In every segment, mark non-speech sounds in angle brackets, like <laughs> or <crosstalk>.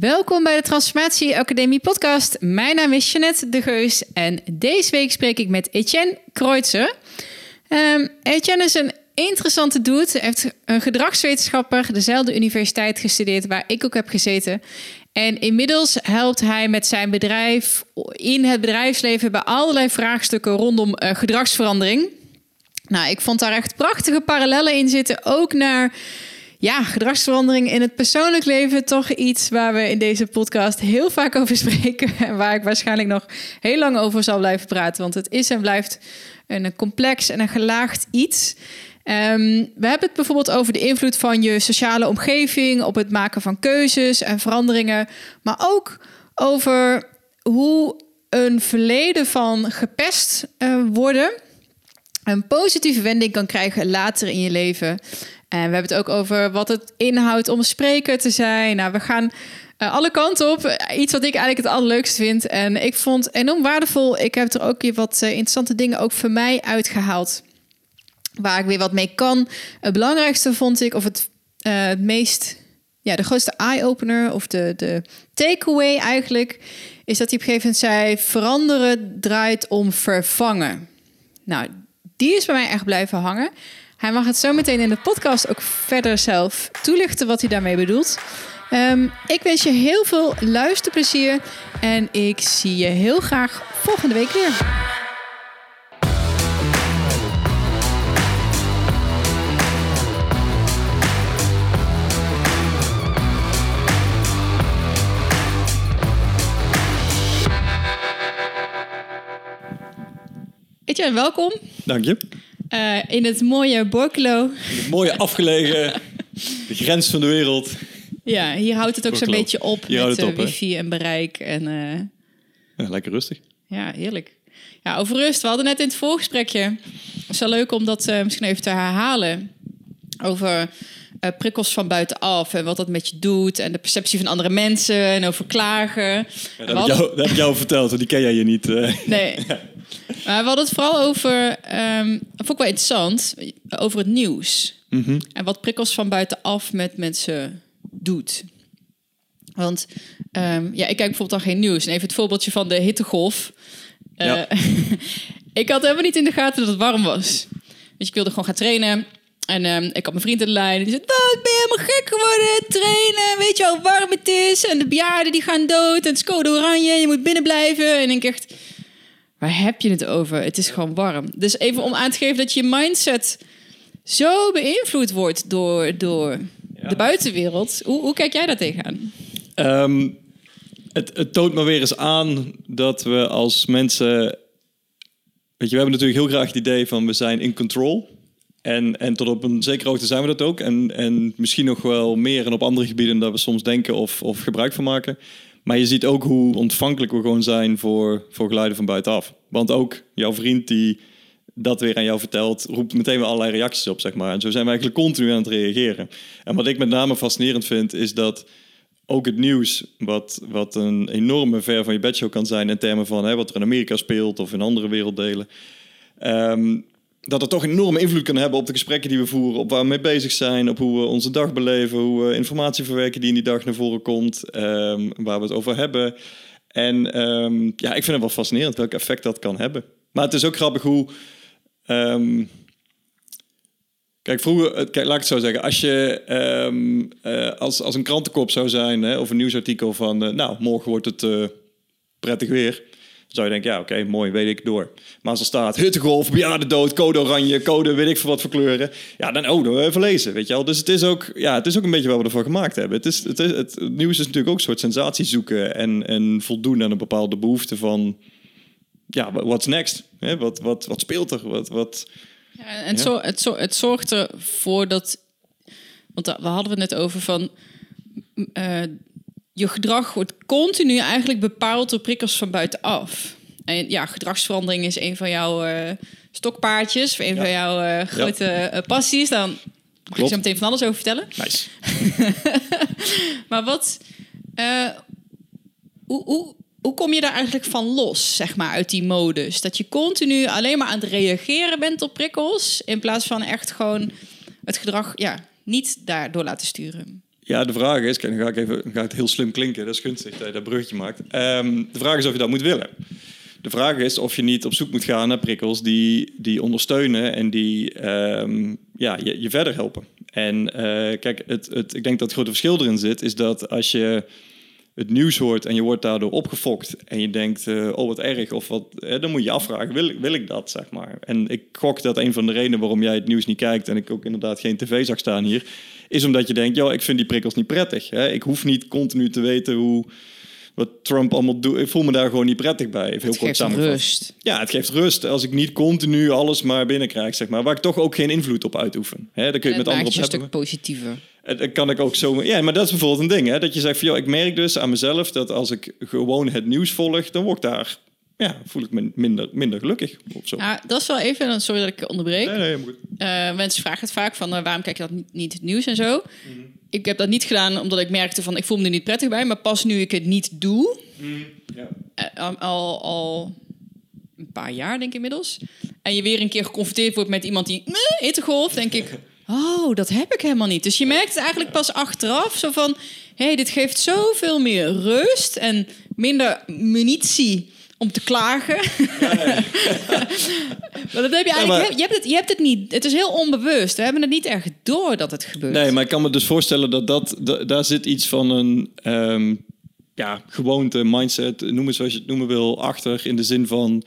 Welkom bij de Transformatie Academie podcast. Mijn naam is Jeanette de Geus en deze week spreek ik met Etienne Kreutzer. Um, Etienne is een interessante dude. Hij heeft een gedragswetenschapper dezelfde universiteit gestudeerd waar ik ook heb gezeten. En inmiddels helpt hij met zijn bedrijf in het bedrijfsleven bij allerlei vraagstukken rondom uh, gedragsverandering. Nou, ik vond daar echt prachtige parallellen in zitten, ook naar ja, gedragsverandering in het persoonlijk leven toch iets waar we in deze podcast heel vaak over spreken. En waar ik waarschijnlijk nog heel lang over zal blijven praten. Want het is en blijft een complex en een gelaagd iets. Um, we hebben het bijvoorbeeld over de invloed van je sociale omgeving op het maken van keuzes en veranderingen. Maar ook over hoe een verleden van gepest uh, worden een positieve wending kan krijgen later in je leven. En we hebben het ook over wat het inhoudt om spreker te zijn. Nou, we gaan uh, alle kanten op. Iets wat ik eigenlijk het allerleukst vind. En ik vond het enorm waardevol. Ik heb er ook weer wat uh, interessante dingen ook voor mij uitgehaald. Waar ik weer wat mee kan. Het belangrijkste vond ik, of het, meest, ja, de grootste eye-opener, of de, de takeaway eigenlijk, is dat hij op gegeven moment zei: veranderen draait om vervangen. Nou, die is bij mij echt blijven hangen. Hij mag het zo meteen in de podcast ook verder zelf toelichten wat hij daarmee bedoelt. Um, ik wens je heel veel luisterplezier en ik zie je heel graag volgende week weer. Etienne, welkom. Dank je. Uh, in het mooie Borkelo. Het mooie afgelegen, <laughs> de grens van de wereld. Ja, hier houdt het ook zo'n beetje op hier met uh, op, wifi en bereik. En, ja, lekker rustig. Ja, heerlijk. Ja, over rust. We hadden net in het voorgesprekje. Het is wel leuk om dat misschien even te herhalen. Over prikkels van buitenaf en wat dat met je doet. En de perceptie van andere mensen en over klagen. Ja, dat, heb jou, dat, heb ik jou, verteld, want die ken jij je niet. Nee. <laughs> Maar we hadden het vooral over, um, vond ik wel interessant, over het nieuws. Mhm. En wat prikkels van buitenaf met mensen doet. Want um, ja, ik kijk bijvoorbeeld al geen nieuws. En even het voorbeeldje van de hittegolf. Uh, <laughs> ik had helemaal niet in de gaten dat het warm was. Dus ik wilde gewoon gaan trainen. En um, ik had mijn vriend in de lijn. En die zei, wat ben je helemaal gek geworden? Trainen, weet je hoe warm het is? En de bejaarden die gaan dood. En het is code oranje, je moet binnen blijven. En ik echt waar heb je het over? Het is gewoon warm. Dus even om aan te geven dat je mindset zo beïnvloed wordt door, door de buitenwereld. Hoe, hoe kijk jij daar tegenaan? Um, het, het toont me weer eens aan dat we als mensen. Weet je, we hebben natuurlijk heel graag het idee van we zijn in control. En, en tot op een zekere hoogte zijn we dat ook. En, en misschien nog wel meer en op andere gebieden dan we soms denken of, of gebruik van maken. Maar je ziet ook hoe ontvankelijk we gewoon zijn voor, voor geluiden van buitenaf. Want ook jouw vriend die dat weer aan jou vertelt, roept meteen weer allerlei reacties op, zeg maar. En zo zijn we eigenlijk continu aan het reageren. En wat ik met name fascinerend vind, is dat ook het nieuws, wat, wat een enorme ver van je bedshow kan zijn in termen van hè, wat er in Amerika speelt of in andere werelddelen. Um, dat het toch een enorme invloed kan hebben op de gesprekken die we voeren, op waar we mee bezig zijn, op hoe we onze dag beleven, hoe we informatie verwerken die in die dag naar voren komt, um, waar we het over hebben. En um, ja, ik vind het wel fascinerend welk effect dat kan hebben. Maar het is ook grappig hoe. Um, kijk, vroeger, kijk, laat ik het zo zeggen. Als je uh, als, als een krantenkop zou zijn, hè, of een nieuwsartikel van. Nou, morgen wordt het prettig weer zou je denken, ja, oké, mooi, weet ik door. Maar als er staat bejaarde dood, code oranje, code weet ik veel wat voor kleuren. Ja, dan oh, dan even lezen, weet je wel. Dus het is ook, ja, het is ook een beetje wat we ervan gemaakt hebben. Het, is, het, is, het, nieuws is natuurlijk ook een soort sensatie zoeken en, en voldoen aan een bepaalde behoefte van, ja, what's next? Hè? Wat, wat, wat speelt er? Wat, wat, ja, en het, Zo, het, zo, het zorgt ervoor dat, want we hadden het net over van... Uh, je gedrag wordt continu eigenlijk bepaald door prikkels van buitenaf. En ja, gedragsverandering is een van jouw uh, stokpaardjes, een van jouw uh, grote ja. uh, passies. Dan mag Klopt. je zo meteen van alles over vertellen. Nice. <laughs> maar wat, hoe, hoe, hoe kom je daar eigenlijk van los, zeg maar, uit die modus? Dat je continu alleen maar aan het reageren bent op prikkels, in plaats van echt gewoon het gedrag ja, niet daardoor laten sturen. Ja, de vraag is, kijk, dan ga ik even het heel slim klinken, dat is gunstig dat je dat bruggetje maakt. Ehm, de vraag is of je dat moet willen. De vraag is of je niet op zoek moet gaan naar prikkels die, die ondersteunen en die ehm, ja, je, je verder helpen. En eh, kijk, het, het, ik denk dat het grote verschil erin zit, is dat als je het nieuws hoort en je wordt daardoor opgefokt en je denkt, eh, oh wat erg, of wat, dan moet je afvragen, wil, wil ik dat, zeg maar. En ik gok dat een van de redenen waarom jij het nieuws niet kijkt en ik ook inderdaad geen tv zag staan hier, is omdat je denkt, joh, ik vind die prikkels niet prettig. Hè? Ik hoef niet continu te weten hoe wat Trump allemaal doet. Ik voel me daar gewoon niet prettig bij. Even heel Het kort geeft samengevat. rust. Ja, het geeft rust als ik niet continu alles maar binnenkrijg, zeg maar. Waar ik toch ook geen invloed op uitoefen. Hè, daar kun je Het met anderen je op een stuk positiever. En dan kan ik ook zo... Ja, maar dat is bijvoorbeeld een ding, hè. Dat je zegt van, joh, ik merk dus aan mezelf dat als ik gewoon het nieuws volg, dan word ik daar... Ja, voel ik me minder, minder gelukkig of zo. Ja, dat is wel even, sorry dat ik onderbreek. Nee, nee, goed. Eh, mensen vragen het vaak van eh, waarom kijk je dat niet, niet het nieuws en zo. Mhm. Ik heb dat niet gedaan omdat ik merkte van ik voel me er niet prettig bij. Maar pas nu ik het niet doe, eh, al, al een paar jaar denk ik inmiddels. En je weer een keer geconfronteerd wordt met iemand die "Nee, hittegolf, denk ik. <laughs> Oh, dat heb ik helemaal niet. Dus je merkt het eigenlijk pas achteraf. Zo van, hé, hey, dit geeft zoveel meer rust en minder munitie om te klagen. <laughs> maar dat heb je eigenlijk. maar- je, hebt het, je hebt het niet. Het is heel onbewust. We hebben het niet echt door dat het gebeurt. Nee, maar ik kan me dus voorstellen dat, dat da- daar zit iets van een ehm, ja, gewoonte, mindset, noem het zoals je het noemen wil, achter. In de zin van,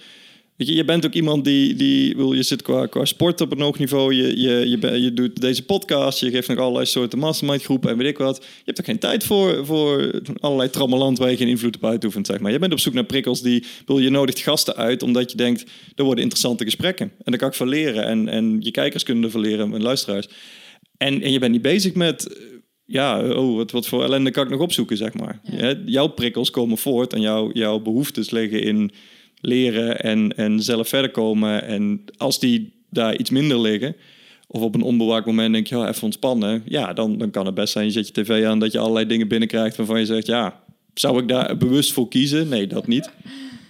weet je, je bent ook iemand die, die wil, je zit qua, qua sport op een hoog niveau, je, je, je, ben- je doet deze podcast, je geeft nog allerlei soorten mastermind groepen en weet ik wat. Je hebt er geen tijd voor, voor allerlei trammeland waar je geen invloed op uitoefent, zeg maar. Je bent op zoek naar prikkels die, wil je nodigt gasten uit, omdat je denkt, er worden interessante gesprekken. En daar kan ik van leren en, en je kijkers kunnen ervan leren en luisteraars. En, en je bent niet bezig met, ja, oh, wat, wat voor ellende kan ik nog opzoeken, zeg maar. Ja, jouw prikkels komen voort en jouw, jouw behoeftes liggen in leren en, en zelf verder komen. En als die daar iets minder liggen, of op een onbewaakt moment denk je, ja, even ontspannen. Ja, dan, dan kan het best zijn, je zet je tv aan, dat je allerlei dingen binnenkrijgt waarvan je zegt, ja, zou ik daar bewust voor kiezen? Nee, dat niet.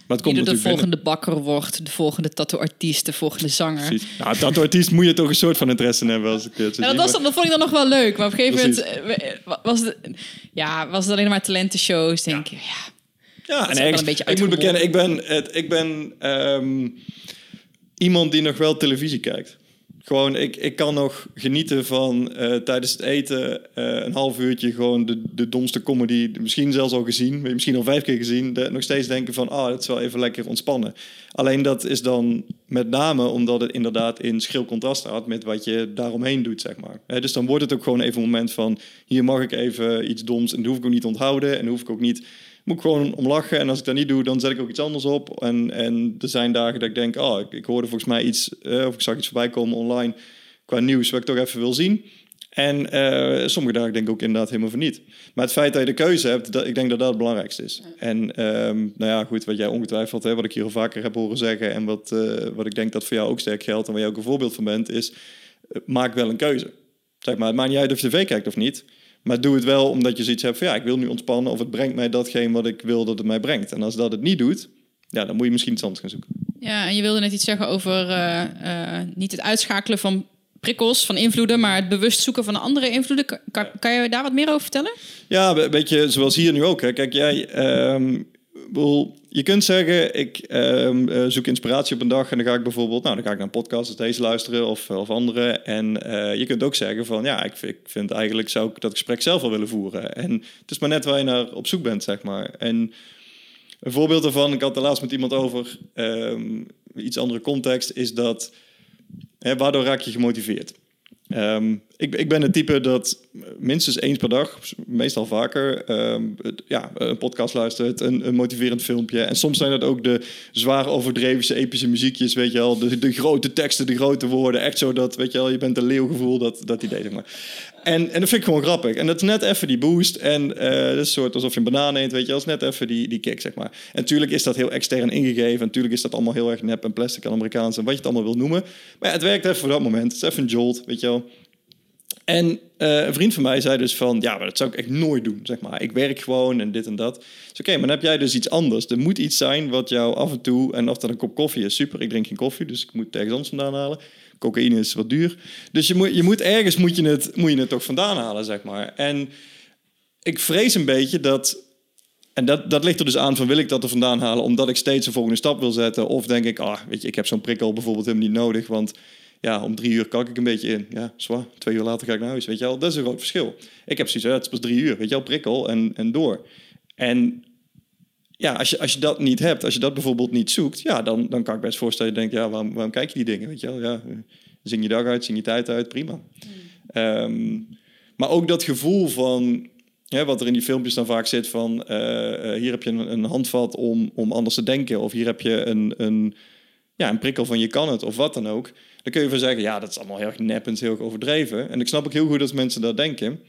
Maar het komt Wie er de binnen. volgende bakker wordt, de volgende tattoo-artiest, de volgende zanger. Precies. Nou, dat artiest moet je toch een soort van interesse in hebben als ik het zo Ja, dat, was, dat vond ik dan nog wel leuk. Maar op een gegeven Precies. moment eh, we- was het, ja, was het alleen maar talentenshows. Denk ik, ja. Ja, en ergens, een beetje ik moet bekennen, ik ben, het, ik ben ehm, iemand die nog wel televisie kijkt. Gewoon, ik, ik kan nog genieten van eh, tijdens het eten eh, een half uurtje gewoon de, de domste comedy, misschien zelfs al gezien, misschien al vijf keer gezien, de, nog steeds denken van, ah, het is wel even lekker ontspannen. Alleen dat is dan met name omdat het inderdaad in schril contrast staat met wat je daaromheen doet, zeg maar. Dus dan wordt het ook gewoon even een moment van, hier mag ik even iets doms en dat hoef ik ook niet onthouden en hoef ik ook niet moet ik gewoon om lachen. En als ik dat niet doe, dan zet ik ook iets anders op. En, en er zijn dagen dat ik denk, oh, ik, ik hoorde volgens mij iets, eh, of ik zag iets voorbij komen online qua nieuws, wat ik toch even wil zien. En eh, sommige dagen denk ik ook inderdaad helemaal van niet. Maar het feit dat je de keuze hebt, dat, ik denk dat dat het belangrijkste is. En ehm, nou ja, goed, wat jij ongetwijfeld, hè, wat ik hier al vaker heb horen zeggen... en wat, eh, wat ik denk dat voor jou ook sterk geldt en waar jij ook een voorbeeld van bent... is, maak wel een keuze. Zeg maar, het maakt niet uit of je tv kijkt of niet... Maar doe het wel omdat je zoiets hebt van ja, ik wil nu ontspannen of het brengt mij datgene wat ik wil dat het mij brengt. En als dat het niet doet, ja, dan moet je misschien iets anders gaan zoeken. ja, en je wilde net iets zeggen over eh, eh, niet het uitschakelen van prikkels, van invloeden, maar het bewust zoeken van andere invloeden. Kan, kan, je daar wat meer over vertellen? Ja, een beetje zoals hier nu ook. Hè. Kijk, jij, ehm, bedoel, je kunt zeggen, ik ehm, eh, zoek inspiratie op een dag en dan ga ik bijvoorbeeld, nou, dan ga ik naar een podcast deze luisteren of, of andere. En eh, je kunt ook zeggen van, ja, ik, ik vind eigenlijk, zou ik dat gesprek zelf wel willen voeren. En het is maar net waar je naar op zoek bent, zeg maar. En een voorbeeld daarvan, ik had er laatst met iemand over, ehm, iets andere context, is dat, hè, waardoor raak je gemotiveerd? Ehm, ik, ik ben het type dat minstens eens per dag, meestal vaker, ehm, ja, een podcast luistert, een, een motiverend filmpje. En soms zijn dat ook de zwaar overdreven, epische muziekjes, weet je wel. De, de grote teksten, de grote woorden. Echt zo dat, weet je wel, je bent een leeuwgevoel, dat, dat idee, zeg maar. En, en dat vind ik gewoon grappig. En dat is net even die boost. En eh dat is soort alsof je een banaan eet, weet je. Dat is net even die, die kick, zeg maar. En natuurlijk is dat heel extern ingegeven. En natuurlijk is dat allemaal heel erg nep en plastic en Amerikaans en wat je het allemaal wil noemen. Maar ja, het werkt even voor dat moment. Het is even een jolt, weet je wel. En eh, een vriend van mij zei dus van, ja, maar dat zou ik echt nooit doen, zeg maar. Ik werk gewoon en dit en dat. Dus oké, maar dan heb jij dus iets anders. Er moet iets zijn wat jou af en toe, en of dat een kop koffie is, super. Ik drink geen koffie, dus ik moet ergens anders vandaan halen. Cocaïne is wat duur. Dus je moet, je moet ergens moet je, het, moet je het toch vandaan halen, zeg maar. En ik vrees een beetje dat. En dat, dat ligt er dus aan van wil ik dat er vandaan halen omdat ik steeds een volgende stap wil zetten. Of denk ik, ah, weet je, ik heb zo'n prikkel bijvoorbeeld helemaal niet nodig. Want ja, om drie uur kak ik een beetje in. Ja, zwaar. Twee uur later ga ik naar huis. Weet je wel, dat is een groot verschil. Ik heb zoiets, het is pas drie uur. Weet je wel, prikkel en, en door. En ja, als je, als je dat niet hebt, als je dat bijvoorbeeld niet zoekt, ja, dan, dan kan ik best voorstellen, denk ja, waarom, waarom kijk je die dingen? Weet je wel, ja, zing je dag uit, zing je tijd uit, prima. Ehm, maar ook dat gevoel van, wat er in die filmpjes dan vaak zit van, eh, eh, hier heb je een, een, handvat om, om anders te denken, of hier heb je een, een, ja, een prikkel van je kan het, of wat dan ook. Dan kun je van zeggen, ja, dat is allemaal heel erg neppend, heel erg overdreven. En ik snap ook heel goed dat mensen dat denken.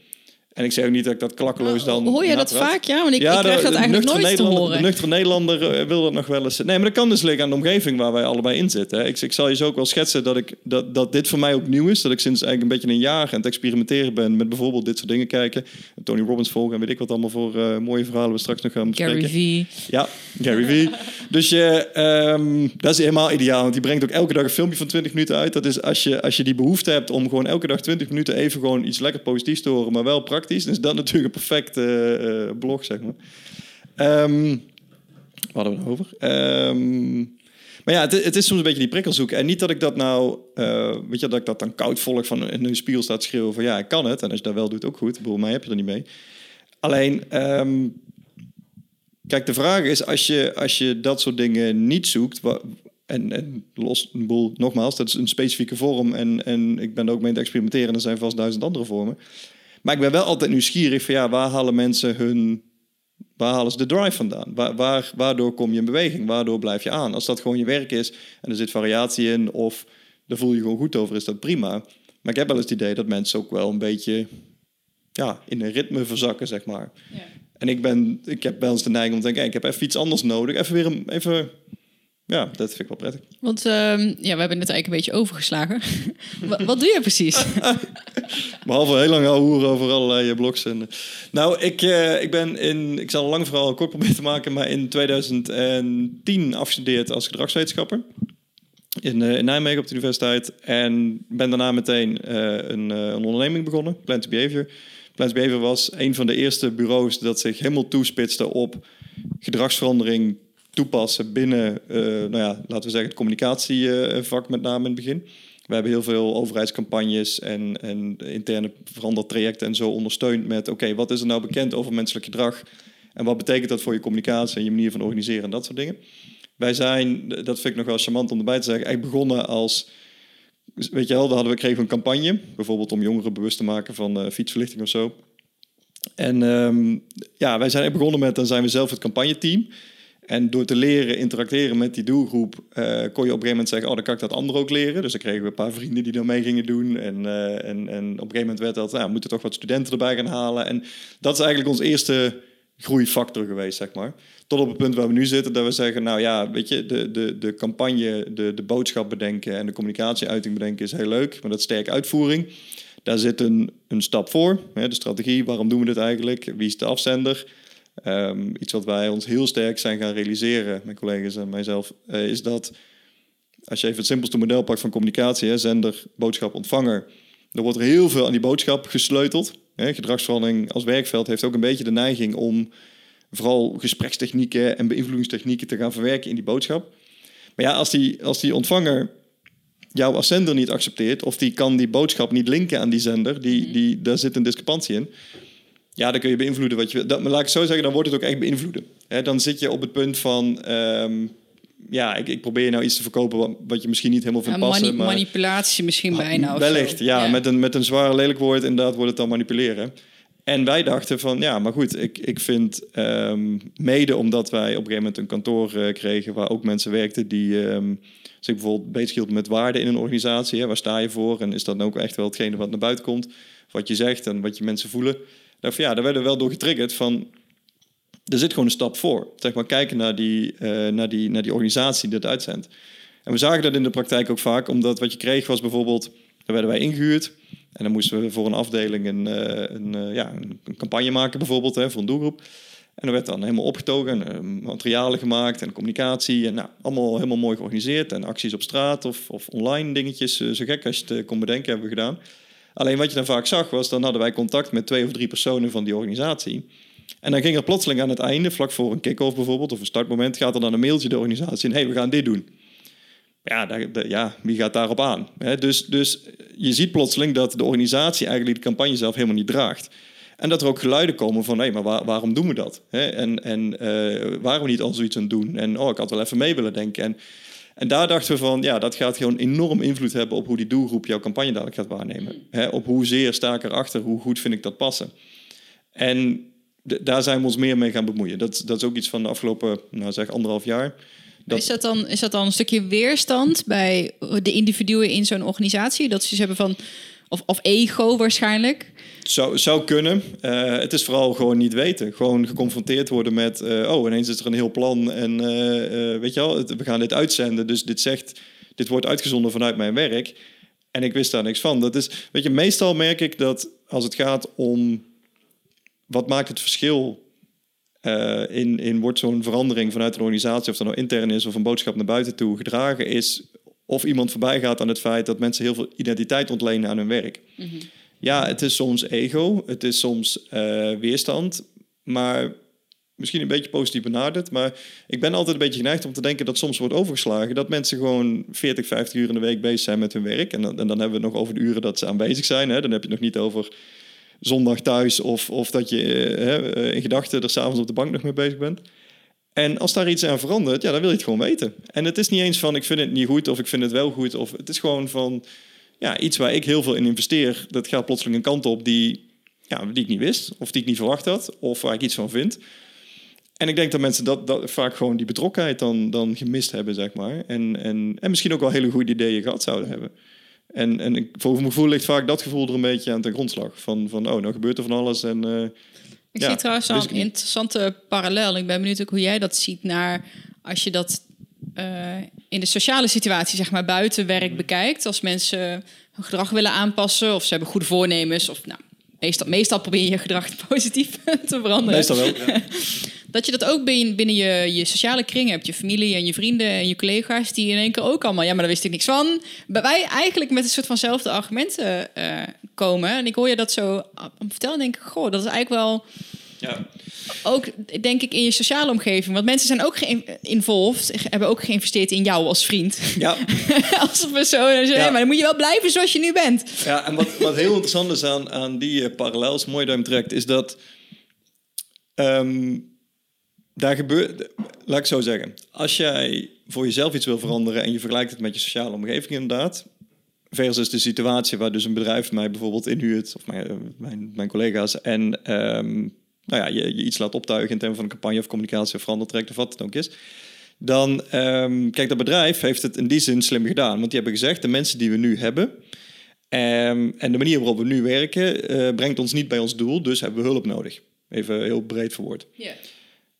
En ik zeg ook niet dat ik dat klakkeloos dan... Hoor je dat vaak? Ja, want ik, ja, ik krijg dat eigenlijk nooit te horen. De nuchtere Nederlander eh, wil dat nog wel eens... Nee, maar dat kan dus liggen aan de omgeving waar wij allebei in zitten. Ik, ik zal je zo ook wel schetsen dat, ik, dat, dat dit voor mij ook nieuw is. Dat ik sinds eigenlijk een beetje een jaar aan het experimenteren ben met bijvoorbeeld dit soort dingen kijken. Tony Robbins volgen en weet ik wat allemaal voor uh, mooie verhalen we straks nog gaan bespreken. Gary V. Ja, Gary V. dus je, um, dat is helemaal ideaal. Want die brengt ook elke dag een filmpje van 20 minuten uit. Dat is als je, als je die behoefte hebt om gewoon elke dag 20 minuten even gewoon iets lekker positiefs te horen, maar wel praktisch, dan is dat natuurlijk een perfecte uh, blog, zeg maar. Um, wat hadden we over? Um, maar ja, het, het, is soms een beetje die prikkel zoeken. En niet dat ik dat nou, uh, weet je, dat ik dat dan koud volg van in een spiegel staat schreeuwen van ja, ik kan het. En als je dat wel doet, ook goed. Bij mij heb je er niet mee. Alleen, um, kijk, de vraag is, als je, als je dat soort dingen niet zoekt, en, en los een boel, nogmaals, dat is een specifieke vorm. En, en ik ben er ook mee te experimenteren. En er zijn vast duizend andere vormen. Maar ik ben wel altijd nieuwsgierig van ja, waar halen mensen hun. Waar halen ze de drive vandaan? Waar, waar, waardoor kom je in beweging? Waardoor blijf je aan? Als dat gewoon je werk is en er zit variatie in of daar voel je gewoon goed over, is dat prima. Maar ik heb wel eens het idee dat mensen ook wel een beetje ja, in een ritme verzakken, zeg maar. Ja. En ik, ben, ik heb wel eens de neiging om te denken, ik heb even iets anders nodig. Even weer een, even ja, dat vind ik wel prettig. Want uh, ja, we hebben het eigenlijk een beetje overgeslagen. <laughs> wat, wat, doe je precies? <laughs> Behalve heel lang hoeren over allerlei eh, blogs. En, nou, ik, uh, ik ben in, ik zal een lang verhaal kort proberen te maken, maar in 2010 afgestudeerd als gedragswetenschapper. In, uh, in, Nijmegen op de universiteit. En ben daarna meteen een, een, onderneming begonnen, Plant Behavior. Plant Behavior was een van de eerste bureaus dat zich helemaal toespitste op gedragsverandering toepassen binnen, uh, nou ja, laten we zeggen, het communicatievak met name in het begin. We hebben heel veel overheidscampagnes en, en interne verandertrajecten en zo ondersteund met... oké, wat is er nou bekend over menselijk gedrag? En wat betekent dat voor je communicatie en je manier van organiseren en dat soort dingen? Wij zijn, dat vind ik nog wel charmant om erbij te zeggen, eigenlijk begonnen als... Weet je wel, daar hadden we, kregen een campagne, bijvoorbeeld om jongeren bewust te maken van uh, fietsverlichting of zo. En um, ja, wij zijn begonnen met, dan zijn we zelf het campagneteam. En door te leren interacteren met die doelgroep, uh, kon je op een gegeven moment zeggen: Oh, dan kan ik dat anderen ook leren. Dus dan kregen we een paar vrienden die dan mee gingen doen. En, uh, en, en op een gegeven moment werd dat: nou, we moeten toch wat studenten erbij gaan halen. En dat is eigenlijk ons eerste groeifactor geweest, zeg maar. Tot op het punt waar we nu zitten, dat we zeggen: Nou ja, weet je, de, de, de campagne, de, de boodschap bedenken en de communicatieuiting bedenken is heel leuk, maar dat is sterk uitvoering. Daar zit een, een stap voor, hè, de strategie. Waarom doen we dit eigenlijk? Wie is de afzender? Um, iets wat wij ons heel sterk zijn gaan realiseren, mijn collega's en mijzelf, uh, is dat als je even het simpelste model pakt van communicatie, hè, zender, boodschap, ontvanger, dan wordt er heel veel aan die boodschap gesleuteld. Hè. Gedragsverandering als werkveld heeft ook een beetje de neiging om vooral gesprekstechnieken en beïnvloedingstechnieken te gaan verwerken in die boodschap. Maar ja, als die, als die ontvanger jou als zender niet accepteert, of die kan die boodschap niet linken aan die zender, die, mhm. die, daar zit een discrepantie in ja, dan kun je beïnvloeden wat je wil. Maar laat ik zo zeggen, dan wordt het ook echt beïnvloeden. dan zit je op het punt van... Ehm, ja, ik, ik, probeer nou iets te verkopen wat, wat je misschien niet helemaal vindt passen. maar, manipulatie misschien bijna. Wellicht, ja, Met, een, met een zwaar lelijk woord inderdaad wordt het dan manipuleren. En wij dachten van, ja, maar goed, ik, ik vind um, mede omdat wij op een gegeven moment een kantoor uh, kregen waar ook mensen werkten die um, zich bijvoorbeeld bezighielden met waarden in een organisatie. Hè, waar sta je voor? En is dat nou ook echt wel hetgene wat naar buiten komt? Wat je zegt en wat je mensen voelen dacht ja, daar werden we wel door getriggerd van... Er zit gewoon een stap voor. Zeg maar, kijken naar die, uh, naar die, naar die organisatie die dat uitzendt. En we zagen dat in de praktijk ook vaak, omdat wat je kreeg was bijvoorbeeld... Daar werden wij ingehuurd. En dan moesten we voor een afdeling een, uh, een, uh, ja, een campagne maken bijvoorbeeld, hè, voor een doelgroep. En er werd dan helemaal opgetogen, materialen gemaakt en communicatie. En nou, allemaal helemaal mooi georganiseerd. En acties op straat of, of online dingetjes, zo gek als je het kon bedenken, hebben we gedaan. Alleen wat je dan vaak zag was, dan hadden wij contact met twee of drie personen van die organisatie. En dan ging er plotseling aan het einde, vlak voor een kick-off bijvoorbeeld, of een startmoment, gaat er dan een mailtje de organisatie in, hey, we gaan dit doen. Ja, daar, ja wie gaat daarop aan? dus, dus je ziet plotseling dat de organisatie eigenlijk de campagne zelf helemaal niet draagt. En dat er ook geluiden komen van, hé, maar waarom doen we dat? en en uh, waarom niet al zoiets aan doen? En oh, ik had wel even mee willen denken. En, en daar dachten we van, ja, dat gaat gewoon enorm invloed hebben op hoe die doelgroep jouw campagne dadelijk gaat waarnemen. He, op hoezeer sta ik erachter, hoe goed vind ik dat passen. En daar zijn we ons meer mee gaan bemoeien. Dat, dat is ook iets van de afgelopen, nou zeg, anderhalf jaar. Is, dat dan, is dat dan een stukje weerstand bij de individuen in zo'n organisatie? Dat ze iets hebben van, of, of ego waarschijnlijk? Zou, zou kunnen. Uh, het is vooral gewoon niet weten. Gewoon geconfronteerd worden met... Uh, oh, ineens is er een heel plan en uh, weet je wel, we gaan dit uitzenden. Dus dit zegt, dit wordt uitgezonden vanuit mijn werk. En ik wist daar niks van. Dat is, weet je, meestal merk ik dat als het gaat om... Wat maakt het verschil in, in wordt zo'n verandering vanuit een organisatie... of dat nou intern is of een boodschap naar buiten toe gedragen is... of iemand voorbij gaat aan het feit dat mensen heel veel identiteit ontlenen aan hun werk... Mm ja, het is soms ego, het is soms uh, weerstand, maar misschien een beetje positief benaderd. Maar ik ben altijd een beetje geneigd om te denken dat soms wordt overgeslagen dat mensen gewoon 40, 50 uur in de week bezig zijn met hun werk. En dan, dan hebben we het nog over de uren dat ze aanwezig zijn. Hè. Dan heb je het nog niet over zondag thuis of, of dat je uh, in gedachten er s'avonds op de bank nog mee bezig bent. En als daar iets aan verandert, ja, dan wil je het gewoon weten. En het is niet eens van ik vind het niet goed of ik vind het wel goed. Of het is gewoon van ja, iets waar ik heel veel in investeer, dat gaat plotseling een kant op die, ja, die ik niet wist, of die ik niet verwacht had, of waar ik iets van vind. En ik denk dat mensen dat, dat vaak gewoon die betrokkenheid dan, dan gemist hebben, zeg maar. En, en, en misschien ook wel hele goede ideeën gehad zouden hebben. En, en ik, voor mijn gevoel ligt vaak dat gevoel er een beetje aan ten grondslag. Van, van oh, nou gebeurt er van alles. En, uh, ik zie trouwens al een interessante parallel. Ik ben benieuwd ook hoe jij dat ziet naar als je dat uh, in de sociale situatie, zeg maar, buiten werk bekijkt. Als mensen hun gedrag willen aanpassen of ze hebben goede voornemens. Of nou, meestal, meestal probeer je je gedrag <laughs> positief te veranderen. Meestal wel, ja. <laughs> Dat je dat ook binnen, je, je sociale kring hebt. Je familie en je vrienden en je collega's die in één keer ook allemaal... ja, maar daar wist ik niks van. Wij eigenlijk met een soort vanzelfde argumenten uh, komen. En ik hoor je dat zo vertellen en denk ik... goh, dat is eigenlijk wel... Ja. Ook denk ik in je sociale omgeving. Want mensen zijn ook involved, hebben ook geïnvesteerd in jou als vriend. Ja. <laughs> als persoon. Ja. Maar dan moet je wel blijven zoals je nu bent. Ja, en wat, wat heel interessant is aan, aan die uh, parallel, is mooi je trekt, is dat um, daar gebeurt, laat ik zo zeggen, als jij voor jezelf iets wil veranderen en je vergelijkt het met je sociale omgeving inderdaad, versus de situatie waar dus een bedrijf mij bijvoorbeeld inhuurt, of mijn, mijn, mijn collega's, en um, nou ja, je, je iets laat optuigen in termen van een campagne of communicatie of verandertrekt of wat het ook is. Dan, um, kijk, dat bedrijf heeft het in die zin slim gedaan. Want die hebben gezegd, de mensen die we nu hebben um, en de manier waarop we nu werken, uh, brengt ons niet bij ons doel, dus hebben we hulp nodig. Even heel breed verwoord. Yeah.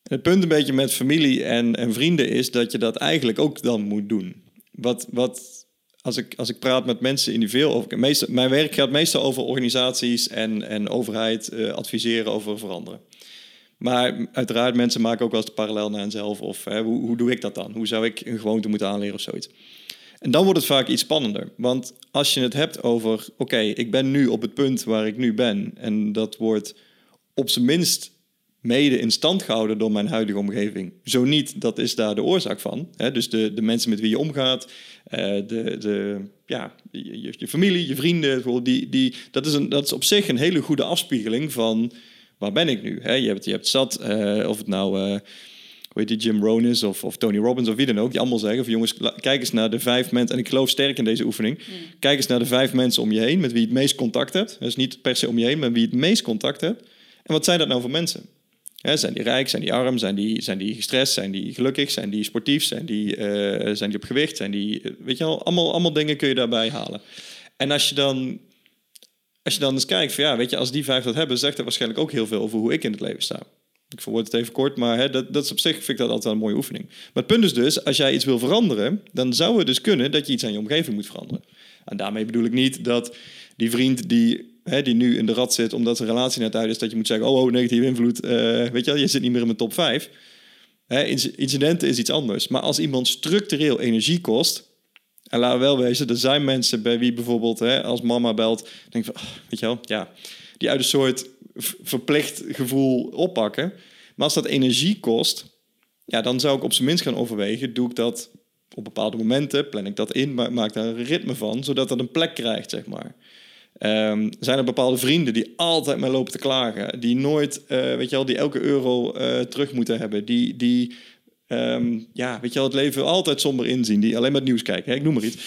Het punt een beetje met familie en, en vrienden is dat je dat eigenlijk ook dan moet doen. Wat, wat als ik, als ik praat met mensen individueel over. Meestal, mijn werk gaat meestal over organisaties en, en overheid uh, adviseren over veranderen. Maar uiteraard, mensen maken ook wel eens de parallel naar henzelf. Of hè, hoe, hoe doe ik dat dan? Hoe zou ik een gewoonte moeten aanleren of zoiets? En dan wordt het vaak iets spannender. Want als je het hebt over, oké, ik ben nu op het punt waar ik nu ben. En dat wordt op zijn minst mede in stand gehouden door mijn huidige omgeving. Zo niet, dat is daar de oorzaak van. Hè? Dus de, de mensen met wie je omgaat, uh, de, de, ja, je, je, familie, je vrienden, die, die, dat, is een, dat is op zich een hele goede afspiegeling van waar ben ik nu? Hè? Je, hebt, je hebt zat, uh, of het nou... Uh, hoe heet die, Jim Rohn is of, of Tony Robbins of wie dan ook, die allemaal zeggen van jongens, kijk eens naar de vijf mensen, en ik geloof sterk in deze oefening, mm. kijk eens naar de vijf mensen om je heen met wie je het meest contact hebt. Dus niet per se om je heen, maar wie je het meest contact hebt. En wat zijn dat nou voor mensen? Zijn die rijk, zijn die arm, zijn die, zijn die gestrest, zijn die gelukkig, zijn die sportief, zijn die, uh, zijn die op gewicht, zijn die, eh, weet je wel, allemaal, allemaal dingen kun je daarbij halen. En als je dan, als je dan eens kijkt van ja, weet je, als die vijf dat hebben, zegt dat waarschijnlijk ook heel veel over hoe ik in het leven sta. Ik verwoord het even kort, maar hè, dat, dat is op zich vind ik dat altijd een mooie oefening. Maar het punt is dus, als jij iets wil veranderen, dan zou het dus kunnen dat je iets aan je omgeving moet veranderen. En daarmee bedoel ik niet dat die vriend die hè, die nu in de rat zit omdat zijn relatie net uit is, dat je moet zeggen, oh, oh negatieve invloed, uh, weet je wel, je zit niet meer in mijn top 5. Hè, incidenten is iets anders. Maar als iemand structureel energie kost, En laten we wel wezen, er zijn mensen bij wie bijvoorbeeld hè, als mama belt, denk van, oh, weet je wel, ja, die uit een soort verplicht gevoel oppakken. Maar als dat energie kost, ja, dan zou ik op zijn minst gaan overwegen, doe ik dat op bepaalde momenten, plan ik dat in, maak daar een ritme van, zodat dat een plek krijgt, zeg maar. Ehm, zijn er bepaalde vrienden die altijd maar lopen te klagen, die nooit, eh, weet je wel, die elke euro eh, terug moeten hebben, die, die ehm, ja, weet je wel, het leven altijd somber inzien, die alleen maar het nieuws kijken, hè, ik noem maar iets.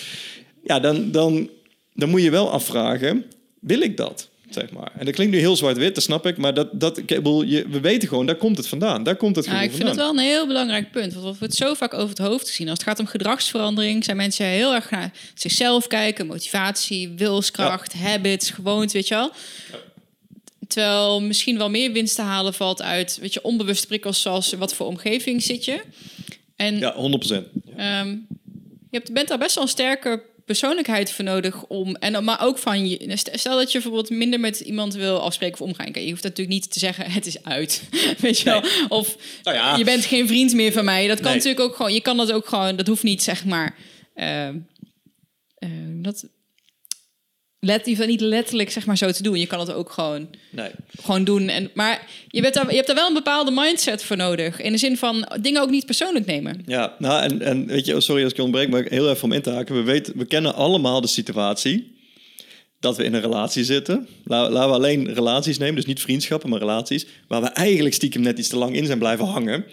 Ja, dan, dan, dan moet je wel afvragen, wil ik dat? Zeg maar. En dat klinkt nu heel zwart-wit, dat snap ik, maar dat, dat, ik bedoel, je, we weten gewoon, daar komt het vandaan. Daar komt het Ja, ik vind het wel een heel belangrijk punt. Want we wordt zo vaak over het hoofd gezien. Als het gaat om gedragsverandering, zijn mensen heel erg naar zichzelf kijken. Motivatie, wilskracht, habits, gewoontes, weet je wel. Terwijl misschien wel meer winst te halen valt uit weet je, onbewuste prikkels zoals wat voor omgeving zit je. En Ja, 100%. Ehm, je bent daar best wel een sterke persoonlijkheid voor nodig om. En, maar ook van je. Stel dat je bijvoorbeeld minder met iemand wil afspreken of omgaan. Je hoeft natuurlijk niet te zeggen: <laughs> het is uit. <laughs> Weet je wel? Of Nou ja. je bent geen vriend meer van mij. Dat kan Nee. natuurlijk ook gewoon. Je kan dat ook gewoon. Dat hoeft niet, zeg maar. ehm, eh, dat. Let, je hoeft dat niet letterlijk zeg maar zo te doen. Je kan het ook gewoon Nee. gewoon doen. En, maar je, bent daar, je hebt daar wel een bepaalde mindset voor nodig. In de zin van dingen ook niet persoonlijk nemen. Ja, nou en, en weet je, oh, sorry als ik je ontbreek, maar heel even om in te haken. We, weten, we kennen allemaal de situatie dat we in een relatie zitten. La- Laten we alleen relaties nemen, dus niet vriendschappen, maar relaties. Waar we eigenlijk stiekem net iets te lang in zijn blijven hangen.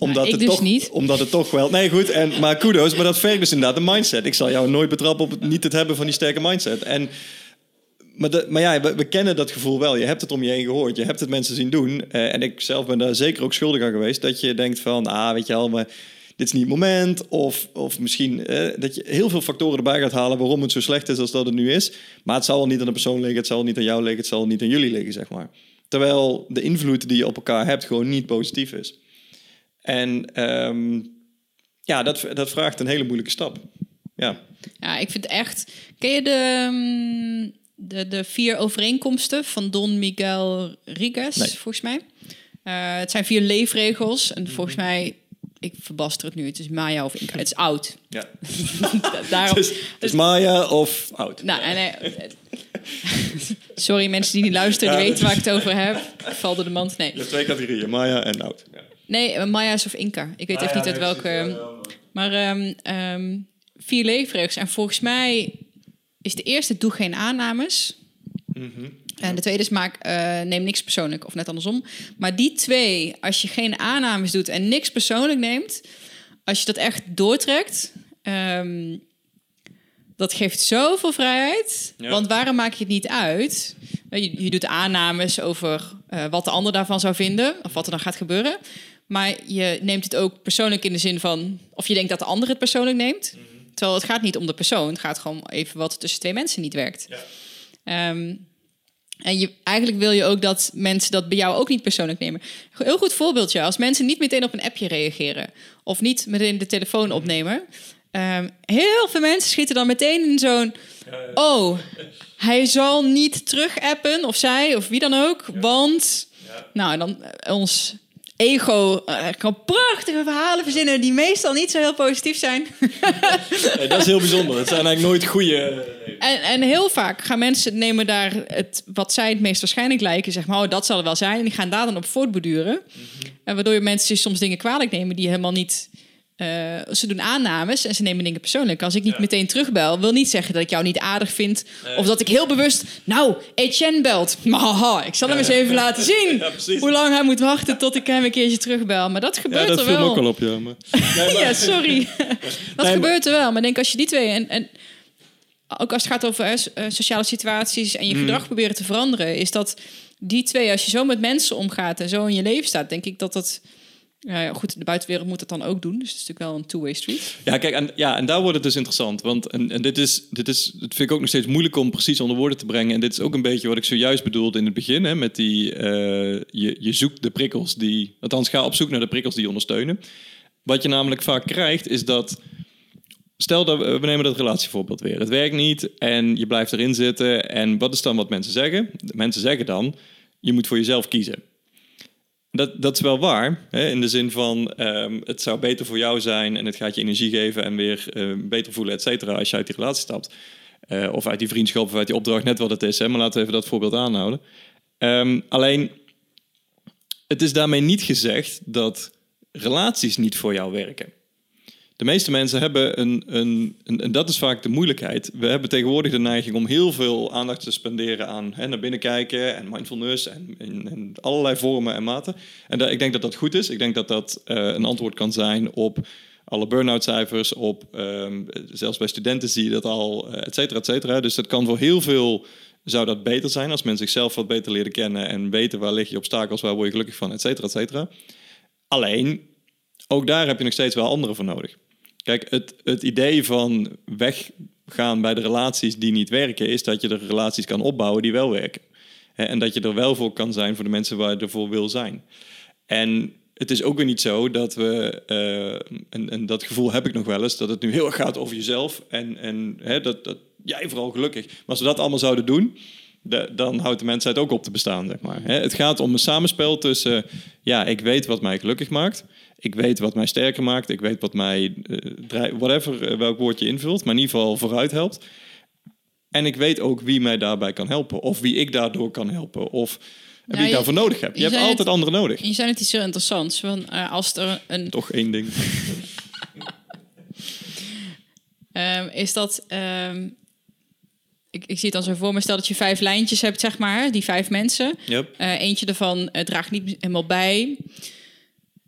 Omdat, ik het, dus toch, niet. omdat het toch wel... Nee, goed, en, maar kudos. Maar dat vergt dus inderdaad een mindset. Ik zal jou nooit betrappen op het niet het hebben van die sterke mindset. En, maar, de, maar ja, we, we kennen dat gevoel wel. Je hebt het om je heen gehoord. Je hebt het mensen zien doen. Eh, en ik zelf ben daar zeker ook schuldig aan geweest. Dat je denkt van, ah, weet je wel, maar dit is niet het moment. Of, of misschien eh, dat je heel veel factoren erbij gaat halen waarom het zo slecht is als dat het nu is. Maar het zal wel niet aan de persoon liggen. Het zal niet aan jou liggen. Het zal niet aan jullie liggen, zeg maar. Terwijl de invloed die je op elkaar hebt gewoon niet positief is. En ehm, ja, dat, dat vraagt een hele moeilijke stap. Ja. Ja, ik vind echt. Ken je de, mm, de, de vier overeenkomsten van Don Miguel Riguez, Nee. volgens mij? Eh, het zijn vier leefregels. En Mhm. volgens mij, ik verbaster het nu, het is Maya of Inca. Het is oud. ja. <laughs> Daarom, Dus, dus Maya of oud. nou, en, eh, <laughs> sorry mensen die niet luisteren, die Ja, weten waar ik het over heb. Val door de mand. Nee, Je hebt twee categorieën, Maya en oud. Ja. Nee eh, Maya's of Inca. Ik weet Ah, even ja, niet uit welke... precies. Maar ehm, ehm, vier leefregels. En volgens mij is de eerste doe geen aannames. Mhm. En de tweede is maak, eh, neem niks persoonlijk. Of net andersom. Maar die twee, als je geen aannames doet en niks persoonlijk neemt... als je dat echt doortrekt... ehm, dat geeft zoveel vrijheid. Ja. Want waarom maak je het niet uit? Je, je doet aannames over eh, wat de ander daarvan zou vinden... of wat er dan gaat gebeuren. Maar je neemt het ook persoonlijk in de zin van... of je denkt dat de ander het persoonlijk neemt. Terwijl het gaat niet om de persoon. Het gaat gewoon even wat tussen twee mensen niet werkt. Ja. Ehm, en je, eigenlijk wil je ook dat mensen dat bij jou ook niet persoonlijk nemen. Een heel goed voorbeeldje. Als mensen niet meteen op een appje reageren... of niet meteen de telefoon opnemen... ehm, heel veel mensen schieten dan meteen in zo'n... Oh, hij zal niet terug appen, of zij, of wie dan ook, want... Nou, en dan eh, ons ego eh, kan prachtige verhalen verzinnen... die meestal niet zo heel positief zijn. <laughs> Dat is heel bijzonder. Het zijn eigenlijk nooit goede... En, en heel vaak gaan mensen nemen daar het, wat zij het meest waarschijnlijk lijken, zeg maar, oh, dat zal er wel zijn. En die gaan daar dan op voortborduren. En waardoor je mensen soms dingen kwalijk nemen die helemaal niet. Eh, ze doen aannames en ze nemen dingen persoonlijk. Als ik niet meteen terugbel, wil niet zeggen dat ik jou niet aardig vind. Of dat ik heel bewust. Nou, Etienne belt. <laughs> Maar haha, ik zal hem eens even laten <laughs> zien. Hoe lang hij moet wachten tot ik hem een keertje terugbel. Maar dat gebeurt dat er viel me wel. ook al op, ja. Maar... <laughs> Nee, maar- Ja, sorry. dat gebeurt er wel. Maar denk als je die twee... En, en ook als het gaat over eh, so- sociale situaties en je Mhm. gedrag proberen te veranderen... is dat die twee, als je zo met mensen omgaat en zo in je leven staat... denk ik dat dat... Ja, goed, de buitenwereld moet dat dan ook doen. Dus het is natuurlijk wel een two-way street. Ja, kijk, en, ja, en daar wordt het dus interessant. Want en, en dit, is, dit, is, dit vind ik ook nog steeds moeilijk om precies onder woorden te brengen. En dit is ook een beetje wat ik zojuist bedoelde in het begin. Hè, met die, eh, je, je zoekt de prikkels die... Althans, ga op zoek naar de prikkels die je ondersteunen. Wat je namelijk vaak krijgt, is dat... Stel dat we nemen dat relatievoorbeeld weer. Het werkt niet en je blijft erin zitten. En wat is dan wat mensen zeggen? Mensen zeggen dan, je moet voor jezelf kiezen. Dat, dat is wel waar, hè? in de zin van ehm, het zou beter voor jou zijn en het gaat je energie geven en weer eh, beter voelen, et cetera, als je uit die relatie stapt. Eh, of uit die vriendschap of uit die opdracht, net wat het is. Hè? Maar laten we even dat voorbeeld aanhouden. Ehm, alleen, het is daarmee niet gezegd dat relaties niet voor jou werken. De meeste mensen hebben een, een, een, en dat is vaak de moeilijkheid. We hebben tegenwoordig de neiging om heel veel aandacht te spenderen aan hè, naar binnen kijken en mindfulness en in, allerlei vormen en maten. En ik denk dat dat goed is. Ik denk dat dat uh, een antwoord kan zijn op alle burn-out cijfers, op um, zelfs bij studenten zie je dat al, uh, et cetera, et cetera. Dus dat kan voor heel veel zou dat beter zijn als mensen zichzelf wat beter leren kennen en weten waar liggen je obstakels, waar word je gelukkig van, et cetera, et cetera. Alleen, ook daar heb je nog steeds wel anderen voor nodig. Kijk, het, het idee van weggaan bij de relaties die niet werken, is dat je de relaties kan opbouwen die wel werken. En dat je er wel voor kan zijn voor de mensen waar je ervoor wil zijn. En het is ook weer niet zo dat we, uh, en, dat gevoel heb ik nog wel eens, dat het nu heel erg gaat over jezelf en, en hè, dat, dat jij vooral gelukkig. Maar als we dat allemaal zouden doen, dan houdt de mensheid ook op te bestaan, zeg maar. Hè, het gaat om een samenspel tussen, ja, ik weet wat mij gelukkig maakt. Ik weet wat mij sterker maakt. Ik weet wat mij, uh, whatever, uh, welk woord je invult, maar in ieder geval vooruit helpt. En ik weet ook wie mij daarbij kan helpen. Of wie ik daardoor kan helpen. Of wie ik daarvoor nodig heb. Je, je hebt altijd anderen nodig. Je zei het iets heel interessants. Want uh, als er een... Toch één ding. um, <laughs> is dat... Um, ik, ik zie het dan zo voor me. Stel dat je vijf lijntjes hebt, zeg maar. Die vijf mensen. Yep. eentje ervan draagt niet helemaal bij.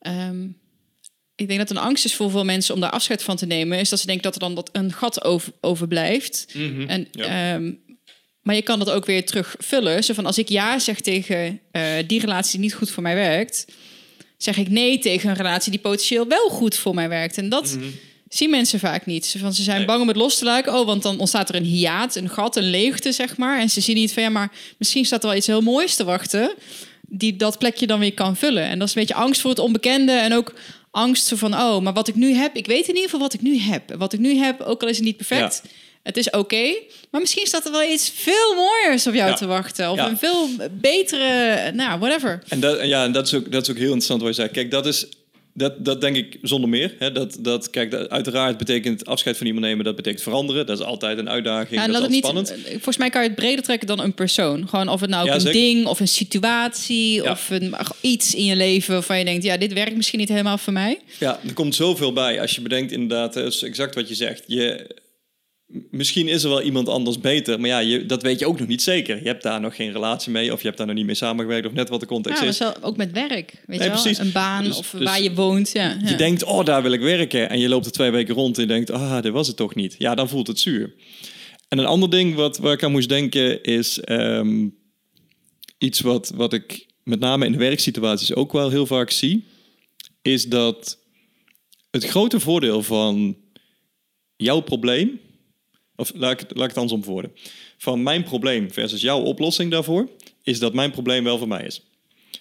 Um, ik denk dat een angst is voor veel mensen om daar afscheid van te nemen, is dat ze denken dat er dan dat een gat over, overblijft. Mm -hmm. en, ja. um, maar je kan dat ook weer terugvullen. Zo van als ik ja zeg tegen uh, die relatie die niet goed voor mij werkt, zeg ik nee tegen een relatie die potentieel wel goed voor mij werkt. En dat Mhm. mm -hmm. zien mensen vaak niet. Zo van, ze zijn Nee. bang om het los te laten. Oh, want dan ontstaat er een hiaat, een gat, een leegte, zeg maar. En ze zien niet van ja, maar misschien staat er wel iets heel moois te wachten. Die dat plekje dan weer kan vullen. En dat is een beetje angst voor het onbekende. En ook angst van, oh, maar wat ik nu heb, ik weet in ieder geval wat ik nu heb. En Wat ik nu heb, ook al is het niet perfect, het is oké. maar misschien staat er wel iets veel mooiers op jou Ja. te wachten. Of Ja. een veel betere, nou, whatever. En dat, ja, en dat, is ook, dat is ook heel interessant wat je zei. Kijk, dat is. Dat, dat denk ik zonder meer. Hè? Dat, dat, kijk, dat, uiteraard betekent afscheid van iemand nemen, dat betekent veranderen. Dat is altijd een uitdaging. Ja, en dat is niet, spannend. volgens mij kan je het breder trekken dan een persoon. Gewoon of het nou ook Ja, een zeker. ding of een situatie Ja. of een, iets in je leven waarvan je denkt, ja, dit werkt misschien niet helemaal voor mij. Ja, er komt zoveel bij. Als je bedenkt, inderdaad, dat is exact wat je zegt. Je, misschien is er wel iemand anders beter, maar ja, je, dat weet je ook nog niet zeker. Je hebt daar nog geen relatie mee, of je hebt daar nog niet mee samengewerkt, of net wat de Ja, context maar is. zo, ook met werk, weet Nee, je wel? Een baan Dus- of dus waar je woont. Ja, ja. Je denkt, oh, daar wil ik werken. En je loopt er twee weken rond en je denkt, ah, dit was het toch niet. Ja, dan voelt het zuur. En een ander ding wat, waar ik aan moest denken is ehm, iets wat, wat ik met name in de werksituaties ook wel heel vaak zie. Is dat het grote voordeel van jouw probleem, of laat ik, het- laat ik het andersom worden. Van mijn probleem versus jouw oplossing daarvoor, is dat mijn probleem wel voor mij is.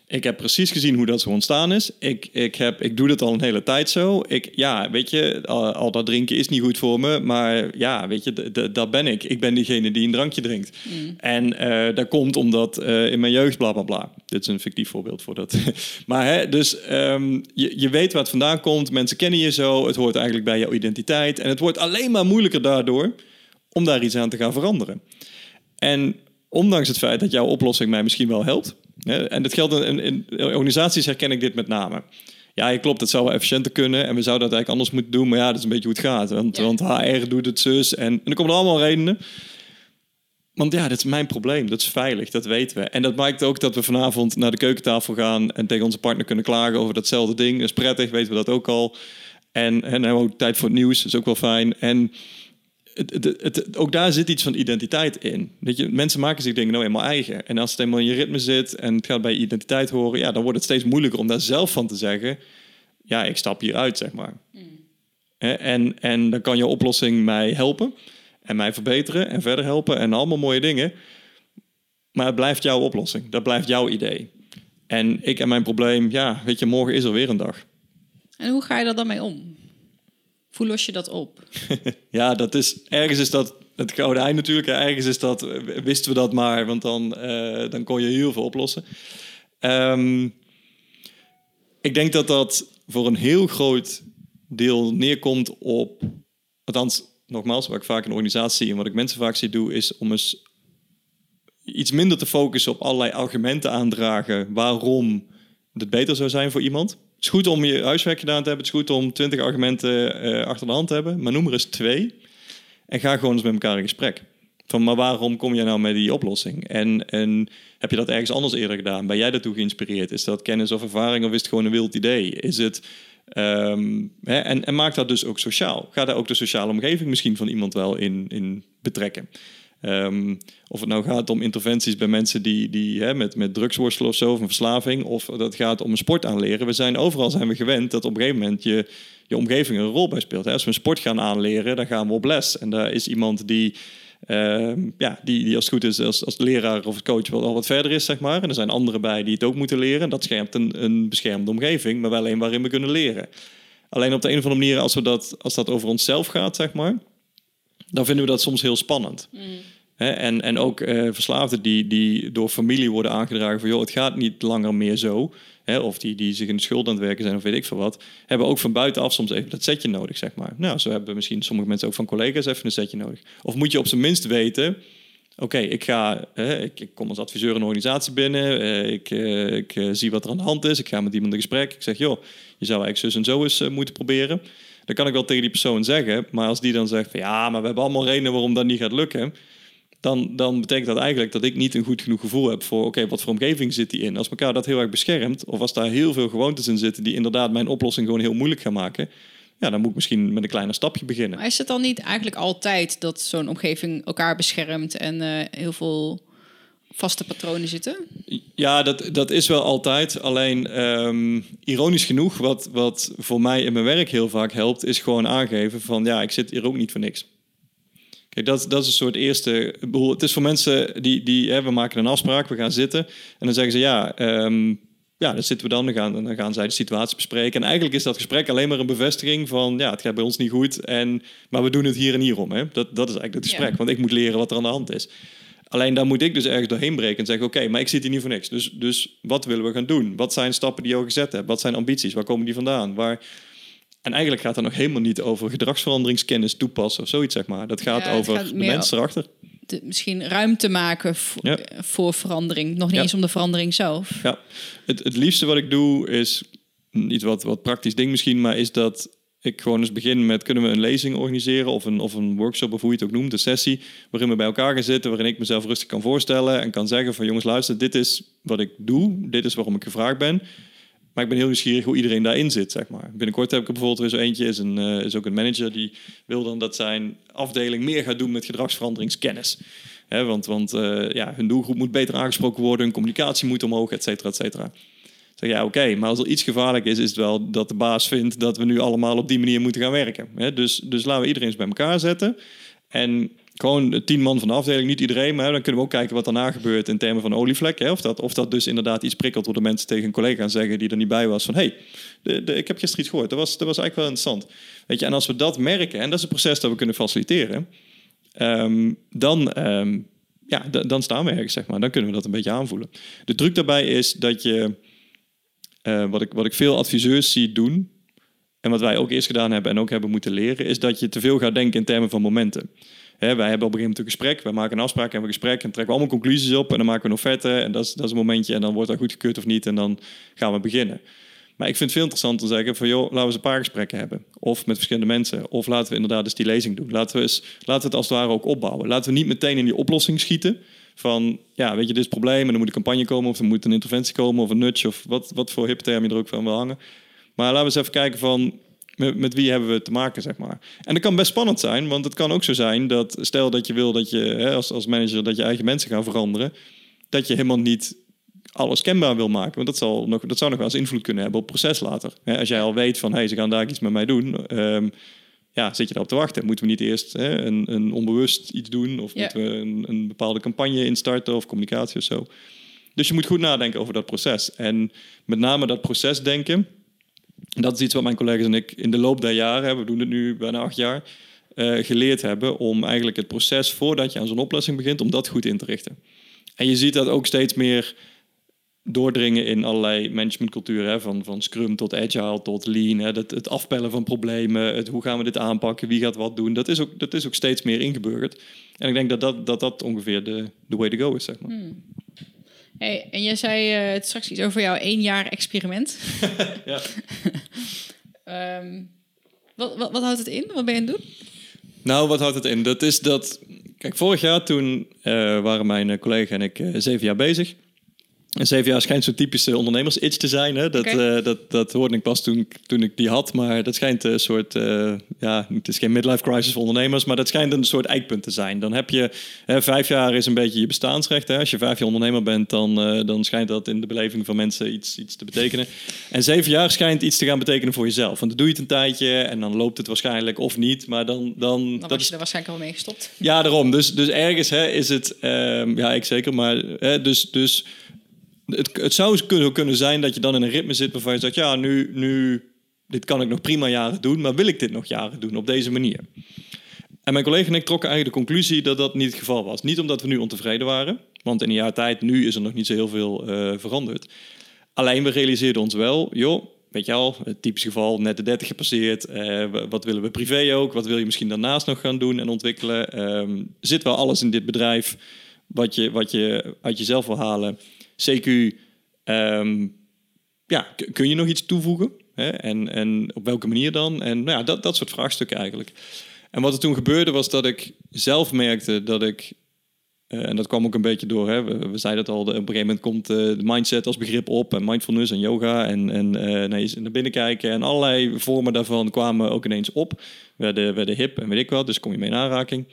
Ik heb precies gezien hoe dat zo ontstaan is. Ik, ik, heb, ik doe dat al een hele tijd zo. Ik, ja, weet je, al, al dat drinken is niet goed voor me. Maar ja, weet je, dat ben ik. Ik ben diegene die een drankje drinkt. En eh, dat komt omdat eh, in mijn jeugd bla bla bla. Dit is een fictief voorbeeld voor dat. <laughs> maar hè, dus ehm, je, je weet waar het vandaan komt. Mensen kennen je zo. Het hoort eigenlijk bij jouw identiteit. En het wordt alleen maar moeilijker daardoor om daar iets aan te gaan veranderen. En ondanks het feit dat jouw oplossing mij misschien wel helpt. Hè, en dat geldt in, in, organisaties herken ik dit met name. Ja, je klopt, het zou wel efficiënter kunnen en we zouden dat eigenlijk anders moeten doen. Maar ja, dat is een beetje hoe het gaat. Want, Ja. want HR doet het zus en, en er komen er allemaal redenen. Want ja, dat is mijn probleem. Dat is veilig, dat weten we. En dat maakt ook dat we vanavond naar de keukentafel gaan en tegen onze partner kunnen klagen over datzelfde ding. Dat is prettig, weten we dat ook al. En, en dan hebben we ook tijd voor het nieuws, dat is ook wel fijn. En het, het, het- ook daar zit iets van identiteit in. Dat je, mensen maken zich dingen nou eenmaal eigen. En als het eenmaal in je ritme zit en het gaat bij je identiteit horen, ja, dan wordt het steeds moeilijker om daar zelf van te zeggen: ja, ik stap hieruit, zeg maar. Hè, En, en dan kan je oplossing mij helpen en mij verbeteren en verder helpen en allemaal mooie dingen. Maar het blijft jouw oplossing, dat blijft jouw idee. En ik en mijn probleem, ja, weet je, morgen is er weer een dag. En hoe ga je er dan mee om? Hoe los je dat op? <laughs> Ja, dat is, ergens is dat het gouden ei natuurlijk. Ergens is dat, wisten we dat maar, want dan, eh, dan kon je heel veel oplossen. Ehm, ik denk dat dat voor een heel groot deel neerkomt op, althans, nogmaals, wat ik vaak in organisatie en wat ik mensen vaak zie doen, is om eens iets minder te focussen op allerlei argumenten aandragen waarom het beter zou zijn voor iemand. Het is goed om je huiswerk gedaan te hebben. Het is goed om twintig argumenten uh, achter de hand te hebben. Maar noem er eens twee. En ga gewoon eens met elkaar in gesprek. Van, maar waarom kom je nou met die oplossing? En, en heb je dat ergens anders eerder gedaan? Ben jij daartoe geïnspireerd? Is dat kennis of ervaring of is het gewoon een wild idee? Is het... Ehm, hè, en, en maak dat dus ook sociaal. Ga daar ook de sociale omgeving misschien van iemand wel in, in betrekken. Ehm, of het nou gaat om interventies bij mensen die, die hè, met, met drugs of zo, of een verslaving, of dat gaat om een sport aanleren. We zijn overal zijn we gewend dat op een gegeven moment je, je omgeving een rol bij speelt. Hè. Als we een sport gaan aanleren, dan gaan we op les. En daar is iemand die, ehm, ja, die, die als het goed is, als, als leraar of coach wel al wat verder is, zeg maar. En er zijn anderen bij die het ook moeten leren. Dat schermt een, een beschermde omgeving, maar wel een waarin we kunnen leren. Alleen op de een of andere manier, als, we dat, als dat over onszelf gaat, zeg maar dan vinden we dat soms heel spannend. Mm. en, en ook uh, verslaafden die, die door familie worden aangedragen van... joh, het gaat niet langer meer zo. of die, die zich in de schuld aan het werken zijn of weet ik veel wat... hebben ook van buitenaf soms even dat setje nodig, zeg maar. Nou, zo hebben misschien sommige mensen ook van collega's even een setje nodig. Of moet je op zijn minst weten... Oké, ik ga, ik, ik, kom als adviseur een organisatie binnen. Eh, ik, eh, ik zie wat er aan de hand is. Ik ga met iemand in gesprek. Ik zeg, joh, je zou eigenlijk zus en zo eens moeten proberen dan kan ik wel tegen die persoon zeggen. Maar als die dan zegt van ja, maar we hebben allemaal redenen waarom dat niet gaat lukken. Dan, dan betekent dat eigenlijk dat ik niet een goed genoeg gevoel heb voor oké, wat voor omgeving zit die in. Als elkaar dat heel erg beschermt, of als daar heel veel gewoontes in zitten die inderdaad mijn oplossing gewoon heel moeilijk gaan maken. Ja, dan moet ik misschien met een kleiner stapje beginnen. Maar is het dan niet eigenlijk altijd dat zo'n omgeving elkaar beschermt en uh, heel veel vaste patronen zitten? Ja, dat, dat is wel altijd. Alleen um, ironisch genoeg, wat, wat voor mij in mijn werk heel vaak helpt, is gewoon aangeven van ja, ik zit hier ook niet voor niks. Kijk, dat, dat is een soort eerste. Het is voor mensen die, die hè, we maken een afspraak, we gaan zitten. En dan zeggen ze ja, um, ja, dan zitten we dan, dan gaan, dan gaan zij de situatie bespreken. En eigenlijk is dat gesprek alleen maar een bevestiging van ja, het gaat bij ons niet goed. En, maar we doen het hier en hierom. Hè? Dat, dat is eigenlijk het gesprek. Want ik moet leren wat er aan de hand is. Alleen dan moet ik dus ergens doorheen breken en zeggen: Oké, maar ik zit hier niet voor niks. Dus, dus wat willen we gaan doen? Wat zijn stappen die je al gezet hebt? Wat zijn ambities? Waar komen die vandaan? Waar... En eigenlijk gaat het nog helemaal niet over gedragsveranderingskennis toepassen of zoiets, zeg maar. Dat gaat over de mensen erachter. De, misschien ruimte maken voor, voor verandering. Nog niet eens om de verandering zelf. Ja, het, het liefste wat ik doe is niet wat, wat praktisch ding misschien, maar is dat ik gewoon eens begin met kunnen we een lezing organiseren of een, of een workshop of hoe je het ook noemt, een sessie waarin we bij elkaar gaan zitten, waarin ik mezelf rustig kan voorstellen en kan zeggen van jongens luister, dit is wat ik doe, dit is waarom ik gevraagd ben. Maar ik ben heel nieuwsgierig hoe iedereen daarin zit, zeg maar. Binnenkort heb ik er bijvoorbeeld weer zo eentje, is, een, uh, is ook een manager die wil dan dat zijn afdeling meer gaat doen met gedragsveranderingskennis. Want want uh, ja, hun doelgroep moet beter aangesproken worden, hun communicatie moet omhoog, et cetera, et cetera. Zeg ja, oké, maar als er iets gevaarlijk is, is het wel dat de baas vindt dat we nu allemaal op die manier moeten gaan werken. dus, dus laten we iedereen eens bij elkaar zetten. En gewoon tien man van de afdeling, niet iedereen, maar dan kunnen we ook kijken wat daarna gebeurt in termen van olievlek. Hè? Of, dat, of dat dus inderdaad iets prikkelt door de mensen tegen een collega zeggen die er niet bij was van hé, hey, ik heb gisteren iets gehoord, dat was, dat was eigenlijk wel interessant. Weet je, en als we dat merken, en dat is een proces dat we kunnen faciliteren, um, dan, um, ja, dan staan we ergens, zeg maar. Dan kunnen we dat een beetje aanvoelen. De truc daarbij is dat je uh, wat, ik, wat ik veel adviseurs zie doen, en wat wij ook eerst gedaan hebben en ook hebben moeten leren, is dat je te veel gaat denken in termen van momenten. Hè, wij hebben op een gegeven moment een gesprek, wij maken een afspraak, hebben een gesprek en trekken we allemaal conclusies op en dan maken we een offerte en dat is, dat is een momentje en dan wordt dat goedgekeurd of niet en dan gaan we beginnen. Maar ik vind het veel interessanter te zeggen van joh, laten we eens een paar gesprekken hebben. Of met verschillende mensen. Of laten we inderdaad eens die lezing doen. Laten we, eens, laten we het als het ware ook opbouwen. Laten we niet meteen in die oplossing schieten. Van, ja, weet je, dit is probleem en dan moet een campagne komen of er moet een interventie komen of een nudge of wat, wat voor je er ook van wil hangen. Maar laten we eens even kijken van, met, met, wie hebben we te maken, zeg maar. En dat kan best spannend zijn, want het kan ook zo zijn dat, stel dat je wil dat je hè, als, als manager dat je eigen mensen gaan veranderen, dat je helemaal niet alles kenbaar wil maken. Want dat, zal nog, dat zou nog wel eens invloed kunnen hebben op proces later. Als jij al weet van, hey, ze gaan daar iets met mij doen... Ehm, ja, zit je daarop te wachten? Moeten we niet eerst hè, een, een, onbewust iets doen? Of moeten we een, een, bepaalde campagne instarten of communicatie of zo? Dus je moet goed nadenken over dat proces. En met name dat proces denken, dat is iets wat mijn collega's en ik in de loop der jaren, we doen het nu bijna acht jaar, uh, geleerd hebben om eigenlijk het proces voordat je aan zo'n oplossing begint, om dat goed in te richten. En je ziet dat ook steeds meer doordringen in allerlei managementculturen. Hè, van, van Scrum tot Agile tot Lean. Hè, het, het afpellen van problemen. Het, hoe gaan we dit aanpakken? Wie gaat wat doen? Dat is ook, dat is ook steeds meer ingeburgerd. En ik denk dat dat, dat, dat ongeveer de, de way to go is, zeg maar. Hmm. Hey, en jij zei uh, het straks iets over jouw één jaar experiment. <laughs> <laughs> ja. um, wat, wat, wat, houdt het in? Wat ben je aan het doen? Nou, wat houdt het in? Dat is dat... Kijk, vorig jaar toen uh, waren mijn collega en ik uh, zeven jaar bezig. En zeven jaar schijnt zo'n typische ondernemers-itch te zijn. Hè? Dat, Oké. eh, dat, dat hoorde ik pas toen, toen ik die had. Maar dat schijnt een soort... eh, ja, het is geen midlife crisis voor ondernemers. Maar dat schijnt een soort eikpunt te zijn. Dan heb je... Hè, vijf jaar is een beetje je bestaansrecht. Hè? Als je vijf jaar ondernemer bent, dan, eh, dan schijnt dat in de beleving van mensen iets, iets te betekenen. En zeven jaar schijnt iets te gaan betekenen voor jezelf. Want dan doe je het een tijdje en dan loopt het waarschijnlijk of niet. Maar dan... dan Dan dat was is je er waarschijnlijk al mee gestopt. ja, daarom. Dus, dus ergens hè, is het... ehm, ja, ik zeker. Maar hè, dus... dus het, het zou kunnen, kunnen zijn dat je dan in een ritme zit waarvan je zegt... ja, nu, nu... Dit kan ik nog prima jaren doen, maar wil ik dit nog jaren doen op deze manier? En mijn collega en ik trokken eigenlijk de conclusie dat dat niet het geval was. Niet omdat we nu ontevreden waren, want in een jaar tijd, nu is er nog niet zo heel veel eh, veranderd. Alleen we realiseerden ons wel, joh, weet je al, het typisch geval, net de 30 gepasseerd. eh, wat willen we privé ook? Wat wil je misschien daarnaast nog gaan doen en ontwikkelen? Ehm, zit wel alles in dit bedrijf wat je, wat je uit jezelf wil halen? CQ, ehm, ja, kun je nog iets toevoegen? Hè? En, en op welke manier dan? En nou ja, dat, dat soort vraagstukken eigenlijk. En wat er toen gebeurde was dat ik zelf merkte dat ik eh, en dat kwam ook een beetje door. Hè. We, we zeiden het al, op een gegeven moment komt eh, de mindset als begrip op. En mindfulness en yoga. En, en nee, naar binnen kijken. En allerlei vormen daarvan kwamen ook ineens op. Werden, werden hip en weet ik wat. Dus kom je mee in aanraking.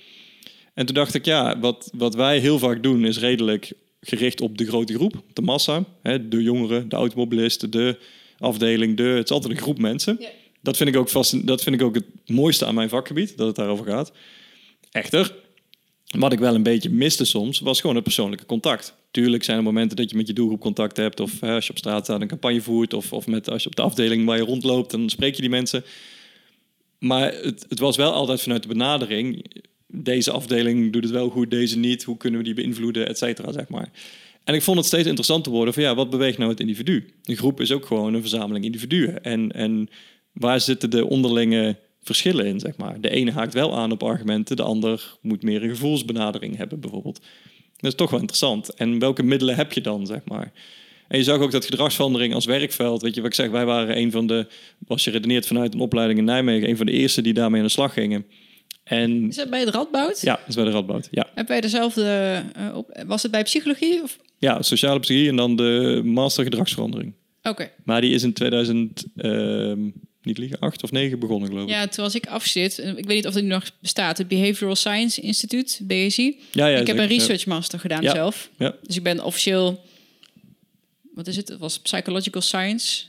En toen dacht ik, ja, wat, wat wij heel vaak doen is redelijk gericht op de grote groep. De massa. Hè, de jongeren, de automobilisten, de afdeling. De, het is altijd een groep mensen. Ja. Dat, vind ik ook vast, dat vind ik ook het mooiste aan mijn vakgebied. Dat het daarover gaat. Echter, wat ik wel een beetje miste soms, was gewoon het persoonlijke contact. Tuurlijk zijn er momenten dat je met je doelgroep contact hebt. Of hè, als je op straat staat een campagne voert. Of, of met, als je op de afdeling waar je rondloopt, dan spreek je die mensen. Maar het, het was wel altijd vanuit de benadering. Deze afdeling doet het wel goed, deze niet. Hoe kunnen we die beïnvloeden, et cetera, zeg maar. En ik vond het steeds interessanter worden van ja, wat beweegt nou het individu? Een groep is ook gewoon een verzameling individuen. En, en waar zitten de onderlinge verschillen in, zeg maar? De ene haakt wel aan op argumenten, de ander moet meer een gevoelsbenadering hebben, bijvoorbeeld. Dat is toch wel interessant. En welke middelen heb je dan, zeg maar? En je zag ook dat gedragsverandering als werkveld, weet je wat ik zeg, wij waren een van de, als je redeneert vanuit een opleiding in Nijmegen, een van de eerste die daarmee aan de slag gingen. En Is dat bij het Radboud? ja, dat is bij de Radboud. Ja. Heb jij dezelfde... eh, op, was het bij psychologie? Of? ja, sociale psychologie en dan de master gedragsverandering. Oké. Maar die is in 2000, ehm, niet liegen, 8 of 9 begonnen, geloof ik. Ja, toen was ik afstudeerd. Ik weet niet of het nu nog bestaat. Het Behavioral Science Institute, BSI. ja, ja ik heb een research master gedaan Ja. zelf. Ja. Dus ik ben officieel... Wat is het? Het was Psychological Science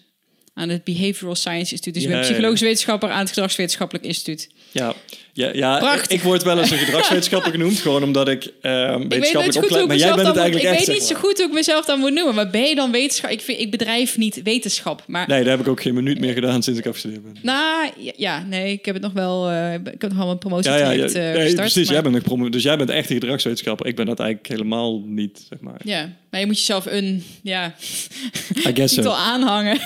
aan het Behavioral Science Instituut. Dus ik ben psychologisch wetenschapper aan het Gedragswetenschappelijk Instituut. Ja, ja, ja ik, ik word wel eens een gedragswetenschapper genoeg, gewoon omdat ik Ik nooit wetenschappelijk opleid, ik maar jij bent het moet, eigenlijk Ik echt. weet niet zo goed hoe ik mezelf dan moet noemen. Maar ben je dan wetenschap? Ik, vind, ik bedrijf niet wetenschap. Maar Nee, daar heb ik ook geen minuut meer gedaan sinds ik afgestudeerd ben. nou, ja, ja, nee, ik heb het nog wel... eh, ik heb nog wel een Ja, ja, promotietraject ja, eh, nee, precies. maar- Jij bent nog promo, dus jij bent echt een gedragswetenschapper. Ik ben dat eigenlijk helemaal niet, zeg maar. Ja, maar je moet jezelf een ja, <laughs> titel so. aanhangen.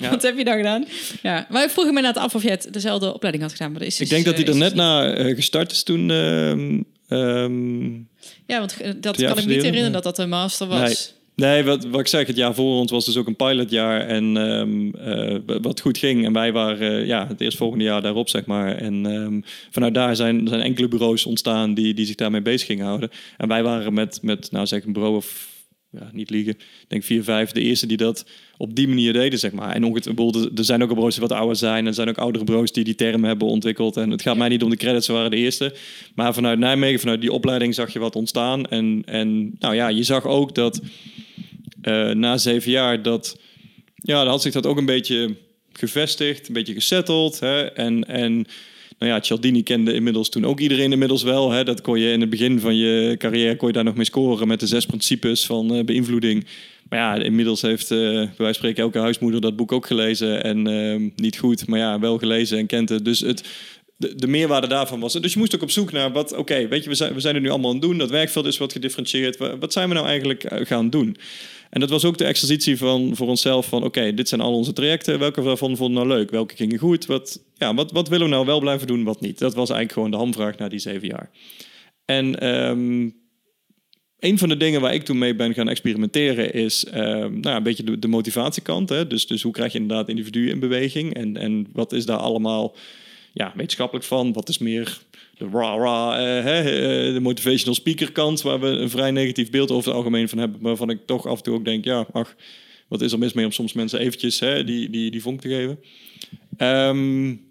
Ja. <laughs> Wat heb je dan gedaan? Ja, maar ik vroeg me inderdaad af of je het dezelfde opleiding had gedaan. Maar dat is Ik dus, denk dat eh, net na eh, gestart is toen. ehm, ehm. Ja, want eh, dat kan ik niet herinneren maar- dat dat een master was. Nee, wat, wat ik zeg, het jaar voor ons was dus ook een pilotjaar. En ehm, eh, wat goed ging. En wij waren eh, ja, het eerstvolgende jaar daarop, zeg maar. En vanuit daar zijn, zijn enkele bureaus ontstaan die, die zich daarmee bezig gingen houden. En wij waren met, met nou zeg, een bureau of, ja, niet liegen, ik denk vier, vijf, de eerste die dat op die manier deden, zeg maar. En ongetwijfeld, er zijn ook bureaus die wat ouder zijn. En er zijn ook oudere bureaus die die term hebben ontwikkeld. En het gaat mij niet om de credits, ze waren de eerste. Maar vanuit Nijmegen, vanuit die opleiding zag je wat ontstaan. En, en nou ja, je zag ook dat eh, na zeven jaar dat ja, dan had zich dat ook een beetje gevestigd, een beetje gesetteld. Hè? En, en nou ja, Cialdini kende inmiddels toen ook iedereen inmiddels wel. Hè? Dat kon je in het begin van je carrière kon je daar nog mee scoren met de zes principes van eh, beïnvloeding. Maar ja, inmiddels heeft eh bij wijze van spreken elke huismoeder dat boek ook gelezen. En ehm, niet goed, maar ja, wel gelezen en kent het. Dus het, de, de meerwaarde daarvan was. Dus je moest ook op zoek naar wat, oké, weet je, we zijn, we zijn er nu allemaal aan het doen. Dat werkveld is wat gedifferentieerd. Wat zijn we nou eigenlijk eh, gaan doen? En dat was ook de exercitie van voor onszelf van, oké, dit zijn al onze trajecten. Welke daarvan vonden we nou leuk? Welke gingen goed? Wat, ja, wat, wat willen we nou wel blijven doen, wat niet? Dat was eigenlijk gewoon de hamvraag na die zeven jaar. En um, een van de dingen waar ik toen mee ben gaan experimenteren is uh, nou een beetje de, motivatiekant. Hè? Dus, dus hoe krijg je inderdaad individuen in beweging? En, en wat is daar allemaal ja, wetenschappelijk van? Wat is meer de rah-rah, uh, de motivational speaker kant, waar we een vrij negatief beeld over het algemeen van hebben, waarvan ik toch af en toe ook denk, ja, ach, wat is er mis mee om soms mensen eventjes hè, die, die, die vonk te geven? Um,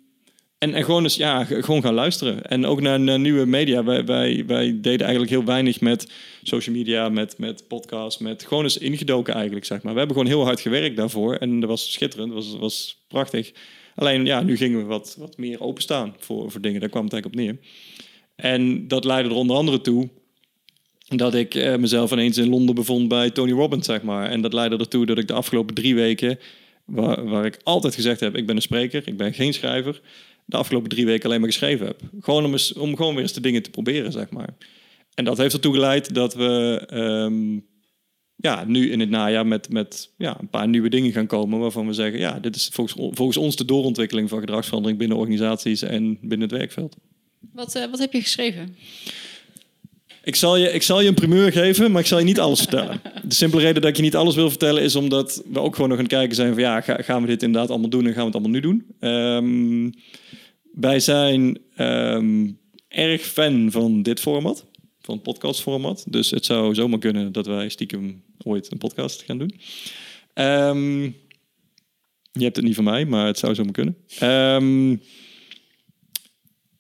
en, en gewoon, eens, ja, gewoon gaan luisteren. En ook naar, nieuwe media. Wij, wij, wij deden eigenlijk heel weinig met social media, met, met podcasts, met gewoon eens ingedoken eigenlijk, zeg maar. We hebben gewoon heel hard gewerkt daarvoor. En dat was schitterend, dat was, was prachtig. Alleen, ja, nu gingen we wat, wat meer openstaan voor, voor dingen. Daar kwam het eigenlijk op neer. En dat leidde er onder andere toe dat ik eh, mezelf ineens in Londen bevond bij Tony Robbins, zeg maar. En dat leidde ertoe dat ik de afgelopen drie weken, waar, waar ik altijd gezegd heb, ik ben een spreker, ik ben geen schrijver de afgelopen drie weken alleen maar geschreven heb. Gewoon om, eens, om gewoon weer eens de dingen te proberen, zeg maar. En dat heeft ertoe geleid dat we um, ja, nu in het najaar met, met ja, een paar nieuwe dingen gaan komen waarvan we zeggen, ja, dit is volgens, volgens ons de doorontwikkeling van gedragsverandering binnen organisaties en binnen het werkveld. Wat, uh, wat heb je geschreven? Ik zal, je, ik zal je een primeur geven, maar ik zal je niet alles vertellen. De simpele reden dat ik je niet alles wil vertellen is omdat we ook gewoon nog aan het kijken zijn van ja, gaan we dit inderdaad allemaal doen en gaan we het allemaal nu doen. Um, wij zijn um, erg fan van dit format, van podcastformat. Dus het zou zomaar kunnen dat wij stiekem ooit een podcast gaan doen. Um, je hebt het niet van mij, maar het zou zomaar kunnen. Um,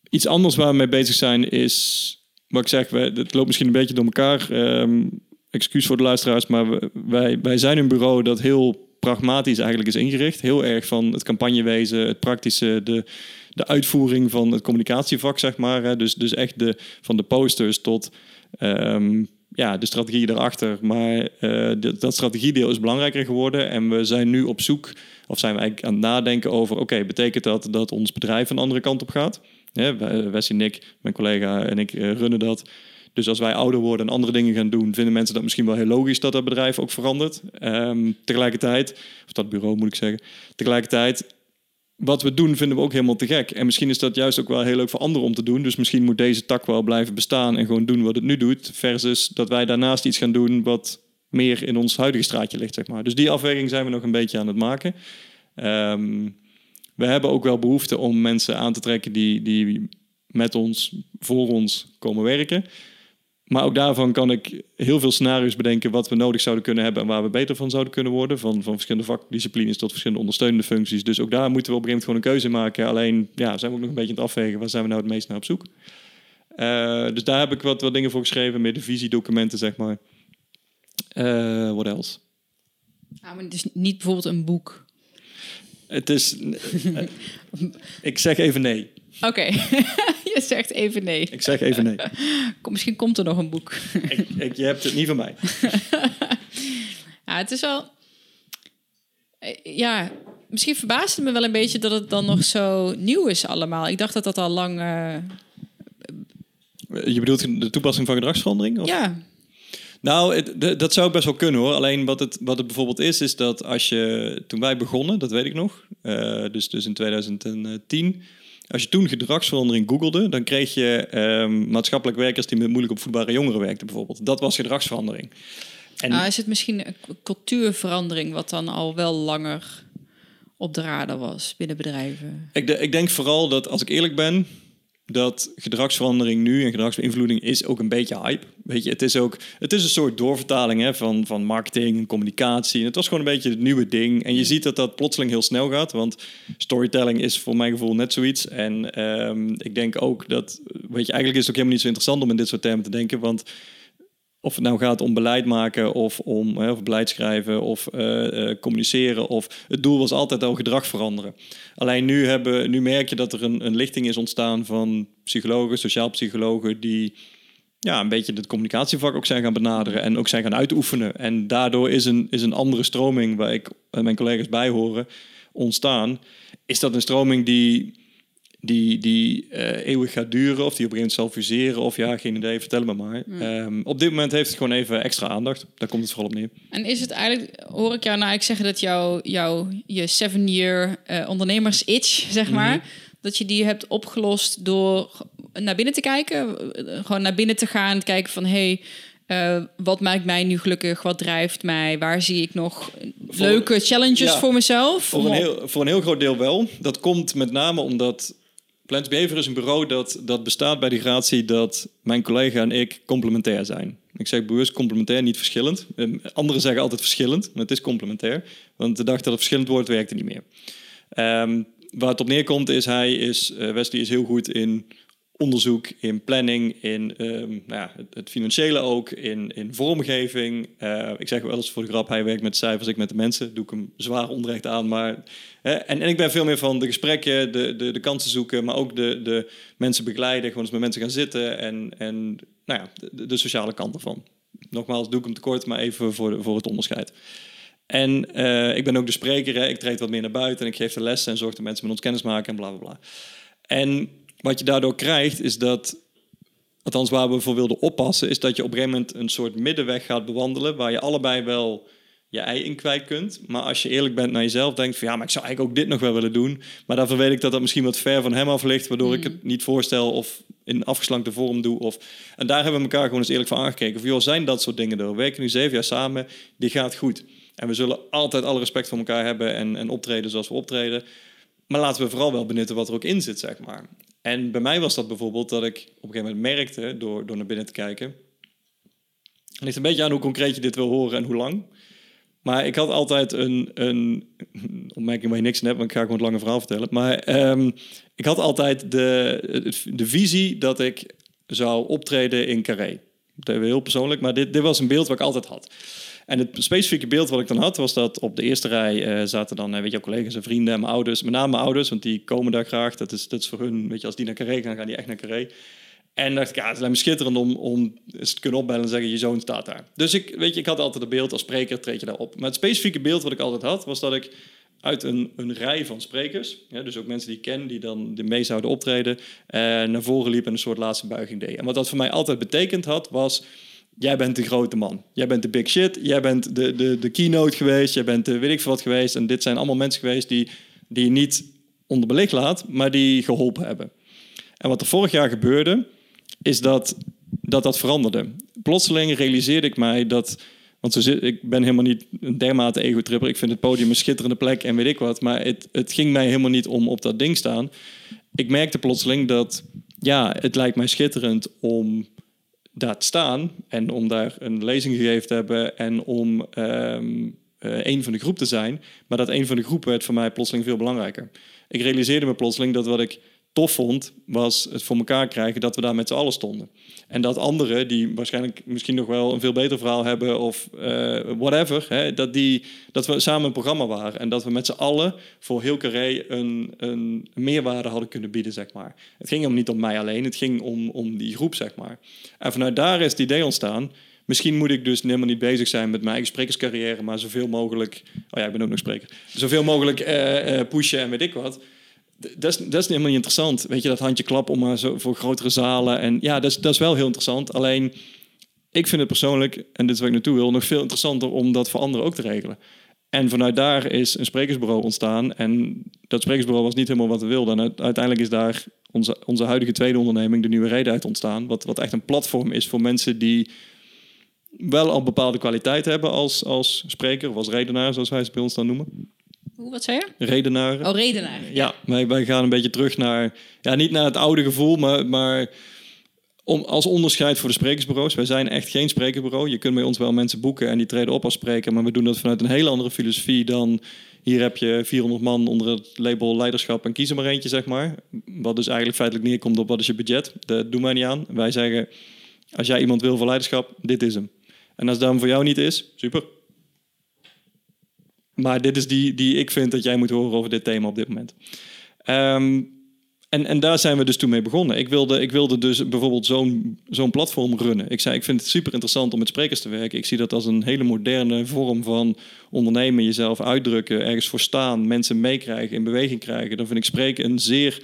iets anders waar we mee bezig zijn is, wat ik zeg, het loopt misschien een beetje door elkaar. Um, excuus voor de luisteraars, maar wij, wij zijn een bureau dat heel pragmatisch eigenlijk is ingericht. Heel erg van het campagnewezen, het praktische, de, de uitvoering van het communicatievak, zeg maar. Hè. Dus, dus echt de, van de posters tot um, ja, de strategie erachter. Maar uh, dat strategiedeel is belangrijker geworden. En we zijn nu op zoek, of zijn we eigenlijk aan het nadenken over... oké, betekent dat dat ons bedrijf een andere kant op gaat? Ja, Wessie Nick, mijn collega en ik uh, runnen dat... Dus als wij ouder worden en andere dingen gaan doen, vinden mensen dat misschien wel heel logisch dat dat bedrijf ook verandert. Um, tegelijkertijd, of dat bureau moet ik zeggen, tegelijkertijd wat we doen vinden we ook helemaal te gek. En misschien is dat juist ook wel heel leuk voor anderen om te doen. Dus misschien moet deze tak wel blijven bestaan en gewoon doen wat het nu doet. Versus dat wij daarnaast iets gaan doen wat meer in ons huidige straatje ligt, zeg maar. Dus die afweging zijn we nog een beetje aan het maken. Um, we hebben ook wel behoefte om mensen aan te trekken die, die met ons, voor ons komen werken. Maar ook daarvan kan ik heel veel scenario's bedenken wat we nodig zouden kunnen hebben en waar we beter van zouden kunnen worden. Van, van verschillende vakdisciplines tot verschillende ondersteunende functies. Dus ook daar moeten we op een gegeven moment gewoon een keuze maken. Alleen ja, zijn we ook nog een beetje aan het afwegen. Waar zijn we nou het meest naar op zoek? Uh, dus daar heb ik wat, wat dingen voor geschreven, meer de visiedocumenten, zeg maar. Uh, what else? Ah, maar het is niet bijvoorbeeld een boek. Het is. Uh, <laughs> ik zeg even nee. Oké, <laughs> je <laughs> zegt even nee. Ik zeg even nee. <laughs> Kom, misschien komt er nog een boek. <laughs> ik, ik, je hebt het niet van mij. ja, het is wel... Eh, ja, misschien verbaast het me wel een beetje dat het dan nog zo nieuw is allemaal. Ik dacht dat dat al lang... Uh... Je bedoelt de toepassing van gedragsverandering? Of? Ja. Nou, het, dat zou best wel kunnen hoor. Alleen wat het, wat het bijvoorbeeld is, is dat als je... Toen wij begonnen, dat weet ik nog, uh, dus, dus in 2010 als je toen gedragsverandering googelde, dan kreeg je um, maatschappelijk werkers die met moeilijk opvoedbare jongeren werkten bijvoorbeeld. Dat was gedragsverandering. En... Ah, is het misschien een cultuurverandering wat dan al wel langer op de radar was binnen bedrijven? Ik, de, ik denk vooral dat, als ik eerlijk ben, dat gedragsverandering nu en gedragsbeïnvloeding is ook een beetje hype. Weet je, het is ook het is een soort doorvertaling hè, van, van marketing en communicatie. En het was gewoon een beetje het nieuwe ding. En je ziet dat dat plotseling heel snel gaat, want storytelling is voor mijn gevoel net zoiets. En um, ik denk ook dat, weet je, eigenlijk is het ook helemaal niet zo interessant om in dit soort termen te denken, want of het nou gaat om beleid maken of om hè, of beleid schrijven of uh, communiceren. Of het doel was altijd al gedrag veranderen. Alleen nu, hebben, nu merk je dat er een, een lichting is ontstaan van psychologen, sociaal psychologen, die ja, een beetje het communicatievak ook zijn gaan benaderen en ook zijn gaan uitoefenen. En daardoor is een, is een andere stroming waar ik en mijn collega's bij horen ontstaan. Is dat een stroming die die, die eh, eeuwig gaat duren of die op een gegeven moment zal fuseren of ja, geen idee, vertel me maar. Ehm, op dit moment heeft het gewoon even extra aandacht. Daar komt het vooral op neer. En is het eigenlijk, hoor ik jou nou ik zeggen dat jouw jou, je seven year uh, ondernemers itch, zeg maar, mhm. dat je die hebt opgelost door naar binnen te kijken, eh, gewoon naar binnen te gaan, kijken van hey, uh, wat maakt mij nu gelukkig? Wat drijft mij? Waar zie ik nog leuke challenges voor mezelf? Voor een, heel, voor een heel groot deel wel. Dat komt met name omdat Plants Behavior is een bureau dat, dat bestaat bij die gratie dat mijn collega en ik complementair zijn. Ik zeg bewust complementair, niet verschillend. Ehm, anderen zeggen altijd verschillend, maar het is complementair. Want de dag dat het verschillend wordt, werkt het niet meer. Um, waar het op neerkomt is, hij is, uh, Wesley is heel goed in onderzoek, in planning, in um, nou ja, het, financiële ook, in, in vormgeving. Uh, ik zeg wel eens voor de grap, hij werkt met cijfers, ik met de mensen. Doe ik hem zwaar onrecht aan. Maar, en, en ik ben veel meer van de gesprekken, de, de, de kansen zoeken, maar ook de, de mensen begeleiden. Gewoon eens met mensen gaan zitten en, en nou ja, de, de sociale kant ervan. Nogmaals, doe ik hem tekort, maar even voor, voor het onderscheid. En uh, ik ben ook de spreker, hè. ik treed wat meer naar buiten en ik geef de lessen en zorg dat mensen met ons kennis maken en bla bla bla. En wat je daardoor krijgt, is dat, althans waar we voor wilden oppassen, is dat je op een gegeven moment een soort middenweg gaat bewandelen, waar je allebei wel je ei in kwijt kunt. Maar als je eerlijk bent naar jezelf, denkt van ja, maar ik zou eigenlijk ook dit nog wel willen doen. Maar daarvoor weet ik dat dat misschien wat ver van hem af ligt, waardoor ik mm. het niet voorstel of in afgeslankte vorm doe. Of... En daar hebben we elkaar gewoon eens eerlijk van aangekeken. Van joh, zijn dat soort dingen er? We werken nu zeven jaar samen, die gaat goed. En we zullen altijd alle respect voor elkaar hebben en, en optreden zoals we optreden. Maar laten we vooral wel benutten wat er ook in zit, zeg maar. En bij mij was dat bijvoorbeeld dat ik op een gegeven moment merkte, door, door naar binnen te kijken. Het ligt een beetje aan hoe concreet je dit wil horen en hoe lang. Maar ik had altijd een, een opmerking waar je niks in hebt, want ik ga gewoon het lange verhaal vertellen. Maar um, ik had altijd de, de visie dat ik zou optreden in Carré. Dat is heel persoonlijk, maar dit, dit was een beeld wat ik altijd had. En het specifieke beeld wat ik dan had, was dat op de eerste rij uh, zaten dan, uh, weet je, collega's en vrienden en mijn ouders. Met name mijn ouders, want die komen daar graag. Dat is, dat is voor hun, weet je, als die naar Carré gaan, gaan die echt naar Carré. En dacht ik, ja, het lijkt me schitterend om, om eens te kunnen opbellen en zeggen, je zoon staat daar. Dus ik, weet je, ik had altijd het beeld, als spreker treed je daar op. Maar het specifieke beeld wat ik altijd had, was dat ik uit een, een rij van sprekers, dus ook mensen die ik ken, die dan mee zouden optreden, uh, naar voren liep en een soort laatste buiging deed. En wat dat voor mij altijd betekend had, was jij bent de grote man. Jij bent de big shit. Jij bent de, de, de keynote geweest. Jij bent de weet ik wat geweest. En dit zijn allemaal mensen geweest die, die niet onder belicht laat, maar die geholpen hebben. En wat er vorig jaar gebeurde, is dat dat, dat veranderde. Plotseling realiseerde ik mij dat... Want zo ik ben helemaal niet een dermate ego-tripper. Ik vind het podium een schitterende plek en weet ik wat. Maar het, het ging mij helemaal niet om op dat ding staan. Ik merkte plotseling dat... Ja, het lijkt mij schitterend om daar te staan en om daar een lezing gegeven te hebben en om um, een van de groep te zijn. Maar dat een van de groepen werd voor mij plotseling veel belangrijker. Ik realiseerde me plotseling dat wat ik tof vond, was het voor elkaar krijgen dat we daar met z'n allen stonden. En dat anderen, die waarschijnlijk misschien nog wel een veel beter verhaal hebben of uh, whatever, hè, dat, die, dat we samen een programma waren. En dat we met z'n allen voor heel Carré een, een meerwaarde hadden kunnen bieden, zeg maar. Het ging hem niet om mij alleen, het ging om, om die groep, zeg maar. En vanuit daar is het idee ontstaan, misschien moet ik dus helemaal niet bezig zijn met mijn eigen sprekerscarrière, maar zoveel mogelijk, oh ja, ik ben ook nog spreker, zoveel mogelijk uh, pushen en weet ik wat dat is, dat is helemaal niet interessant. Weet je, dat handje klap om maar zo voor grotere zalen. En ja, dat is, dat is wel heel interessant. Alleen, ik vind het persoonlijk, en dit is wat ik naartoe wil, nog veel interessanter om dat voor anderen ook te regelen. En vanuit daar is een sprekersbureau ontstaan. En dat sprekersbureau was niet helemaal wat we wilden. En uiteindelijk is daar onze, onze huidige tweede onderneming, de Nieuwe Reden, uit ontstaan. Wat, wat echt een platform is voor mensen die wel al bepaalde kwaliteit hebben als, als spreker of als redenaar, zoals wij ze bij ons dan noemen. Hoe, wat zei je? Redenaren. Oh, redenaren. Ja, wij, wij gaan een beetje terug naar, ja, niet naar het oude gevoel, maar, maar om, als onderscheid voor de sprekersbureaus. Wij zijn echt geen sprekersbureau. Je kunt bij ons wel mensen boeken en die treden op als spreker, maar we doen dat vanuit een hele andere filosofie dan hier heb je 400 man onder het label leiderschap en kiezen maar eentje, zeg maar. Wat dus eigenlijk feitelijk neerkomt op wat is je budget. Dat doen wij niet aan. Wij zeggen, als jij iemand wil voor leiderschap, dit is hem. En als dat hem voor jou niet is, super, maar dit is die, die ik vind dat jij moet horen over dit thema op dit moment. Ehm, en, en daar zijn we dus toen mee begonnen. Ik wilde, ik wilde dus bijvoorbeeld zo'n zo'n platform runnen. Ik zei, ik vind het super interessant om met sprekers te werken. Ik zie dat als een hele moderne vorm van ondernemen, jezelf uitdrukken, ergens voor staan, mensen meekrijgen, in beweging krijgen. Dan vind ik spreken een zeer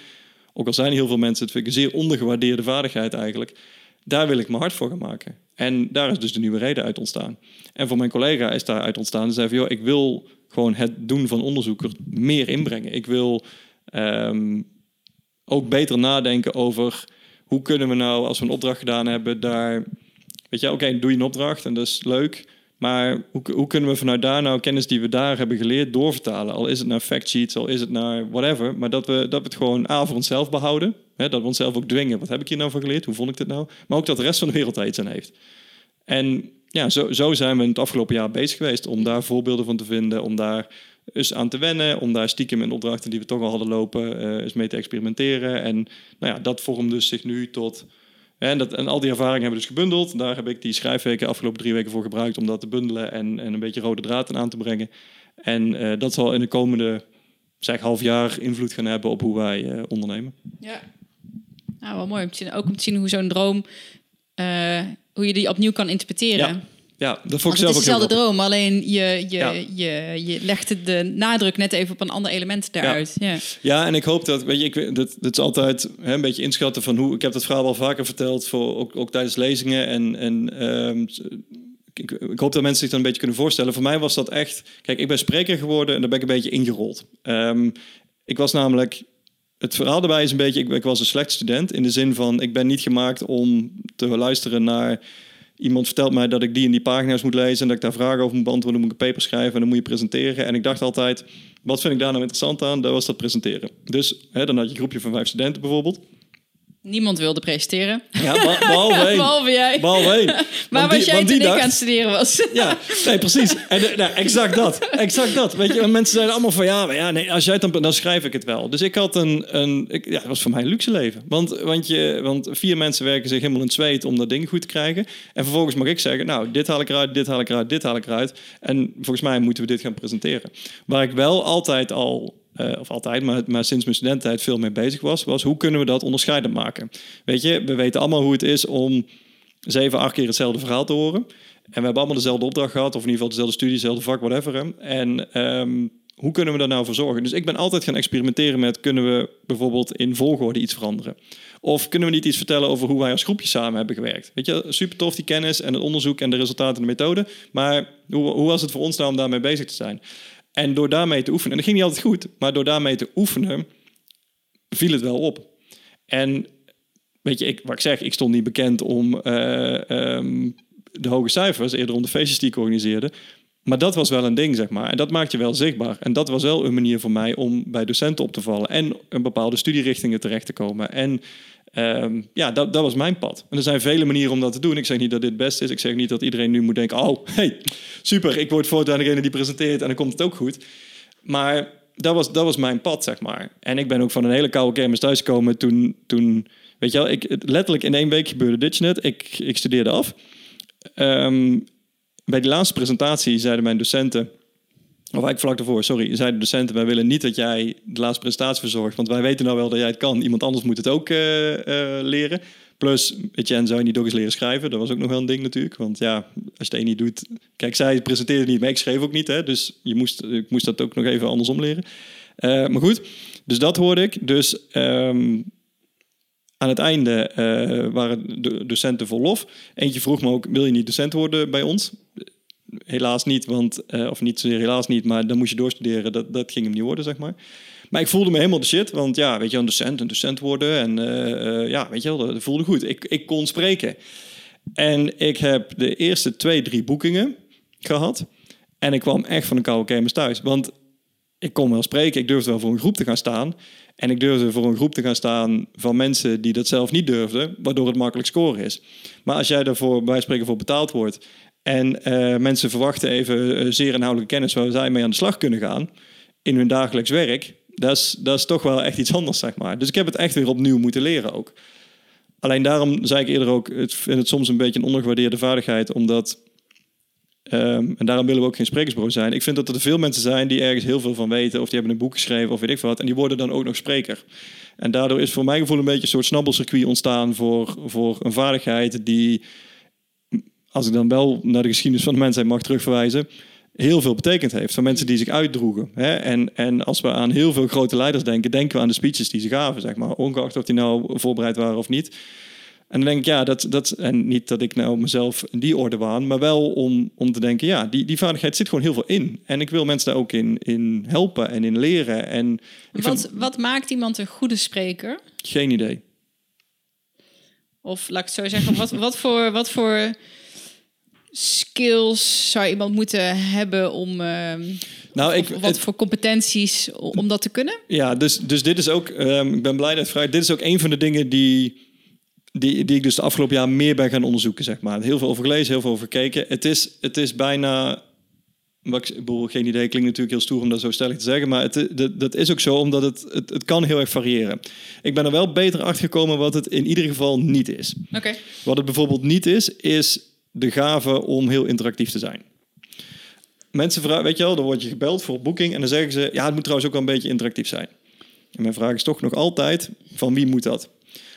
ook al zijn heel veel mensen, het vind ik een zeer ondergewaardeerde vaardigheid eigenlijk. Daar wil ik me hard voor gaan maken. En daar is dus de nieuwe reden uit ontstaan. En voor mijn collega is daaruit ontstaan. Ze zei van, joh, ik wil gewoon het doen van onderzoeker meer inbrengen. Ik wil ehm, ook beter nadenken over hoe kunnen we nou, als we een opdracht gedaan hebben, daar, weet je, oké, doe je een opdracht en dat is leuk. Maar hoe, hoe, kunnen we vanuit daar nou kennis die we daar hebben geleerd doorvertalen? Al is het naar factsheets, al is het naar whatever. Maar dat we, dat we het gewoon A voor onszelf behouden. Hè, dat we onszelf ook dwingen. Wat heb ik hier nou van geleerd? Hoe vond ik dit nou? Maar ook dat de rest van de wereld daar iets aan heeft. En ja, zo, zo zijn we het afgelopen jaar bezig geweest om daar voorbeelden van te vinden. Om daar eens aan te wennen. Om daar stiekem in opdrachten die we toch al hadden lopen uh, eens mee te experimenteren. En nou ja, dat vormt dus zich nu tot en, dat, en al die ervaringen hebben we dus gebundeld. Daar heb ik die schrijfweken afgelopen drie weken voor gebruikt om dat te bundelen en, en een beetje rode draad aan te brengen. En uh, dat zal in de komende zeg, half jaar invloed gaan hebben op hoe wij uh, ondernemen. Ja, nou, wel mooi. Ook om te zien hoe zo'n droom, hoe je die opnieuw kan interpreteren. Ja. Ja, dat vond ik zelf het is dezelfde droom, alleen je, je, je, je legt de nadruk net even op een ander element daaruit. Ja, ja. en ik hoop dat, weet je, ik, dat, dat is altijd hè, een beetje inschatten van hoe, ik heb dat verhaal wel vaker verteld, voor, ook, ook tijdens lezingen. En, en um, ik, ik, hoop dat mensen zich dan een beetje kunnen voorstellen. Voor mij was dat echt, kijk, ik ben spreker geworden en daar ben ik een beetje ingerold. Um, ik was namelijk het verhaal daarbij is een beetje, ik, ik, was een slecht student in de zin van, ik ben niet gemaakt om te luisteren naar iemand vertelt mij dat ik die en die pagina's moet lezen en dat ik daar vragen over moet beantwoorden, moet ik een paper schrijven en dan moet je presenteren. En ik dacht altijd, wat vind ik daar nou interessant aan? Dat was dat presenteren. Dus hè, dan had je een groepje van vijf studenten bijvoorbeeld. Niemand wilde presenteren. Ja, behalve <laughs> één. behalve jij. Behalve één. <laughs> maar was jij toen ik aan het studeren was? <laughs> Ja, nee, precies. En, nou, exact dat. Exact dat. Weet je, mensen zeiden allemaal van ja, maar ja, nee, als jij het dan, dan schrijf ik het wel. Dus ik had een, een ik, ja, het was voor mij een luxe leven. Want, want, je, want vier mensen werken zich helemaal in het zweet om dat ding goed te krijgen. En vervolgens mag ik zeggen, nou, dit haal ik eruit, dit haal ik eruit, dit haal ik eruit. En volgens mij moeten we dit gaan presenteren. Waar ik wel altijd al uh, of altijd, maar, maar sinds mijn studententijd veel mee bezig was, was hoe kunnen we dat onderscheidend maken? Weet je, we weten allemaal hoe het is om zeven, acht keer hetzelfde verhaal te horen. En we hebben allemaal dezelfde opdracht gehad, of in ieder geval dezelfde studie, dezelfde vak, whatever. En um, hoe kunnen we daar nou voor zorgen? Dus ik ben altijd gaan experimenteren met, kunnen we bijvoorbeeld in volgorde iets veranderen? Of kunnen we niet iets vertellen over hoe wij als groepje samen hebben gewerkt? Weet je, super tof die kennis en het onderzoek en de resultaten en de methode. Maar hoe, hoe was het voor ons nou om daarmee bezig te zijn? En door daarmee te oefenen, en dat ging niet altijd goed, maar door daarmee te oefenen, viel het wel op. En weet je, ik, wat ik zeg, ik stond niet bekend om uh, um, de hoge cijfers, eerder om de feestjes die ik organiseerde. Maar dat was wel een ding, zeg maar. En dat maakt je wel zichtbaar. En dat was wel een manier voor mij om bij docenten op te vallen en een bepaalde studierichtingen terecht te komen. En Um, ja, dat, dat was mijn pad. En er zijn vele manieren om dat te doen. Ik zeg niet dat dit het beste is. Ik zeg niet dat iedereen nu moet denken... oh, hey, super, ik word voortaan degene die presenteert... en dan komt het ook goed. Maar dat was, dat was mijn pad, zeg maar. En ik ben ook van een hele koude kermis thuisgekomen toen... toen weet je wel, ik, letterlijk in één week gebeurde dit net. Ik, ik studeerde af. Um, bij die laatste presentatie zeiden mijn docenten... Of eigenlijk vlak daarvoor, sorry, zeiden de docenten, wij willen niet dat jij de laatste presentatie verzorgt, want wij weten nou wel dat jij het kan. Iemand anders moet het ook uh, uh, leren. Plus, Etienne zou je niet ook eens leren schrijven. Dat was ook nog wel een ding natuurlijk. Want ja, als je het een niet doet... Kijk, zij presenteerde niet, maar ik schreef ook niet. Hè, dus je moest, ik moest dat ook nog even andersom leren. Uh, maar goed, dus dat hoorde ik. Dus um, aan het einde waren de docenten vol lof. Eentje vroeg me ook, wil je niet docent worden bij ons? helaas niet, want, uh, of niet zozeer helaas niet, maar dan moest je doorstuderen. Dat, dat ging hem niet worden, zeg maar. Maar ik voelde me helemaal de shit, want ja, weet je, een docent, een docent worden. En uh, ja, weet je wel, dat voelde goed. Ik, ik kon spreken. En ik heb de eerste twee, drie boekingen gehad. En ik kwam echt van een koude kermis thuis. Want ik kon wel spreken, ik durfde wel voor een groep te gaan staan. En ik durfde voor een groep te gaan staan van mensen die dat zelf niet durfden, waardoor het makkelijk scoren is. Maar als jij daarvoor bij spreken voor betaald wordt en uh, mensen verwachten even uh, zeer inhoudelijke kennis waar zij mee aan de slag kunnen gaan in hun dagelijks werk. Dat is, dat is toch wel echt iets anders, zeg maar. Dus ik heb het echt weer opnieuw moeten leren ook. Alleen daarom zei ik eerder ook, ik vind het soms een beetje een ondergewaardeerde vaardigheid, omdat, um, en daarom willen we ook geen sprekersbureau zijn. Ik vind dat er veel mensen zijn die ergens heel veel van weten, of die hebben een boek geschreven, of weet ik wat, en die worden dan ook nog spreker. En daardoor is voor mijn gevoel een beetje een soort snabbelcircuit ontstaan voor, voor een vaardigheid die als ik dan wel naar de geschiedenis van de mensheid mag terugverwijzen, heel veel betekend heeft. Van mensen die zich uitdroegen. Hè? En, en als we aan heel veel grote leiders denken, denken we aan de speeches die ze gaven, zeg maar. Ongeacht of die nou voorbereid waren of niet. En dan denk ik, ja, dat, dat, en niet dat ik nou mezelf in die orde waan, maar wel om, om te denken, ja, die, die vaardigheid zit gewoon heel veel in. En ik wil mensen daar ook in, in helpen en in leren. En ik Wat, vind, wat maakt iemand een goede spreker? geen idee. Of laat ik het zo zeggen, wat, wat, voor, wat voor skills zou iemand moeten hebben om... ehm, Nou, ik, of wat voor competenties om dat te kunnen? Ja, dus, dus dit is ook, ehm, ik ben blij dat vrij. Dit is ook een van de dingen die, die, die ik dus de afgelopen jaar meer ben gaan onderzoeken, zeg maar. Heel veel over gelezen, heel veel over gekeken. Het is, het is bijna, wat ik, bedoel, geen idee, klinkt natuurlijk heel stoer om dat zo stellig te zeggen, maar het, dat, dat is ook zo, omdat het, het, het kan heel erg variëren. Ik ben er wel beter achter gekomen wat het in ieder geval niet is. Oké. Wat het bijvoorbeeld niet is, is de gave om heel interactief te zijn. Mensen vragen, weet je wel, dan word je gebeld voor boeking en dan zeggen ze, ja, het moet trouwens ook wel een beetje interactief zijn. En mijn vraag is toch nog altijd, van wie moet dat?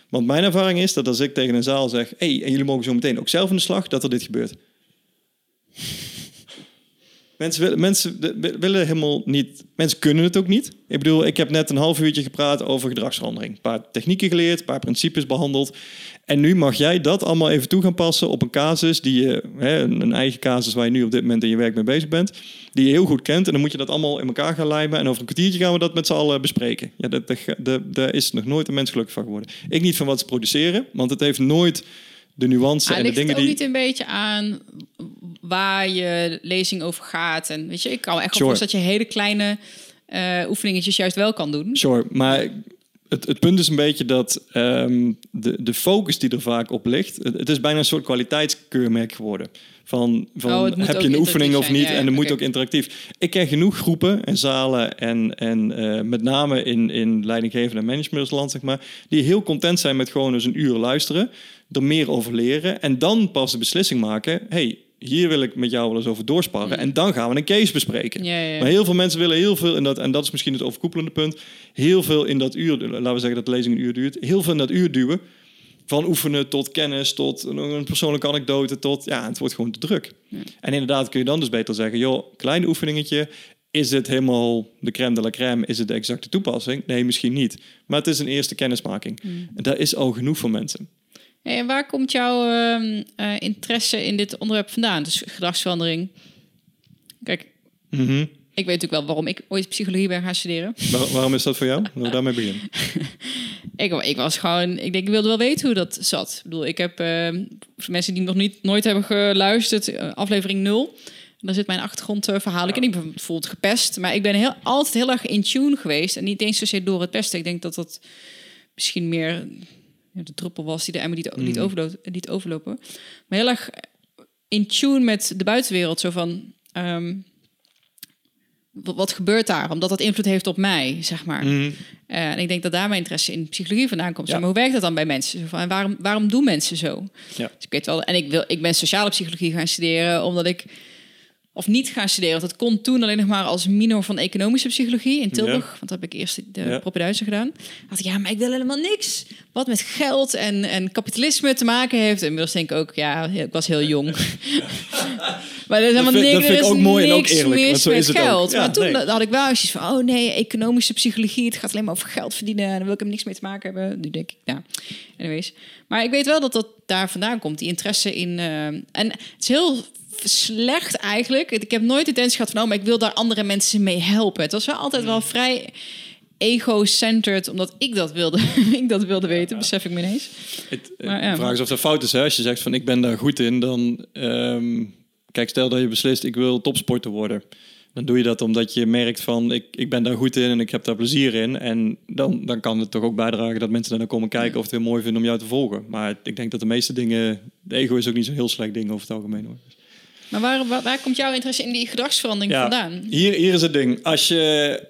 Want mijn ervaring is dat als ik tegen een zaal zeg, hey, en jullie mogen zo meteen ook zelf in de slag, dat er dit gebeurt. <laughs> Mensen willen, mensen willen helemaal niet. Mensen kunnen het ook niet. Ik bedoel, ik heb net een half uurtje gepraat over gedragsverandering. Een paar technieken geleerd, een paar principes behandeld. En nu mag jij dat allemaal even toe gaan passen op een casus die je, hè, een eigen casus waar je nu op dit moment in je werk mee bezig bent, die je heel goed kent. En dan moet je dat allemaal in elkaar gaan lijmen. En over een kwartiertje gaan we dat met z'n allen bespreken. Ja, daar is nog nooit een mens gelukkig van geworden. Ik niet van wat ze produceren, want het heeft nooit de nuance Ah, en de ligt het dingen ook die. niet een beetje aan waar je lezing over gaat? En weet je, ik kan echt Sure. dat je hele kleine eh, oefeningetjes juist wel kan doen. Sure, maar het, het punt is een beetje dat ehm, de, de focus die er vaak op ligt, het, het is bijna een soort kwaliteitskeurmerk geworden. Van, van Oh, heb je een oefening of niet? Ja, ja, en het moet ook interactief. Ik ken genoeg groepen en zalen en, en eh, met name in, in leidinggevende en managementsland, zeg maar, die heel content zijn met gewoon eens een uur luisteren, er meer over leren en dan pas de beslissing maken. hey, hier wil ik met jou wel eens over doorsparren. En dan gaan we een case bespreken. Ja, ja. Maar heel veel mensen willen heel veel in dat, en dat is misschien het overkoepelende punt, heel veel in dat uur, laten we zeggen dat de lezing een uur duurt, heel veel in dat uur duwen. Van oefenen tot kennis, tot een, een persoonlijke anekdote, tot ja, het wordt gewoon te druk. En inderdaad kun je dan dus beter zeggen, joh, klein oefeningetje, is het helemaal de crème de la crème? Is het de exacte toepassing? Nee, misschien niet. Maar het is een eerste kennismaking. En dat is al genoeg voor mensen. Hey, en waar komt jouw ehm, eh, interesse in dit onderwerp vandaan? Dus gedragsverandering. Kijk, Mhm. ik weet natuurlijk wel waarom ik ooit psychologie ben gaan studeren. Waar- waarom is dat voor jou? Laten we daarmee beginnen. <laughs> Ik, ik was gewoon, ik denk, ik wilde wel weten hoe dat zat. Ik bedoel, ik heb ehm, voor mensen die nog niet nooit hebben geluisterd, eh, aflevering 0. Daar zit mijn achtergrondverhaal. Ik en ik ben bijvoorbeeld gepest, maar ik ben heel, altijd heel erg in tune geweest. En niet eens zozeer door het pesten. Ik denk dat dat misschien meer de druppel was die de emmer liet, liet, overlo- liet overlopen. Maar heel erg in tune met de buitenwereld. Zo van, ehm, wat, wat gebeurt daar? Omdat dat invloed heeft op mij, zeg maar. Mhm. Eh, en ik denk dat daar mijn interesse in psychologie vandaan komt. Zo. Maar hoe werkt dat dan bij mensen? Zo van, en waarom, waarom doen mensen zo? Ja. Dus ik weet wel, en ik, wil, ik ben sociale psychologie gaan studeren, omdat ik, of niet gaan studeren, want dat kon toen alleen nog maar als minor van economische psychologie in Tilburg. Ja. Want dat heb ik eerst de Ja. propeduizen gedaan. dacht ik, ja, maar ik wil helemaal niks wat met geld en, en kapitalisme te maken heeft. En inmiddels denk ik ook, ja, ik was heel jong. <laughs> maar er is helemaal niks, dat vind ik ook mooi en ook eerlijk, mis zo met het geld. Ja, maar toen nee. had ik wel zoiets van, oh nee, economische psychologie, het gaat alleen maar over geld verdienen en daar wil ik hem niks mee te maken hebben. Nu denk ik, ja, anyways. Maar ik weet wel dat dat daar vandaan komt, die interesse in. eh, en het is heel slecht eigenlijk. Ik heb nooit de intentie gehad van, oh, maar ik wil daar andere mensen mee helpen. Het was wel altijd wel vrij ego-centered, omdat ik dat wilde, <laughs> ik dat wilde weten, besef ik me ineens. Het, eh, Maar ja. De vraag is of dat fout is. Hè? Als je zegt van ik ben daar goed in, dan... ehm, kijk, stel dat je beslist ik wil topsporter worden. Dan doe je dat omdat je merkt van ik, ik ben daar goed in en ik heb daar plezier in. En dan, dan kan het toch ook bijdragen dat mensen naar komen kijken of het heel mooi vinden om jou te volgen. Maar ik denk dat de meeste dingen... De ego is ook niet zo'n heel slecht ding over het algemeen hoor. Maar waar, waar, waar komt jouw interesse in die gedragsverandering vandaan? Hier, hier is het ding. Als je...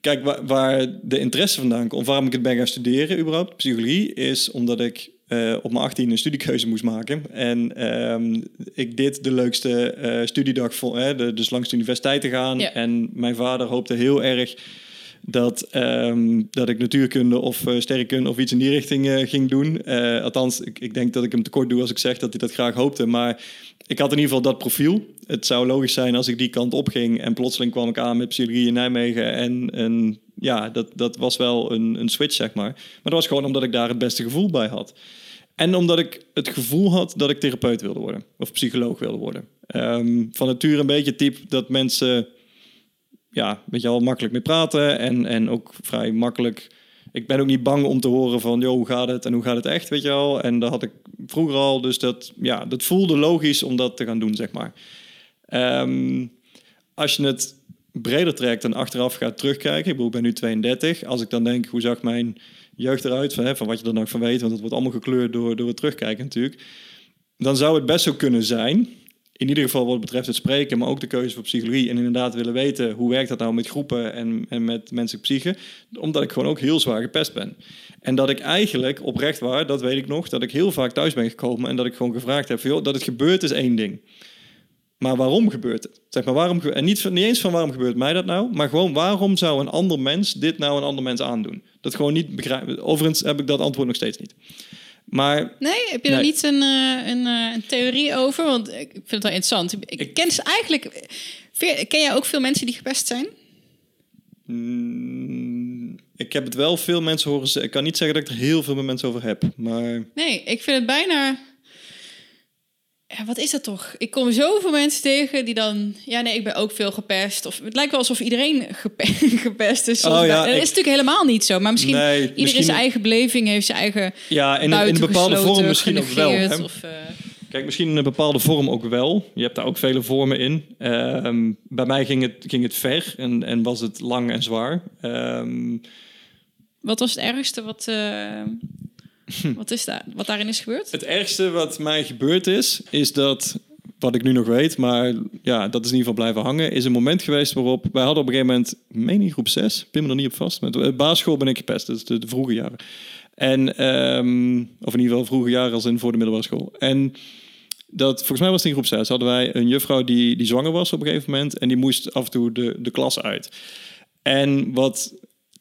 Kijk, waar, waar de interesse vandaan komt, waarom ik het ben gaan studeren überhaupt, psychologie, is omdat ik eh, op mijn 18 een studiekeuze moest maken. En ehm, ik dit de leukste eh, studiedag vond, hè, de, dus langs de universiteit te gaan. Ja. En mijn vader hoopte heel erg dat, ehm, dat ik natuurkunde of eh, sterrenkunde of iets in die richting ging doen. Althans, ik, ik denk dat ik hem tekort doe als ik zeg dat hij dat graag hoopte. Maar ik had in ieder geval dat profiel. Het zou logisch zijn als ik die kant op ging en plotseling kwam ik aan met psychologie in Nijmegen. En, en ja, dat, dat was wel een, een switch, zeg maar. Maar dat was gewoon omdat ik daar het beste gevoel bij had. En omdat ik het gevoel had dat ik therapeut wilde worden. Of psycholoog wilde worden. Ehm, van nature een beetje type dat mensen... Ja, weet je al, makkelijk mee praten. En, en ook vrij makkelijk... Ik ben ook niet bang om te horen van... joh, hoe gaat het en hoe gaat het echt, weet je wel. En dat had ik vroeger al. Dus dat, ja, dat voelde logisch om dat te gaan doen, zeg maar. Ehm, als je het breder trekt en achteraf gaat terugkijken... Ik, bedoel, ik ben nu 32. Als ik dan denk, hoe zag mijn jeugd eruit, van, hè, van wat je er nog van weet, want het wordt allemaal gekleurd door, door het terugkijken natuurlijk. Dan zou het best zo kunnen zijn, in ieder geval wat betreft het spreken, maar ook de keuze voor psychologie en inderdaad willen weten hoe werkt dat nou met groepen en, en met menselijke psyche, omdat ik gewoon ook heel zwaar gepest ben. En dat ik eigenlijk oprecht waar, dat weet ik nog, dat ik heel vaak thuis ben gekomen en dat ik gewoon gevraagd heb, dat het gebeurt is één ding. Maar waarom gebeurt het? Zeg maar waarom, en niet, niet eens van waarom gebeurt mij dat nou, maar gewoon waarom zou een ander mens dit nou een ander mens aandoen? Dat gewoon niet begrijpen. Overigens heb ik dat antwoord nog steeds niet. Maar, nee, heb je er niet een, uh, een, uh, een, theorie over? Want ik vind het wel interessant. Ik, ik ken ze eigenlijk. Ken jij ook veel mensen die gepest zijn? Mm, ik heb het wel veel mensen horen zeggen. Ik kan niet zeggen dat ik er heel veel met mensen over heb. Maar... Nee, ik vind het bijna ja, wat is dat toch? Ik kom zoveel mensen tegen die dan... Ja, nee, ik ben ook veel gepest. Of het lijkt wel alsof iedereen <laughs> gepest is. Oh, ja, dat is natuurlijk helemaal niet zo. Maar misschien nee, iedereen misschien... zijn eigen beleving heeft zijn eigen Ja, in, een, in een bepaalde vorm misschien ook wel. Hè? Of, uh... Kijk, misschien in een bepaalde vorm ook wel. Je hebt daar ook vele vormen in. Uh, bij mij ging het, ging het ver en, en was het lang en zwaar. Um... Wat was het ergste wat... Uh <laughs> wat, is daar, wat daarin is gebeurd? Het ergste wat mij gebeurd is, is dat, wat ik nu nog weet, maar ja, dat is in ieder geval blijven hangen, is een moment geweest waarop, wij hadden op een gegeven moment, meen ik groep 6, pin me er niet op vast, met basisschool ben ik gepest, dus de, de vroege jaren. En, um, of in ieder geval vroege jaren als in voor de middelbare school. En dat, volgens mij was het in groep 6, hadden wij een juffrouw die, die zwanger was op een gegeven moment en die moest af en toe de, de klas uit. En wat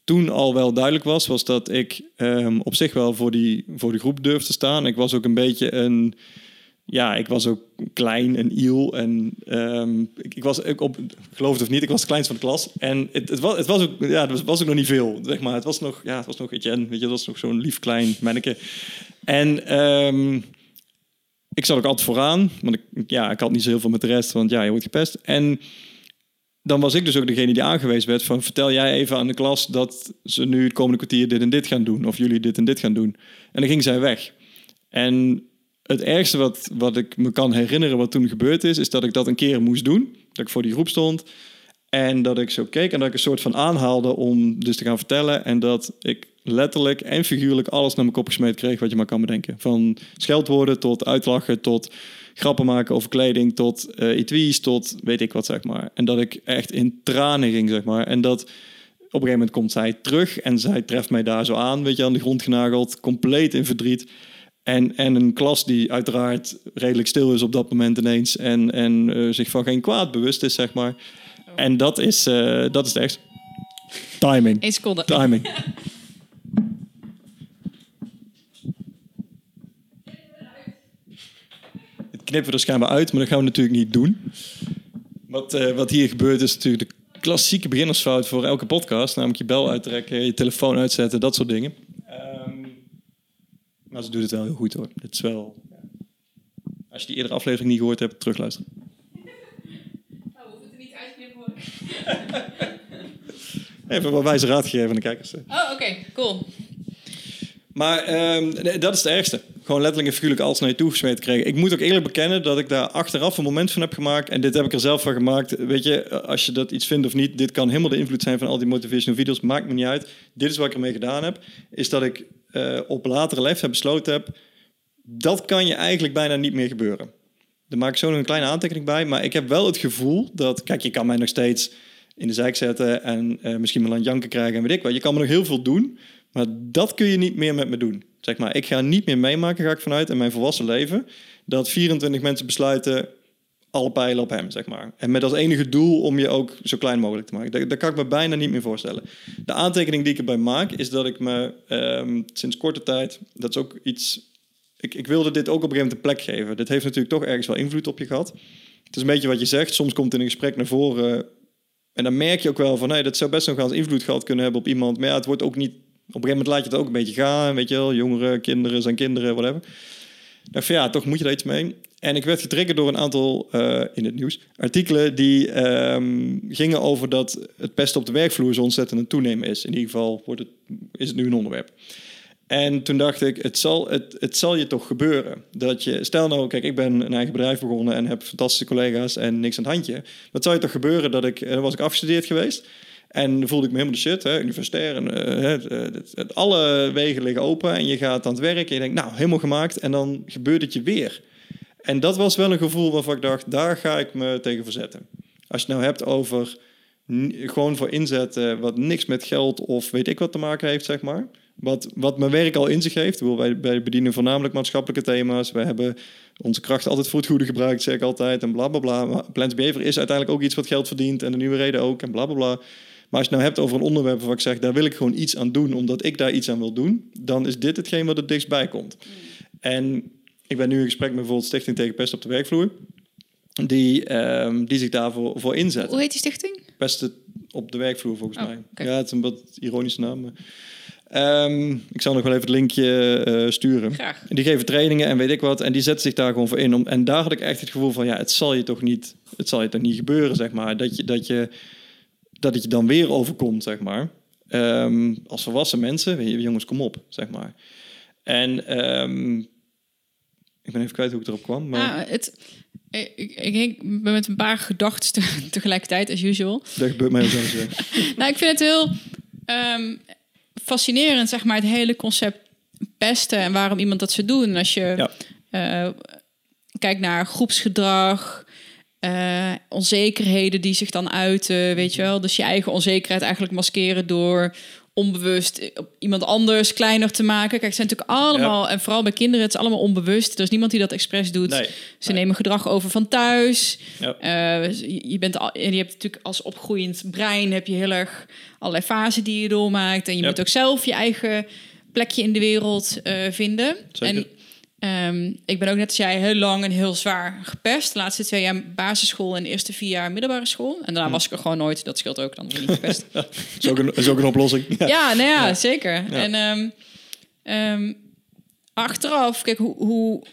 toen al wel duidelijk was, was dat ik um, op zich wel voor die, voor die groep durfde staan. Ik was ook een beetje een. Ja, ik was ook klein en iel. En um, ik, ik, was ook op, geloof het of niet, ik was het van de klas. En het, het, was, het was ook, ja, het was ook nog niet veel, zeg maar. Het was nog, ja, het was nog Etienne, weet je, dat was nog zo'n lief klein manneke. En um, ik zat ook altijd vooraan, want ik, ja, ik had niet zo heel veel met de rest, want ja, je wordt gepest. En dan was ik dus ook degene die aangewezen werd van vertel jij even aan de klas dat ze nu het komende kwartier dit en dit gaan doen of jullie dit en dit gaan doen. En dan ging zij weg. En het ergste wat, wat ik me kan herinneren wat toen gebeurd is, is dat ik dat een keer moest doen. Dat ik voor die groep stond en dat ik zo keek en dat ik een soort van aanhaalde om dus te gaan vertellen en dat ik letterlijk en figuurlijk alles naar mijn kop gesmeed kreeg wat je maar kan bedenken. Van scheldwoorden tot uitlachen tot grappen maken over kleding tot uh, etuis tot weet ik wat, zeg maar. En dat ik echt in tranen ging, zeg maar. En dat op een gegeven moment komt zij terug en zij treft mij daar zo aan, weet je, aan de grond genageld, compleet in verdriet. En, en een klas die uiteraard redelijk stil is op dat moment ineens en, en uh, zich van geen kwaad bewust is, zeg maar. En dat is, uh, dat is echt. Timing. Eén seconde. Timing. <laughs> knippen we er schijnbaar uit, maar dat gaan we natuurlijk niet doen. Wat, uh, wat hier gebeurt is natuurlijk de klassieke beginnersfout voor elke podcast. Namelijk je bel uittrekken, je telefoon uitzetten, dat soort dingen. Um, maar ze doet het wel heel goed hoor. Het is wel... Als je die eerdere aflevering niet gehoord hebt, terugluisteren. Nou, hoeft het er niet uitknippen hoor. Even wat wijze raad geven aan de kijkers. Oh, oké, okay, cool. Maar um, dat is het ergste gewoon letterlijk en figuurlijk alles naar je toe gesmeten krijgen. Ik moet ook eerlijk bekennen dat ik daar achteraf een moment van heb gemaakt. En dit heb ik er zelf van gemaakt. Weet je, als je dat iets vindt of niet, dit kan helemaal de invloed zijn van al die motivational video's. Maakt me niet uit. Dit is wat ik ermee gedaan heb. Is dat ik uh, op latere leeftijd besloten heb. Dat kan je eigenlijk bijna niet meer gebeuren. Daar maak ik zo nog een kleine aantekening bij. Maar ik heb wel het gevoel dat, kijk, je kan mij nog steeds in de zijk zetten en uh, misschien aan het janken krijgen en weet ik wat. Je kan me nog heel veel doen, maar dat kun je niet meer met me doen. Zeg maar, ik ga niet meer meemaken, ga ik vanuit, in mijn volwassen leven, dat 24 mensen besluiten alle pijlen op hem, zeg maar. En met als enige doel om je ook zo klein mogelijk te maken. Dat, kan ik me bijna niet meer voorstellen. De aantekening die ik erbij maak, is dat ik me um, sinds korte tijd, dat is ook iets ik, ik wilde dit ook op een gegeven moment een plek geven. Dit heeft natuurlijk toch ergens wel invloed op je gehad. Het is een beetje wat je zegt. Soms komt in een gesprek naar voren. En dan merk je ook wel van, hey, dat zou best nog wel eens invloed gehad kunnen hebben op iemand. Maar ja, het wordt ook niet... Op een gegeven moment laat je het ook een beetje gaan. Weet je wel, jongeren, kinderen zijn kinderen, whatever. Ik dacht ja, toch moet je daar iets mee. En ik werd getriggerd door een aantal, eh, in het nieuws, artikelen die ehm, gingen over dat het pesten op de werkvloer zo ontzettend een toenemen is. In ieder geval wordt het, is het nu een onderwerp. En toen dacht ik, het zal, het, het zal je toch gebeuren. Dat je, stel nou, kijk, ik ben een eigen bedrijf begonnen en heb fantastische collega's en niks aan het handje. Dat zou je toch gebeuren dat ik, dan was ik afgestudeerd geweest. En voelde ik me helemaal de shit, hè, universitair. En, uh, alle wegen liggen open en je gaat aan het werk en je denkt, nou, helemaal gemaakt. En dan gebeurt het je weer. En dat was wel een gevoel waarvan ik dacht, daar ga ik me tegen verzetten. Als je het nou hebt over gewoon voor inzetten wat niks met geld of weet ik wat te maken heeft, zeg maar. Wat, wat mijn werk al in zich heeft. Wij, wij bedienen voornamelijk maatschappelijke thema's. We hebben onze kracht altijd voor het goede gebruikt, zeg ik altijd. En bla bla. Maar Plants Behavior is uiteindelijk ook iets wat geld verdient. En de nieuwe reden ook. En bla bla bla. Maar als je het nou hebt over een onderwerp waar ik zeg, daar wil ik gewoon iets aan doen, omdat ik daar iets aan wil doen, dan is dit hetgeen wat het dichtstbij komt. Mm. En ik ben nu in gesprek met bijvoorbeeld Stichting tegen Pest op de Werkvloer, die, um, die zich daarvoor voor inzet. Hoe heet die stichting? Pest op de werkvloer, volgens oh, mij. Ja, het is een wat ironische naam. Um, ik zal nog wel even het linkje uh, sturen. Graag. Die geven trainingen en weet ik wat. En die zetten zich daar gewoon voor in. Om, en daar had ik echt het gevoel van... ja, het zal je toch niet, het zal je toch niet gebeuren, zeg maar. Dat je, dat je, dat het je dan weer overkomt, zeg maar. Um, als volwassen mensen, jongens, kom op, zeg maar. En um, ik ben even kwijt hoe ik erop kwam. Maar... Ah, het, ik, ik, ben met een paar gedachten <laughs> tegelijkertijd, as usual. Dat gebeurt mij ook zo. <laughs> nou, ik vind het heel um, fascinerend, zeg maar, het hele concept pesten en waarom iemand dat zou doen. Als je ja. uh, kijkt naar groepsgedrag, uh, onzekerheden die zich dan uiten, weet je wel. Dus je eigen onzekerheid eigenlijk maskeren door onbewust iemand anders kleiner te maken. Kijk, het zijn natuurlijk allemaal, en vooral bij kinderen, het is allemaal onbewust. Er is niemand die dat expres doet. Ze nemen gedrag over van thuis. Ja. Uh, je, bent al, je hebt natuurlijk als opgroeiend brein heb je heel erg allerlei fasen die je doormaakt. En je moet ook zelf je eigen plekje in de wereld uh, vinden. Zeker. En Ehm, ik ben ook net als jij heel lang en heel zwaar gepest. De laatste twee jaar basisschool en de eerste vier jaar middelbare school. En daarna was ik er gewoon nooit. Dat scheelt ook, dan niet gepest. <laughs> dat is, ook een, is ook een oplossing. <laughs> Ja, ja nou ja, zeker. En um, um, achteraf, kijk hoe, hoe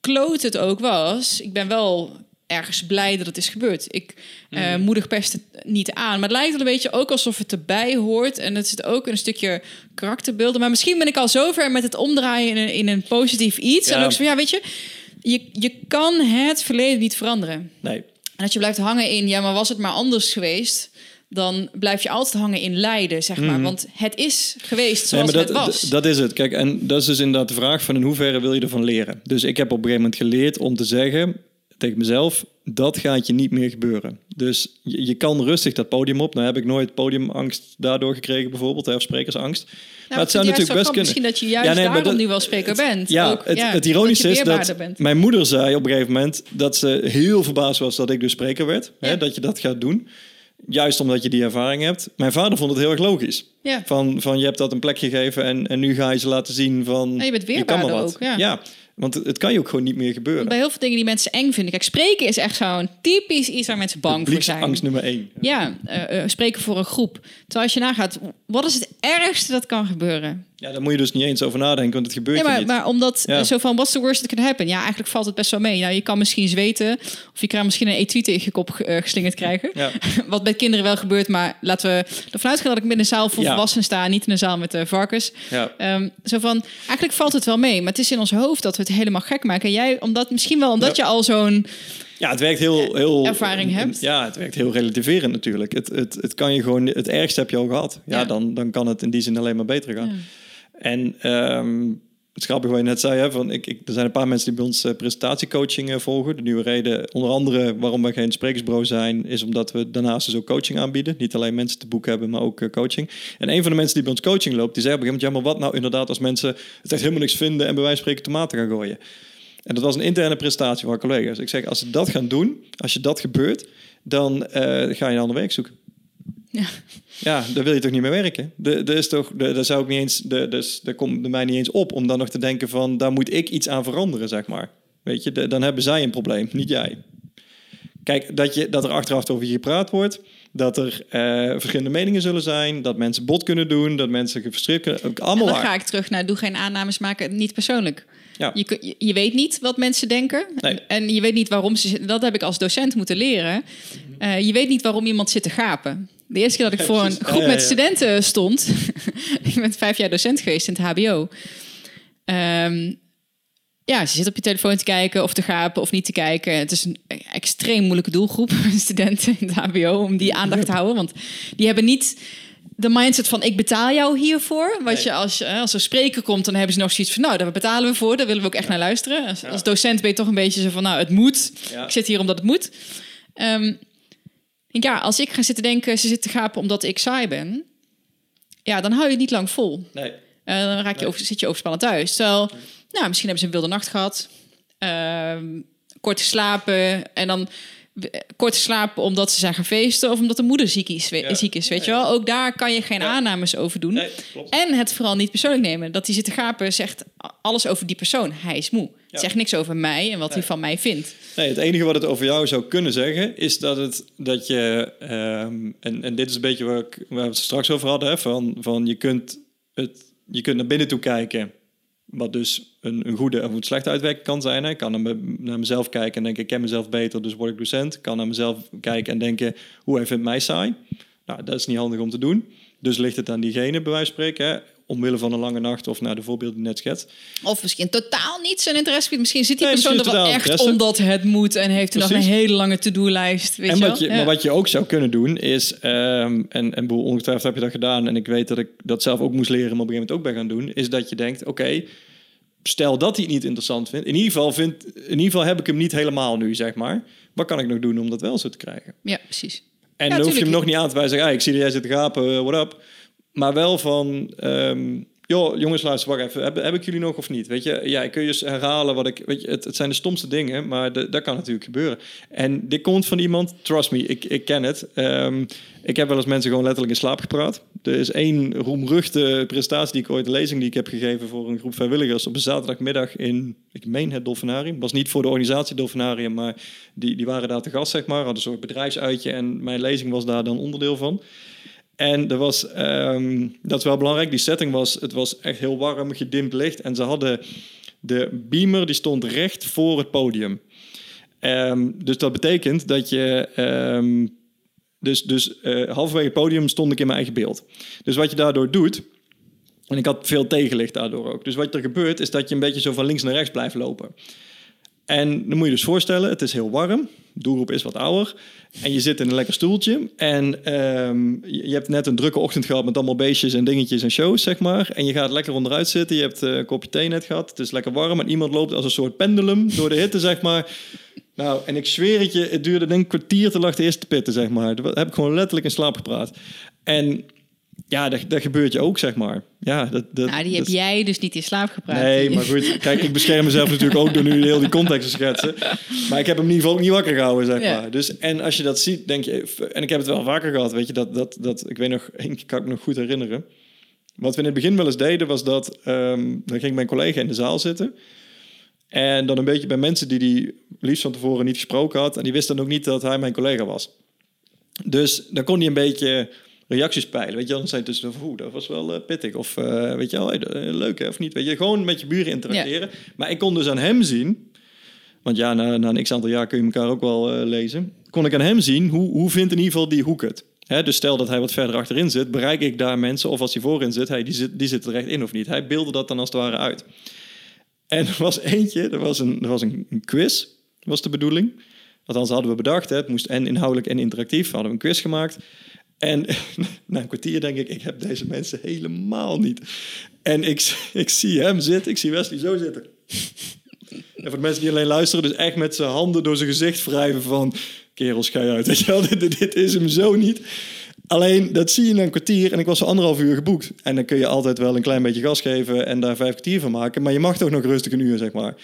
kloot het ook was. Ik ben wel ergens blij dat het is gebeurd. Ik uh, moedig pest het niet aan. Maar het lijkt wel een beetje ook alsof het erbij hoort. En het zit ook een stukje karakterbeelden. Maar misschien ben ik al zover met het omdraaien in een, in een positief iets. En ook zo ja, weet je, je, je kan het verleden niet veranderen. Nee. En als je blijft hangen in, ja, maar was het maar anders geweest dan blijf je altijd hangen in lijden, zeg maar. Mhm. Want het is geweest zoals nee, dat, het was. Dat is het. Kijk, en dat is dus inderdaad de vraag van in hoeverre wil je ervan leren. Dus ik heb op een gegeven moment geleerd om te zeggen tegen mezelf, dat gaat je niet meer gebeuren. Dus je, je, kan rustig dat podium op. Nou heb ik nooit podiumangst daardoor gekregen bijvoorbeeld, of sprekersangst. Nou, maar het zou natuurlijk best kunnen. Misschien dat je juist ja, nee, daarom nu wel spreker bent. Ja, ook, het, ja, het ironische is dat bent. mijn moeder zei op een gegeven moment dat ze heel verbaasd was dat ik dus spreker werd. Hè, dat je dat gaat doen. Juist omdat je die ervaring hebt. Mijn vader vond het heel erg logisch. Ja. Van, van je hebt dat een plek gegeven en, en nu ga je ze laten zien van... En je bent weerbaarder ook. Ja. Want het kan je ook gewoon niet meer gebeuren. Bij heel veel dingen die mensen eng vinden. Kijk, spreken is echt zo'n typisch iets waar mensen bang voor zijn. angst nummer één. Ja, uh, spreken voor een groep. Terwijl als je nagaat, wat is het ergste dat kan gebeuren? Ja, daar moet je dus niet eens over nadenken, want het gebeurt maar, niet. Maar omdat, ja. zo van, what's the worst that can happen? Ja, eigenlijk valt het best wel mee. Nou, je kan misschien zweten, of je krijgt misschien een etui tegen je kop uh, geslingerd krijgen. Ja. <laughs> Wat bij kinderen wel gebeurt, maar laten we ervan uitgaan dat ik in een zaal voor volwassenen sta, niet in een zaal met uh, varkens. Um, zo van, eigenlijk valt het wel mee, maar het is in ons hoofd dat we het helemaal gek maken. En jij, omdat, misschien wel omdat je al zo'n... Ja, het werkt heel, heel... Ervaring hebt. Ja, het werkt heel relativerend natuurlijk. Het, het, het kan je gewoon... Het ergste heb je al gehad. Ja, Dan, dan kan het in die zin alleen maar beter gaan. En um, het grappige wat je net zei, van ik, ik, er zijn een paar mensen die bij ons uh, presentatiecoaching uh, volgen. De nieuwe reden, onder andere waarom we geen sprekersbureau zijn, is omdat we daarnaast dus ook coaching aanbieden. Niet alleen mensen te boek hebben, maar ook uh, coaching. En een van de mensen die bij ons coaching loopt, die zei op een gegeven moment, ja, maar wat nou inderdaad als mensen het echt helemaal niks vinden en bij wijze van spreken tomaten gaan gooien. En dat was een interne presentatie van collega's. Ik zeg, als ze dat gaan doen, als je dat gebeurt, dan ga je een ander werk zoeken. Ja. Ja, daar wil je toch niet mee werken? De is toch, daar zou ik niet eens, de, dus, daar komt bij mij niet eens op om dan nog te denken van, daar moet ik iets aan veranderen, zeg maar. Weet je, de- dan hebben zij een probleem, niet jij. Kijk, dat, je, dat er achteraf over je gepraat wordt, dat er eh, verschillende meningen zullen zijn, dat mensen bot kunnen doen, dat mensen gefrustreerd kunnen, En allemaal dan waar. ga ik terug naar doe geen aannames maken, niet persoonlijk. Ja. Je, je, weet niet wat mensen denken. Nee. En je weet niet waarom ze. Dat heb ik als docent moeten leren. Eh, je weet niet waarom iemand zit te gapen. De eerste keer dat ik voor een groep met studenten stond. <laughs> ik ben vijf jaar docent geweest in het HBO. Ehm, ja, ze zitten op je telefoon te kijken of te gapen of niet te kijken. Het is een extreem moeilijke doelgroep, <laughs> studenten in het HBO, om die aandacht te houden. Want die hebben niet de mindset van ik betaal jou hiervoor. Wat Nee. je als, eh, als er spreker komt, dan hebben ze nog zoiets van nou, daar betalen we voor. Daar willen we ook echt naar luisteren. Als, Ja. als docent ben je toch een beetje zo van nou, het moet. Ja. Ik zit hier omdat het moet. Ehm, denk, ja, als ik ga zitten denken, ze zitten te gapen omdat ik saai ben. Ja, dan hou je het niet lang vol. Nee. Eh, dan raak je Nee. over, zit je overspannen thuis. Terwijl, nou, misschien hebben ze een wilde nacht gehad. Ehm, kort geslapen. En dan kort geslapen omdat ze zijn gaan feesten... of omdat de moeder ziek is, we- Ja. ziek is weet Ja, je ja. wel. Ook daar kan je geen Ja. aannames over doen. Nee. En het vooral niet persoonlijk nemen. Dat die zitten gapen zegt alles over die persoon. Hij is moe. Ja. Zegt niks over mij en wat Nee. hij van mij vindt. Nee, het enige wat het over jou zou kunnen zeggen, is dat, het, dat je, ehm, en, en dit is een beetje waar, ik, waar we het straks over hadden, hè, van, van je, kunt het, je kunt naar binnen toe kijken, wat dus een, een goede of een slechte uitwerking kan zijn. Hè. Ik kan naar, me- naar mezelf kijken en denken, ik ken mezelf beter, dus word ik docent. Ik kan naar mezelf kijken en denken, hoe hij vindt mij saai. Nou, dat is niet handig om te doen. Dus ligt het aan diegene, bij wijze van spreken, hè, omwille van een lange nacht of naar de voorbeelden net schets. Of misschien totaal niet zijn interesse. Misschien zit die Nee, persoon er wel echt interesse. omdat het moet... en heeft er nog een hele lange to-do-lijst. Weet En wat je, Ja. Maar wat je ook zou kunnen doen is, ehm, en, en ongetwijfeld heb je dat gedaan, en ik weet dat ik dat zelf ook moest leren, maar op een gegeven moment ook ben gaan doen, is dat je denkt, oké, stel dat hij het niet interessant vindt, in ieder, geval vindt, in ieder geval heb ik hem niet helemaal nu, zeg maar. Wat kan ik nog doen om dat wel zo te krijgen? ja, precies. En Ja, dan hoef je hem nog niet aan te wijzen, ah, ik zie dat jij zit te gapen, what up. Maar wel van, ehm, joh, jongens, luister, wacht even, heb, heb ik jullie nog of niet? Weet je, ja, ik kun je eens herhalen wat ik, weet je, het, het zijn de stomste dingen, maar dat kan natuurlijk gebeuren. En dit komt van iemand, trust me, ik, ik ken het. Ehm, ik heb wel eens mensen gewoon letterlijk in slaap gepraat. Er is één roemruchte presentatie die ik ooit, een lezing die ik heb gegeven voor een groep vrijwilligers op een zaterdagmiddag in, ik meen het Dolfinarium. was niet voor de organisatie Dolfinarium, maar die, die waren daar te gast, zeg maar. Hadden een soort bedrijfsuitje en mijn lezing was daar dan onderdeel van. En er was, ehm, dat is wel belangrijk, die setting was, het was echt heel warm, gedimd licht. En ze hadden, de beamer die stond recht voor het podium. Ehm, dus dat betekent dat je, ehm, dus, dus eh, halverwege het podium stond ik in mijn eigen beeld. Dus wat je daardoor doet, en ik had veel tegenlicht daardoor ook. Dus wat er gebeurt, is dat je een beetje zo van links naar rechts blijft lopen. En dan moet je dus voorstellen, het is heel warm. De doelgroep is wat ouder. En je zit in een lekker stoeltje. En ehm, je, hebt net een drukke ochtend gehad met allemaal beestjes en dingetjes en shows, zeg maar. En je gaat lekker onderuit zitten. Je hebt eh, een kopje thee net gehad. Het is lekker warm. En iemand loopt als een soort pendulum door de hitte, zeg maar. Nou, en ik zweer het je, het duurde denk ik een kwartier te lag de eerste pitten, zeg maar. Heb ik gewoon letterlijk in slaap gepraat. En ja, dat, dat gebeurt je ook, zeg maar. Ja, dat, dat, Nou, die heb dat- jij dus niet in slaap gepraat. Nee, maar goed. Kijk, ik bescherm mezelf natuurlijk ook door nu heel die context te schetsen. Maar ik heb hem in ieder geval ook niet wakker gehouden, zeg Ja. maar. Dus, en als je dat ziet, denk je... En ik heb het wel vaker gehad, weet je. Dat, dat, dat, ik weet nog, één keer kan ik me nog goed herinneren. Wat we in het begin wel eens deden, was dat... ehm, dan ging mijn collega in de zaal zitten. En dan een beetje bij mensen die die liefst van tevoren niet gesproken had. En die wisten dan ook niet dat hij mijn collega was. Dus dan kon hij een beetje reacties peilen. Weet je, dan hij tussen oeh, dat was wel eh, pittig. Of eh, weet je wel, hey, eh, leuk hè, of niet. Weet je, gewoon met je buren interacteren. Maar ik kon dus aan hem zien, want ja, na, na een x aantal jaar kun je elkaar ook wel lezen. Kon ik aan hem zien, hoe, hoe vindt in ieder geval die hoek het? Hè, dus stel dat hij wat verder achterin zit, bereik ik daar mensen, of als hij voorin zit, hey, die, zit die zit er recht in of niet. Hij beelde dat dan als het ware uit. En er was eentje, er was een, er was een, een quiz, was de bedoeling. Althans, hadden we bedacht, hè, het moest en inhoudelijk en interactief. We hadden een quiz gemaakt. En <laughs> na een kwartier denk ik, ik heb deze mensen helemaal niet. En ik, <laughs> ik zie hem zitten, ik zie Wesley zo zitten. En voor de mensen die alleen luisteren, dus echt met zijn handen door zijn gezicht wrijven van... Kerel, schei uit, <laughs> dit, is hem zo niet. Alleen, dat zie je na een kwartier en ik was anderhalf uur geboekt. En dan kun je altijd wel een klein beetje gas geven en daar vijf kwartier van maken. Maar je mag toch nog rustig een uur, zeg maar.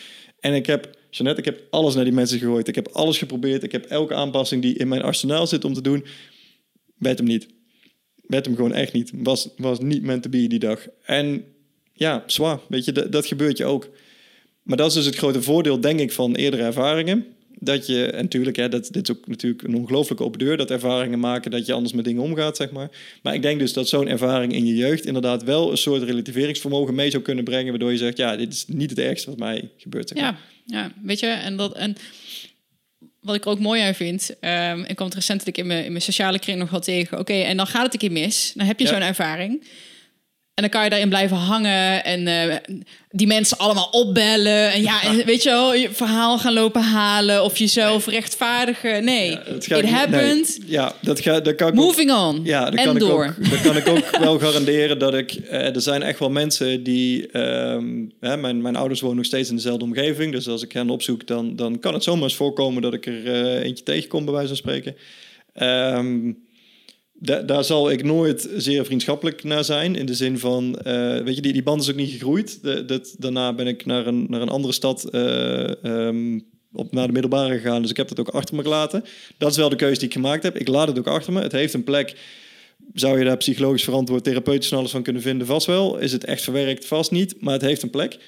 En ik heb, Jeanette, ik heb alles naar die mensen gegooid. Ik heb alles geprobeerd. Ik heb elke aanpassing die in mijn arsenaal zit om te doen, werd hem niet. werd hem gewoon echt niet. Was, was niet meant to be die dag. En ja, zwaar, weet je, dat, dat gebeurt je ook. Maar dat is dus het grote voordeel, denk ik, van eerdere ervaringen. Dat je, en natuurlijk, hè, dat, dit is ook natuurlijk een ongelooflijke open deur, dat ervaringen maken dat je anders met dingen omgaat, zeg maar. Maar ik denk dus dat zo'n ervaring in je jeugd inderdaad wel een soort relativeringsvermogen mee zou kunnen brengen, waardoor je zegt, ja, dit is niet het ergste wat mij gebeurt. Zeg maar. Ja, ja, weet je, en dat en wat ik er ook mooi aan vind, um, ik kwam het recentelijk in mijn, in mijn sociale kring nog wel tegen. Oké, en dan gaat het een keer mis, dan heb je Ja. zo'n ervaring. En dan kan je daarin blijven hangen en eh, die mensen allemaal opbellen. En ja, en weet je wel, je verhaal gaan lopen halen of jezelf rechtvaardigen. Nee, Ja, het it happened. nee. ja, dat, ga, dat kan ik ook- Moving on. Ja, dat en kan, ik door. ook, dat kan ik ook wel garanderen dat ik... eh, er zijn echt wel mensen die... ehm, hè, mijn, mijn ouders wonen nog steeds in dezelfde omgeving. Dus als ik hen opzoek, dan, dan kan het zomaar eens voorkomen... dat ik er eh, eentje tegenkom, bij wijze van spreken. Ehm, da- daar zal ik nooit zeer vriendschappelijk naar zijn. In de zin van, eh, weet je, die, die band is ook niet gegroeid. Dat, daarna ben ik naar een, naar een andere stad... eh, ehm, op naar de middelbare gegaan, dus ik heb dat ook achter me gelaten. Dat is wel de keuze die ik gemaakt heb. Ik laat het ook achter me. Het heeft een plek zou je daar psychologisch verantwoord, therapeutisch van alles van kunnen vinden? Vast wel. Is het echt verwerkt? Vast niet. Maar het heeft een plek.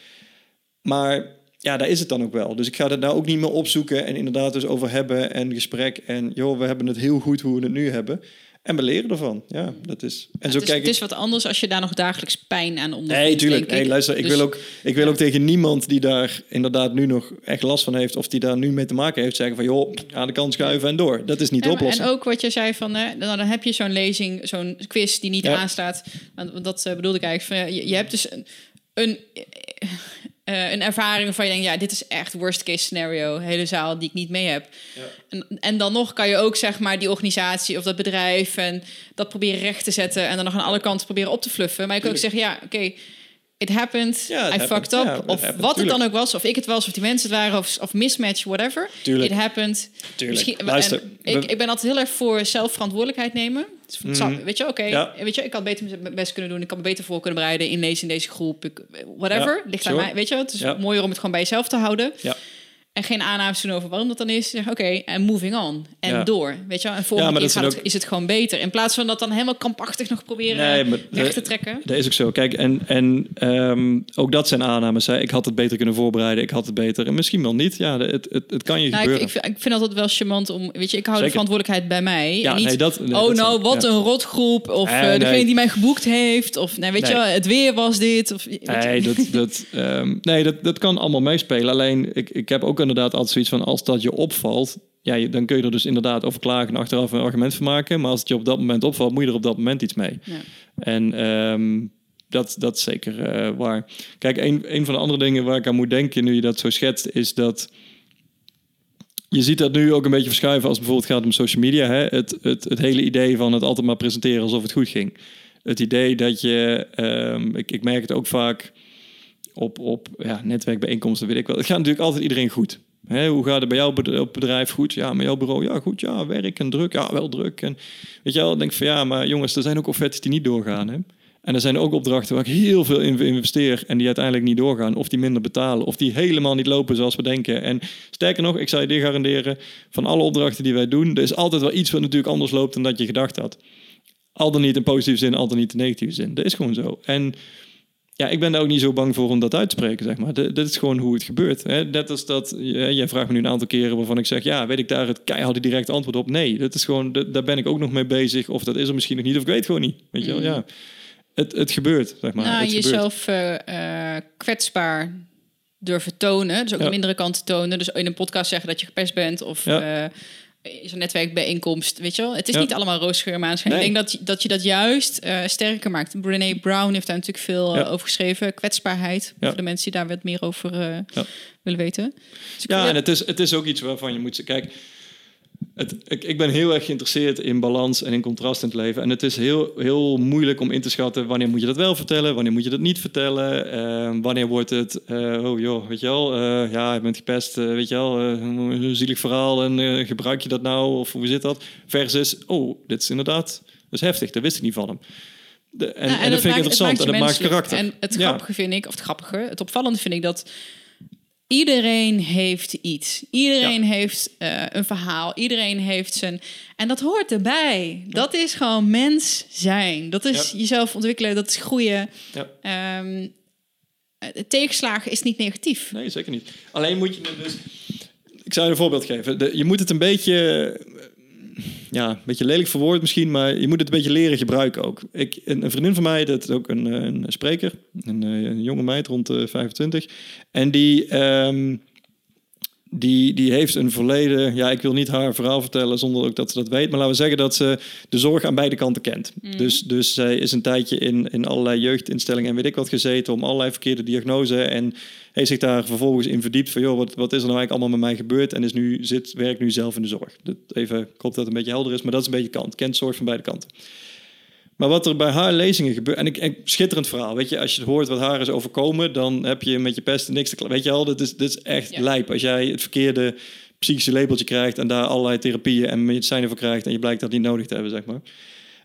Maar ja, daar is het dan ook wel. Dus ik ga het daar ook niet meer opzoeken en inderdaad dus over hebben en gesprek. En joh, we hebben het heel goed hoe we het nu hebben. En we leren ervan. Ja, dat is. En zo het, is, kijk het ik. is wat anders als je daar nog dagelijks pijn aan ondervindt. Nee, tuurlijk. Hey, luister, ik, Dus- wil ook, ik wil ook tegen niemand die daar inderdaad nu nog echt last van heeft... of die daar nu mee te maken heeft, zeggen van... joh, aan de kant schuiven en door. Dat is niet Ja, oplossing. En ook wat je zei van, hè, dan, dan heb je zo'n lezing, zo'n quiz die niet Ja. aanslaat. Want dat eh, bedoelde ik eigenlijk. Van, je, je hebt dus een, een, eh, een ervaring waarvan je denkt, ja, dit is echt worst case scenario, hele zaal die ik niet mee heb. En, en dan nog kan je ook zeg maar die organisatie of dat bedrijf en dat proberen recht te zetten en dan nog aan alle kanten proberen op te fluffen. Maar je kan ook zeggen, ja, oké. It happened, Ja, I happened. fucked up. Ja, of happened, wat het dan ook was, of ik het was, of die mensen het waren, of, of mismatch, whatever. Tuurlijk. It happened. Tuurlijk. Luister, en we- ik, ik ben altijd heel erg voor zelfverantwoordelijkheid nemen. Dus zou- weet je, oké, Ja. weet je, ik had beter mijn best kunnen doen. Ik had me beter voor kunnen bereiden, inlezen in deze groep. Ik, whatever, Ja, ligt aan mij. Weet je, het is mooier om het gewoon bij jezelf te houden. Ja. En geen aannames doen over waarom dat dan is. Oké, en moving on. En Ja. door. Weet je wel, en Ja, volgende maar keer gaat het, is het gewoon beter. In plaats van dat dan helemaal krampachtig nog proberen Nee, recht te trekken. Dat is ook zo. Kijk, en, en ehm, ook dat zijn aannames. Hè. Ik had het beter kunnen voorbereiden. Ik had het beter. En misschien wel niet. Ja, het, het, het kan je Nou, ik, gebeuren. ik, vind, ik vind altijd wel charmant om... Weet je, ik hou Zeker. de verantwoordelijkheid bij mij. Ja, en niet, nee, dat- nee, oh dat nou, wat ja. een rotgroep. Of eh, degene die mij geboekt heeft. Of nee, weet je wel, het weer was dit. Of, Nee, dat, dat, ehm, nee dat, dat kan allemaal meespelen. Alleen, ik, ik heb ook inderdaad altijd zoiets van... als dat je opvalt, ja, je- dan kun je er dus inderdaad over klagen... en achteraf een argument van maken. Maar als het je op dat moment opvalt, moet je er op dat moment iets mee. Ja. En ehm, dat, dat is zeker eh, waar. Kijk, een, een van de andere dingen waar ik aan moet denken... nu je dat zo schetst, is dat... Je ziet dat nu ook een beetje verschuiven als het bijvoorbeeld gaat om social media. Hè? Het, het, het hele idee van het altijd maar presenteren alsof het goed ging. Het idee dat je, ehm, ik, ik merk het ook vaak op, op ja, netwerkbijeenkomsten, weet ik wel. Het gaat natuurlijk altijd iedereen goed. Hè, hoe gaat het bij jou bed- op bedrijf goed? Ja, met jouw bureau, ja goed, ja, werk en druk, ja, wel druk. En weet je wel, denk van ja, maar jongens, er zijn ook offertes die niet doorgaan. Hè? En er zijn ook opdrachten waar ik heel veel in investeer en die uiteindelijk niet doorgaan. Of die minder betalen, of die helemaal niet lopen zoals we denken. En sterker nog, ik zou je dit garanderen, van alle opdrachten die wij doen, er is altijd wel iets wat natuurlijk anders loopt dan dat je gedacht had. Al dan niet in positieve zin, al dan niet in negatieve zin. Dat is gewoon zo. En ja, ik ben daar ook niet zo bang voor om dat uit te spreken, zeg maar. Dit is gewoon hoe het gebeurt. Hè? Net als dat, je- jij vraagt me nu een aantal keren waarvan ik zeg... ja, weet ik daar het keiharde directe antwoord op? Nee, dat is gewoon, daar ben ik ook nog mee bezig. Of dat is er misschien nog niet, of ik weet gewoon niet. Weet je wel, ja. Het, het gebeurt, zeg maar. nou, het jezelf eh, eh, kwetsbaar durven tonen. Dus ook Ja. de mindere kant tonen. Dus in een podcast zeggen dat je gepest bent. Of Ja. eh, is een netwerkbijeenkomst. Weet je wel? Het is Ja. niet allemaal roosgeur. Nee. Ik denk dat, je- dat je dat juist eh, sterker maakt. Brené Brown heeft daar natuurlijk veel eh, Ja. over geschreven. Kwetsbaarheid. Ja. Voor de mensen die daar wat meer over eh, willen weten. Dus Ja, en het is, het is ook iets waarvan je moet... Kijk, het, ik, ik ben heel erg geïnteresseerd in balans en in contrast in het leven. En het is heel, heel moeilijk om in te schatten... wanneer moet je dat wel vertellen, wanneer moet je dat niet vertellen... eh, wanneer wordt het... eh, oh joh, weet je wel, eh, ja, je bent gepest, weet je wel... een zielig verhaal en gebruik je dat nou? Of hoe zit dat? Versus, oh, dit is inderdaad... Dat is heftig, dat wist ik niet van hem. De, en, Nou, en, dat vind ik interessant en dat maakt karakter. En het Ja. grappige vind ik, of het grappige, het opvallende vind ik dat Iedereen heeft iets. Iedereen heeft uh, een verhaal. Iedereen heeft zijn. En dat hoort erbij. Dat is gewoon mens zijn. Dat is jezelf ontwikkelen. Dat is groeien. Um, tegenslagen is niet negatief. Nee, zeker niet. Alleen moet je dus. Ik zou je een voorbeeld geven. je moet het een beetje ja, een beetje lelijk verwoord misschien, maar je moet het een beetje leren gebruiken ook. Ik, een, vriendin van mij, dat is ook een, een spreker, een, een jonge meid rond de 25. En die, um, die, die heeft een verleden. Ja, ik wil niet haar verhaal vertellen zonder ook dat ze dat weet. Maar laten we zeggen dat ze de zorg aan beide kanten kent. Mm. Dus, dus zij is een tijdje in, in allerlei jeugdinstellingen en weet ik wat gezeten om allerlei verkeerde diagnoses. En heeft zich daar vervolgens in verdiept van, joh, wat, wat is er nou eigenlijk allemaal met mij gebeurd? En is nu, zit, werkt nu zelf in de zorg. Dat even, ik hoop dat het een beetje helder is, maar dat is een beetje kant. Kent zorg van beide kanten. Maar wat er bij haar lezingen gebeurt, en ik, schitterend verhaal, weet je, als je hoort wat haar is overkomen, dan heb je met je pest niks te Weet je al, dit is, dit is echt ja. lijp. Als jij het verkeerde psychische labeltje krijgt en daar allerlei therapieën en medicijnen voor krijgt en je blijkt dat niet nodig te hebben, zeg maar.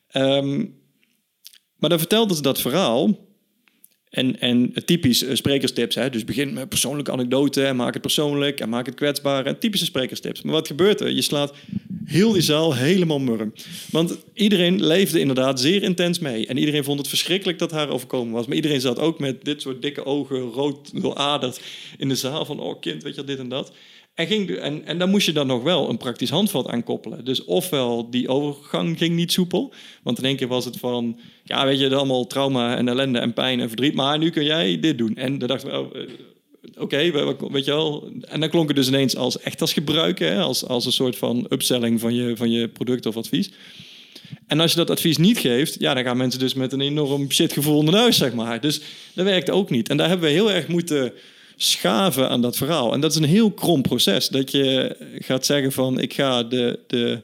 Ehm, maar dan vertelde ze dat verhaal en, en typisch uh, sprekerstips, hè? dus begin met persoonlijke anekdote en maak het persoonlijk en maak het kwetsbaar. Typische sprekerstips. Maar wat gebeurt er? Je slaat heel die zaal helemaal murm. Want iedereen leefde inderdaad zeer intens mee. En iedereen vond het verschrikkelijk dat haar overkomen was. Maar iedereen zat ook met dit soort dikke ogen, rood dooraderd in de zaal van, oh kind, weet je, dit en dat. En, ging, en, en dan moest je dan nog wel een praktisch handvat aan koppelen. Dus ofwel die overgang ging niet soepel. Want in één keer was het van, ja weet je, allemaal trauma en ellende en pijn en verdriet. Maar nu kun jij dit doen. En dan dachten we, oh, eh, oké, weet je wel. En dan klonk het dus ineens als echt als gebruiken. Als, als een soort van upselling van je, van je product of advies. En als je dat advies niet geeft, ja, dan gaan mensen dus met een enorm shitgevoel naar huis, zeg maar. Dus dat werkt ook niet. En daar hebben we heel erg moeten schaven aan dat verhaal. En dat is een heel krom proces. Dat je gaat zeggen van ik ga de, de,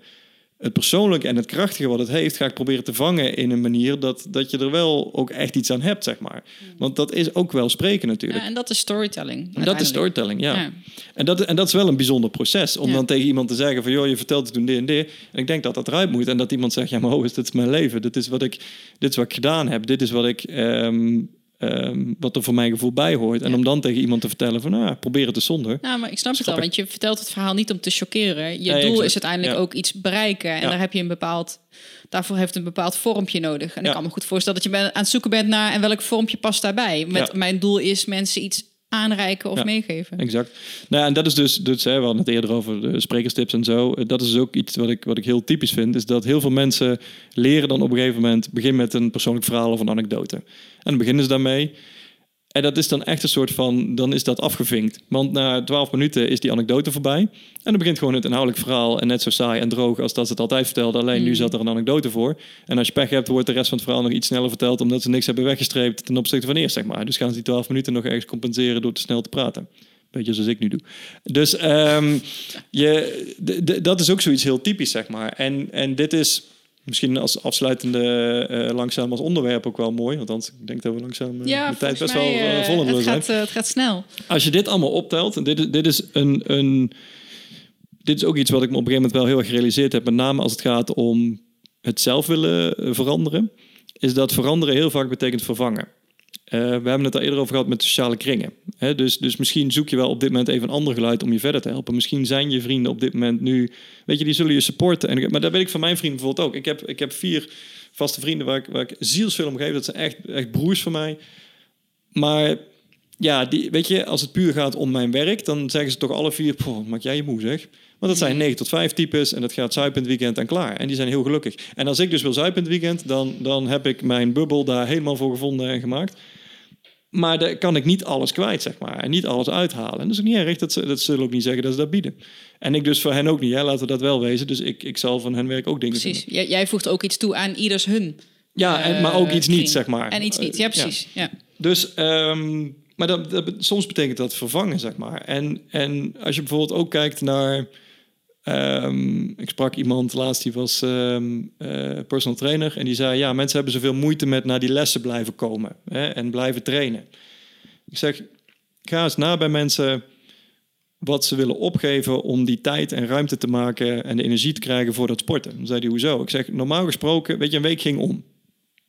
het persoonlijke en het krachtige wat het heeft, ga ik proberen te vangen in een manier dat, dat je er wel ook echt iets aan hebt, zeg maar. Want dat is ook wel spreken natuurlijk. Ja, en dat is storytelling. Dat is storytelling, ja. En, dat, en dat is wel een bijzonder proces. Om dan tegen iemand te zeggen van, joh, je vertelt het toen dit en dit. En ik denk dat dat eruit moet. En dat iemand zegt, ja, maar oh, dit is mijn leven. Dit is wat ik, dit is wat ik gedaan heb. Dit is wat ik... Ehm, Ehm, wat er voor mijn gevoel bij hoort. En om dan tegen iemand te vertellen van, nou, probeer het te zonder. Nou, maar ik snap het al, want je vertelt het verhaal niet om te chockeren. Je doel is uiteindelijk ook iets bereiken. En daar heb je een bepaald, daarvoor heeft een bepaald vormpje nodig. En ik kan me goed voorstellen dat je aan het zoeken bent naar en welk vormpje past daarbij. Met mijn doel is mensen iets aanreiken of meegeven. Exact. Nou, ja, en dat is dus, dus hè, we hadden het eerder over de sprekerstips en zo. Dat is ook iets wat ik, wat ik heel typisch vind, is dat heel veel mensen leren dan op een gegeven moment, begin met een persoonlijk verhaal of een anekdote. En dan beginnen ze daarmee. En dat is dan echt een soort van, dan is dat afgevinkt. Want na twaalf minuten is die anekdote voorbij. En dan begint gewoon het inhoudelijk verhaal. En net zo saai en droog als dat ze het altijd vertelde. Alleen nu mm. zat er een anekdote voor. En als je pech hebt, wordt de rest van het verhaal nog iets sneller verteld. Omdat ze niks hebben weggestreept ten opzichte van eerst, zeg maar. Dus gaan ze die twaalf minuten nog ergens compenseren door te snel te praten. Beetje zoals ik nu doe. Dus um, je, dat is ook zoiets heel typisch, zeg maar. En, en dit is Misschien als afsluitende uh, langzaam als onderwerp ook wel mooi. Want ik denk dat we langzaam uh, ja, de tijd best wel uh, vol het gaat, het gaat snel. Als je dit allemaal optelt, en dit, dit is een, een... Dit is ook iets wat ik me op een gegeven moment wel heel erg gerealiseerd heb. Met name als het gaat om het zelf willen veranderen. Is dat veranderen heel vaak betekent vervangen. Uh, we hebben het al eerder over gehad met sociale kringen. Dus, dus misschien zoek je wel op dit moment even een ander geluid om je verder te helpen. Misschien zijn je vrienden op dit moment nu, weet je, die zullen je supporten. En, maar dat weet ik van mijn vrienden bijvoorbeeld ook. Ik heb, ik heb vier vaste vrienden waar ik, waar ik zielsveel om geef. Dat zijn echt, echt broers van mij. Maar ja, die, weet je, als het puur gaat om mijn werk, dan zeggen ze toch alle vier, maak jij je moe zeg. Want dat zijn 9 tot 5 types en dat gaat zuipen in het weekend en klaar. En die zijn heel gelukkig. En als ik dus wil zuipen in het weekend, dan, dan heb ik mijn bubbel daar helemaal voor gevonden en gemaakt. Maar daar kan ik niet alles kwijt, zeg maar. En niet alles uithalen. En dat is ook niet erg. Dat, dat zullen ook niet zeggen dat ze dat bieden. En ik dus voor hen ook niet. Hè? Laten we dat wel wezen. Dus ik, ik zal van hun werk ook dingen Precies. Jij, jij voegt ook iets toe aan ieders hun. Ja, en, maar ook iets niet, zeg maar. En iets niet, ja precies. Ja. Dus, um, maar dat, dat, soms betekent dat vervangen, zeg maar. En, en als je bijvoorbeeld ook kijkt naar Um, ik sprak iemand laatst, die was um, uh, personal trainer. En die zei, ja, mensen hebben zoveel moeite met naar die lessen blijven komen. Hè, en blijven trainen. Ik zeg, ga eens na bij mensen wat ze willen opgeven om die tijd en ruimte te maken en de energie te krijgen voor dat sporten. Dan zei hij, hoezo? Ik zeg, normaal gesproken, weet je, een week ging om.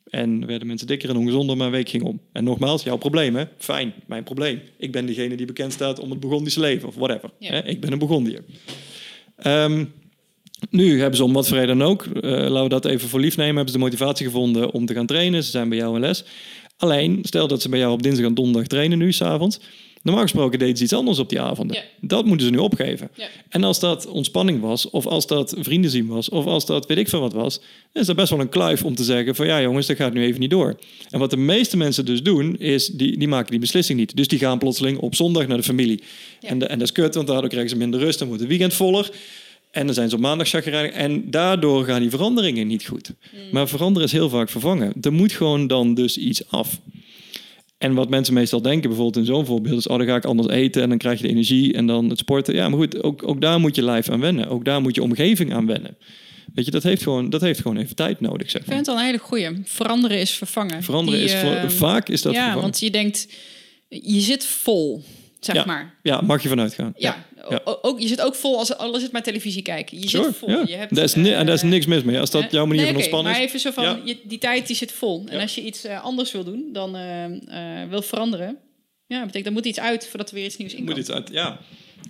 En werden mensen dikker en ongezonder, mijn week ging om. En nogmaals, jouw probleem, hè? Fijn, mijn probleem. Ik ben degene die bekend staat om het Burgondische leven, of whatever. Ja. Hè? Ik ben een Burgondier. Ehm, nu hebben ze om wat voor reden dan ook, eh, laten we dat even voor lief nemen, hebben ze de motivatie gevonden om te gaan trainen. Ze zijn bij jou in les. Alleen, stel dat ze bij jou op dinsdag en donderdag trainen nu, s'avonds. Normaal gesproken deden ze iets anders op die avonden. Ja. Dat moeten ze nu opgeven. Ja. En als dat ontspanning was, of als dat vrienden zien was, of als dat weet ik veel wat was, is dat best wel een kluif om te zeggen van ja jongens, dat gaat nu even niet door. En wat de meeste mensen dus doen, is die, die maken die beslissing niet. Dus die gaan plotseling op zondag naar de familie. Ja. En, de- en dat is kut, want daardoor krijgen ze minder rust, dan wordt het weekend voller. En dan zijn ze op maandag chagrijnig. En daardoor gaan die veranderingen niet goed. Maar veranderen is heel vaak vervangen. Er moet gewoon dan dus iets af. En wat mensen meestal denken, bijvoorbeeld in zo'n voorbeeld, is: oh, dan ga ik anders eten en dan krijg je de energie en dan het sporten. Ja, maar goed, ook, ook daar moet je lijf aan wennen. Ook daar moet je omgeving aan wennen. Weet je, dat heeft gewoon, dat heeft gewoon even tijd nodig, zeg Ik maar. vind het al een hele goeie. Veranderen is vervangen. Veranderen Die, is voor, eh, vaak is dat ja, vervangen. want je denkt, je zit vol, zeg Ja. maar. Ja, mag je vanuit gaan. Ja, Ja. O- Ook, je zit ook vol als alles zit maar televisie kijken. Je Sure, zit vol. ja. Je hebt, daar, is ni- en daar is eh, niks mis mee. Als dat jouw manier Nee, van ontspannen Maar is. even zo van, Ja. je, die tijd die zit vol. En Ja. als je iets eh, anders wil doen, dan eh, eh, wil veranderen. Ja, betekent, dan moet iets uit voordat er weer iets nieuws in Moet iets uit, ja.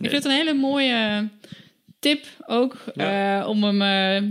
Ik vind het een hele mooie tip ook Ja. eh, om hem eh,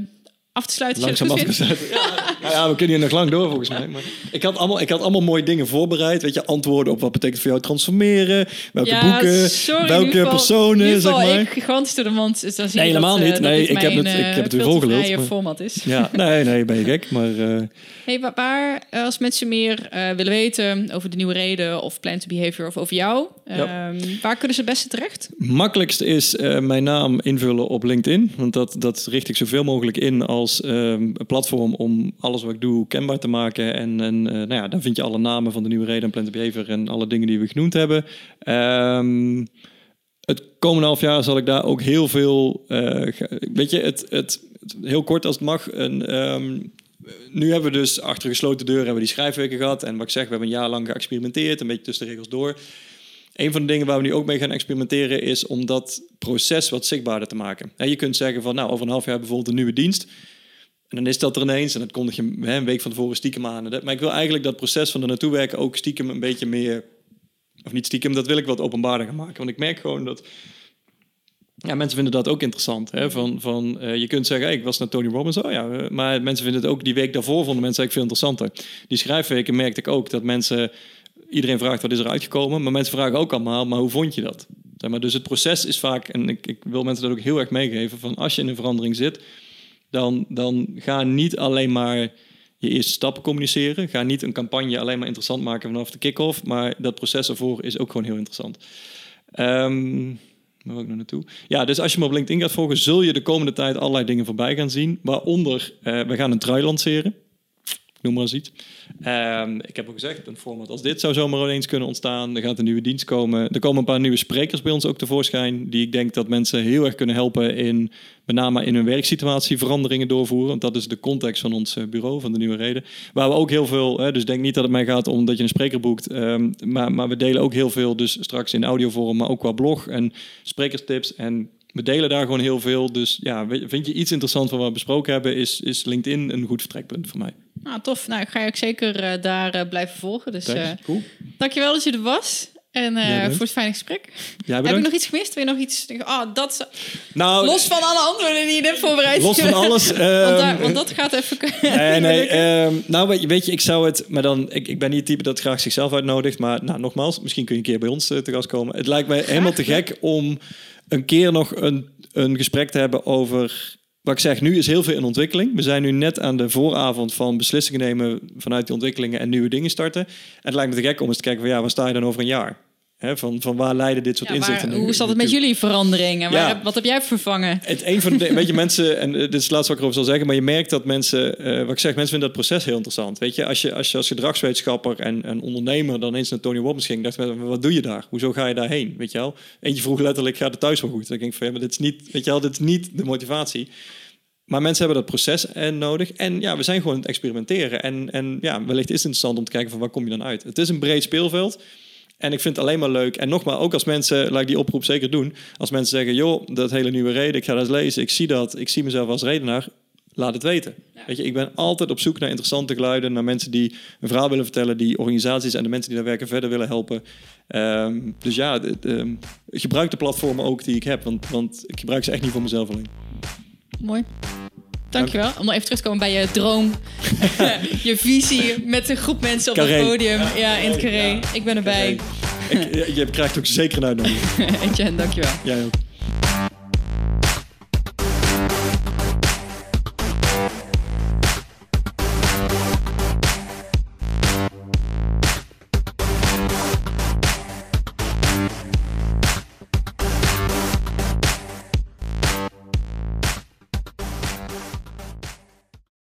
af te sluiten. Langzaam goed vindt. afgezet. Ja, nou ja, we kunnen hier nog lang door volgens mij. Maar ik, had allemaal, ik had allemaal mooie dingen voorbereid. Weet je, antwoorden op wat betekent voor jou transformeren. Welke Ja, boeken, sorry, welke geval- personen, zeg maar. Ik gigantisch door de mond. Dus dan zie Nee, helemaal dat, eh, niet. dat Nee, dit ik heb het- ik eh, heb het weer te volgeluld, maar- format is. Ja, nee, nee, ben je gek. Maar eh, Hey, wa- waar, als mensen meer willen weten over de nieuwe reden of plan to behavior of over jou, Ja. ehm, waar kunnen ze het beste terecht? makkelijkst is mijn naam invullen op LinkedIn. Want dat, dat richt ik zoveel mogelijk in als ehm, een platform om alles wat ik doe kenbaar te maken. En, en eh, nou ja, dan vind je alle namen van de nieuwe reden en plan to behavior en alle dingen die we genoemd hebben. Ehm, het komende half jaar zal ik daar ook heel veel. eh, weet je, het, het, heel kort als het mag. Een, ehm, nu hebben we dus achter gesloten deuren hebben we die schrijfweken gehad. En wat ik zeg, we hebben een jaar lang geëxperimenteerd, een beetje tussen de regels door. Een van de dingen waar we nu ook mee gaan experimenteren is om dat proces wat zichtbaarder te maken. En je kunt zeggen van, nou, over een half jaar bijvoorbeeld een nieuwe dienst. En dan is dat er ineens en dat kondig je hè, een week van tevoren stiekem aan. Maar ik wil eigenlijk dat proces van er naartoe werken ook stiekem een beetje meer, of niet stiekem, dat wil ik wat openbaarder gaan maken. Want ik merk gewoon dat ja, mensen vinden dat ook interessant. Hè? Van, van, eh, je kunt zeggen, ik was naar Tony Robbins. Oh ja, eh, maar mensen vinden het ook die week daarvoor vonden mensen eigenlijk veel interessanter. Die schrijfweken merkte ik ook dat mensen... Iedereen vraagt wat is er uitgekomen, maar mensen vragen ook allemaal, maar hoe vond je dat? Zeg maar, dus het proces is vaak, en ik, ik wil mensen dat ook heel erg meegeven, van als je in een verandering zit, dan, dan ga niet alleen maar je eerste stappen communiceren. Ga niet een campagne alleen maar interessant maken vanaf de kick-off, maar dat proces ervoor is ook gewoon heel interessant. Ehm waar wil ik nou naartoe? Ja, dus als je me op LinkedIn gaat volgen, zul je de komende tijd allerlei dingen voorbij gaan zien. Waaronder, eh, we gaan een trui lanceren. Noem maar eens iets. Ehm, ik heb ook gezegd, een format als dit zou zomaar ineens kunnen ontstaan. Er gaat een nieuwe dienst komen. Er komen een paar nieuwe sprekers bij ons ook tevoorschijn. Die ik denk dat mensen heel erg kunnen helpen in, met name in hun werksituatie, veranderingen doorvoeren. Want dat is de context van ons eh, bureau, van de nieuwe reden. Waar we ook heel veel, hè, dus denk niet dat het mij gaat om dat je een spreker boekt. ehm, maar, maar we delen ook heel veel, dus straks in audiovorm, maar ook qua blog en sprekerstips. En we delen daar gewoon heel veel. Dus ja, vind je iets interessant van wat we besproken hebben, is, is LinkedIn een goed vertrekpunt voor mij. Nou, tof. Nou, ik ga je ook zeker eh, daar eh, blijven volgen. Dus eh cool. dankjewel dat je er was. En voor het fijne gesprek. Heb ik nog iets gemist? Wil je nog iets? Ah, dat Nou, Los van alle antwoorden die je hebt voorbereid. los van alles. <laughs> want, daar- ehm, want dat gaat even... <laughs> Nee, nee. <laughs> ehm, nou, weet je, weet je, ik zou het... Maar dan, ik, ik ben niet het type dat graag zichzelf uitnodigt. Maar nou, nogmaals, misschien kun je een keer bij ons te gast komen. Het lijkt mij helemaal te gek om een keer nog een, een gesprek te hebben over... Wat ik zeg, nu is heel veel in ontwikkeling. We zijn nu net aan de vooravond van beslissingen nemen vanuit die ontwikkelingen en nieuwe dingen starten. En het lijkt me te gek om eens te kijken van ja, waar sta je dan over een jaar? Van, van waar leiden dit soort Ja, inzichten? hoe zat het met jullie veranderingen? Ja. wat heb jij vervangen? Het een van de weet je, mensen, en eh, dit is het laatste wat ik erover zal zeggen, maar je merkt dat mensen, eh, wat ik zeg, mensen vinden dat proces heel interessant. Weet je, als je als, je als gedragswetenschapper en, en ondernemer dan eens naar Tony Robbins ging, dacht ik, wat doe je daar? Hoezo ga je daarheen? Weet je wel? Eentje vroeg letterlijk, gaat het thuis wel goed? Dan denk ik van, ja, maar dit is niet, weet je wel, dit is niet de motivatie. Maar mensen hebben dat proces en nodig. En ja, we zijn gewoon aan het experimenteren. En, en ja, wellicht is het interessant om te kijken van waar kom je dan uit. Het is een breed speelveld. En ik vind het alleen maar leuk. En nogmaals, ook als mensen, laat ik die oproep zeker doen. Als mensen zeggen, joh, dat hele nieuwe reden, ik ga dat eens lezen. Ik zie dat, ik zie mezelf als redenaar. laat het weten. Weet je, ik ben altijd op zoek naar interessante geluiden, naar mensen die een verhaal willen vertellen, die organisaties en de mensen die daar werken verder willen helpen. Ehm, dus ja, de, de- gebruik de platformen ook die ik heb, want, want ik gebruik ze echt niet voor mezelf alleen. Mooi. Dankjewel. Om nog even terug te komen bij je droom. <laughs> je visie met een groep mensen op Carré. het podium. Ja, in het carré. Ik ben erbij. Ik, je, je krijgt ook zeker een uitnodiging. <laughs> Etienne, dankjewel. Jij ook.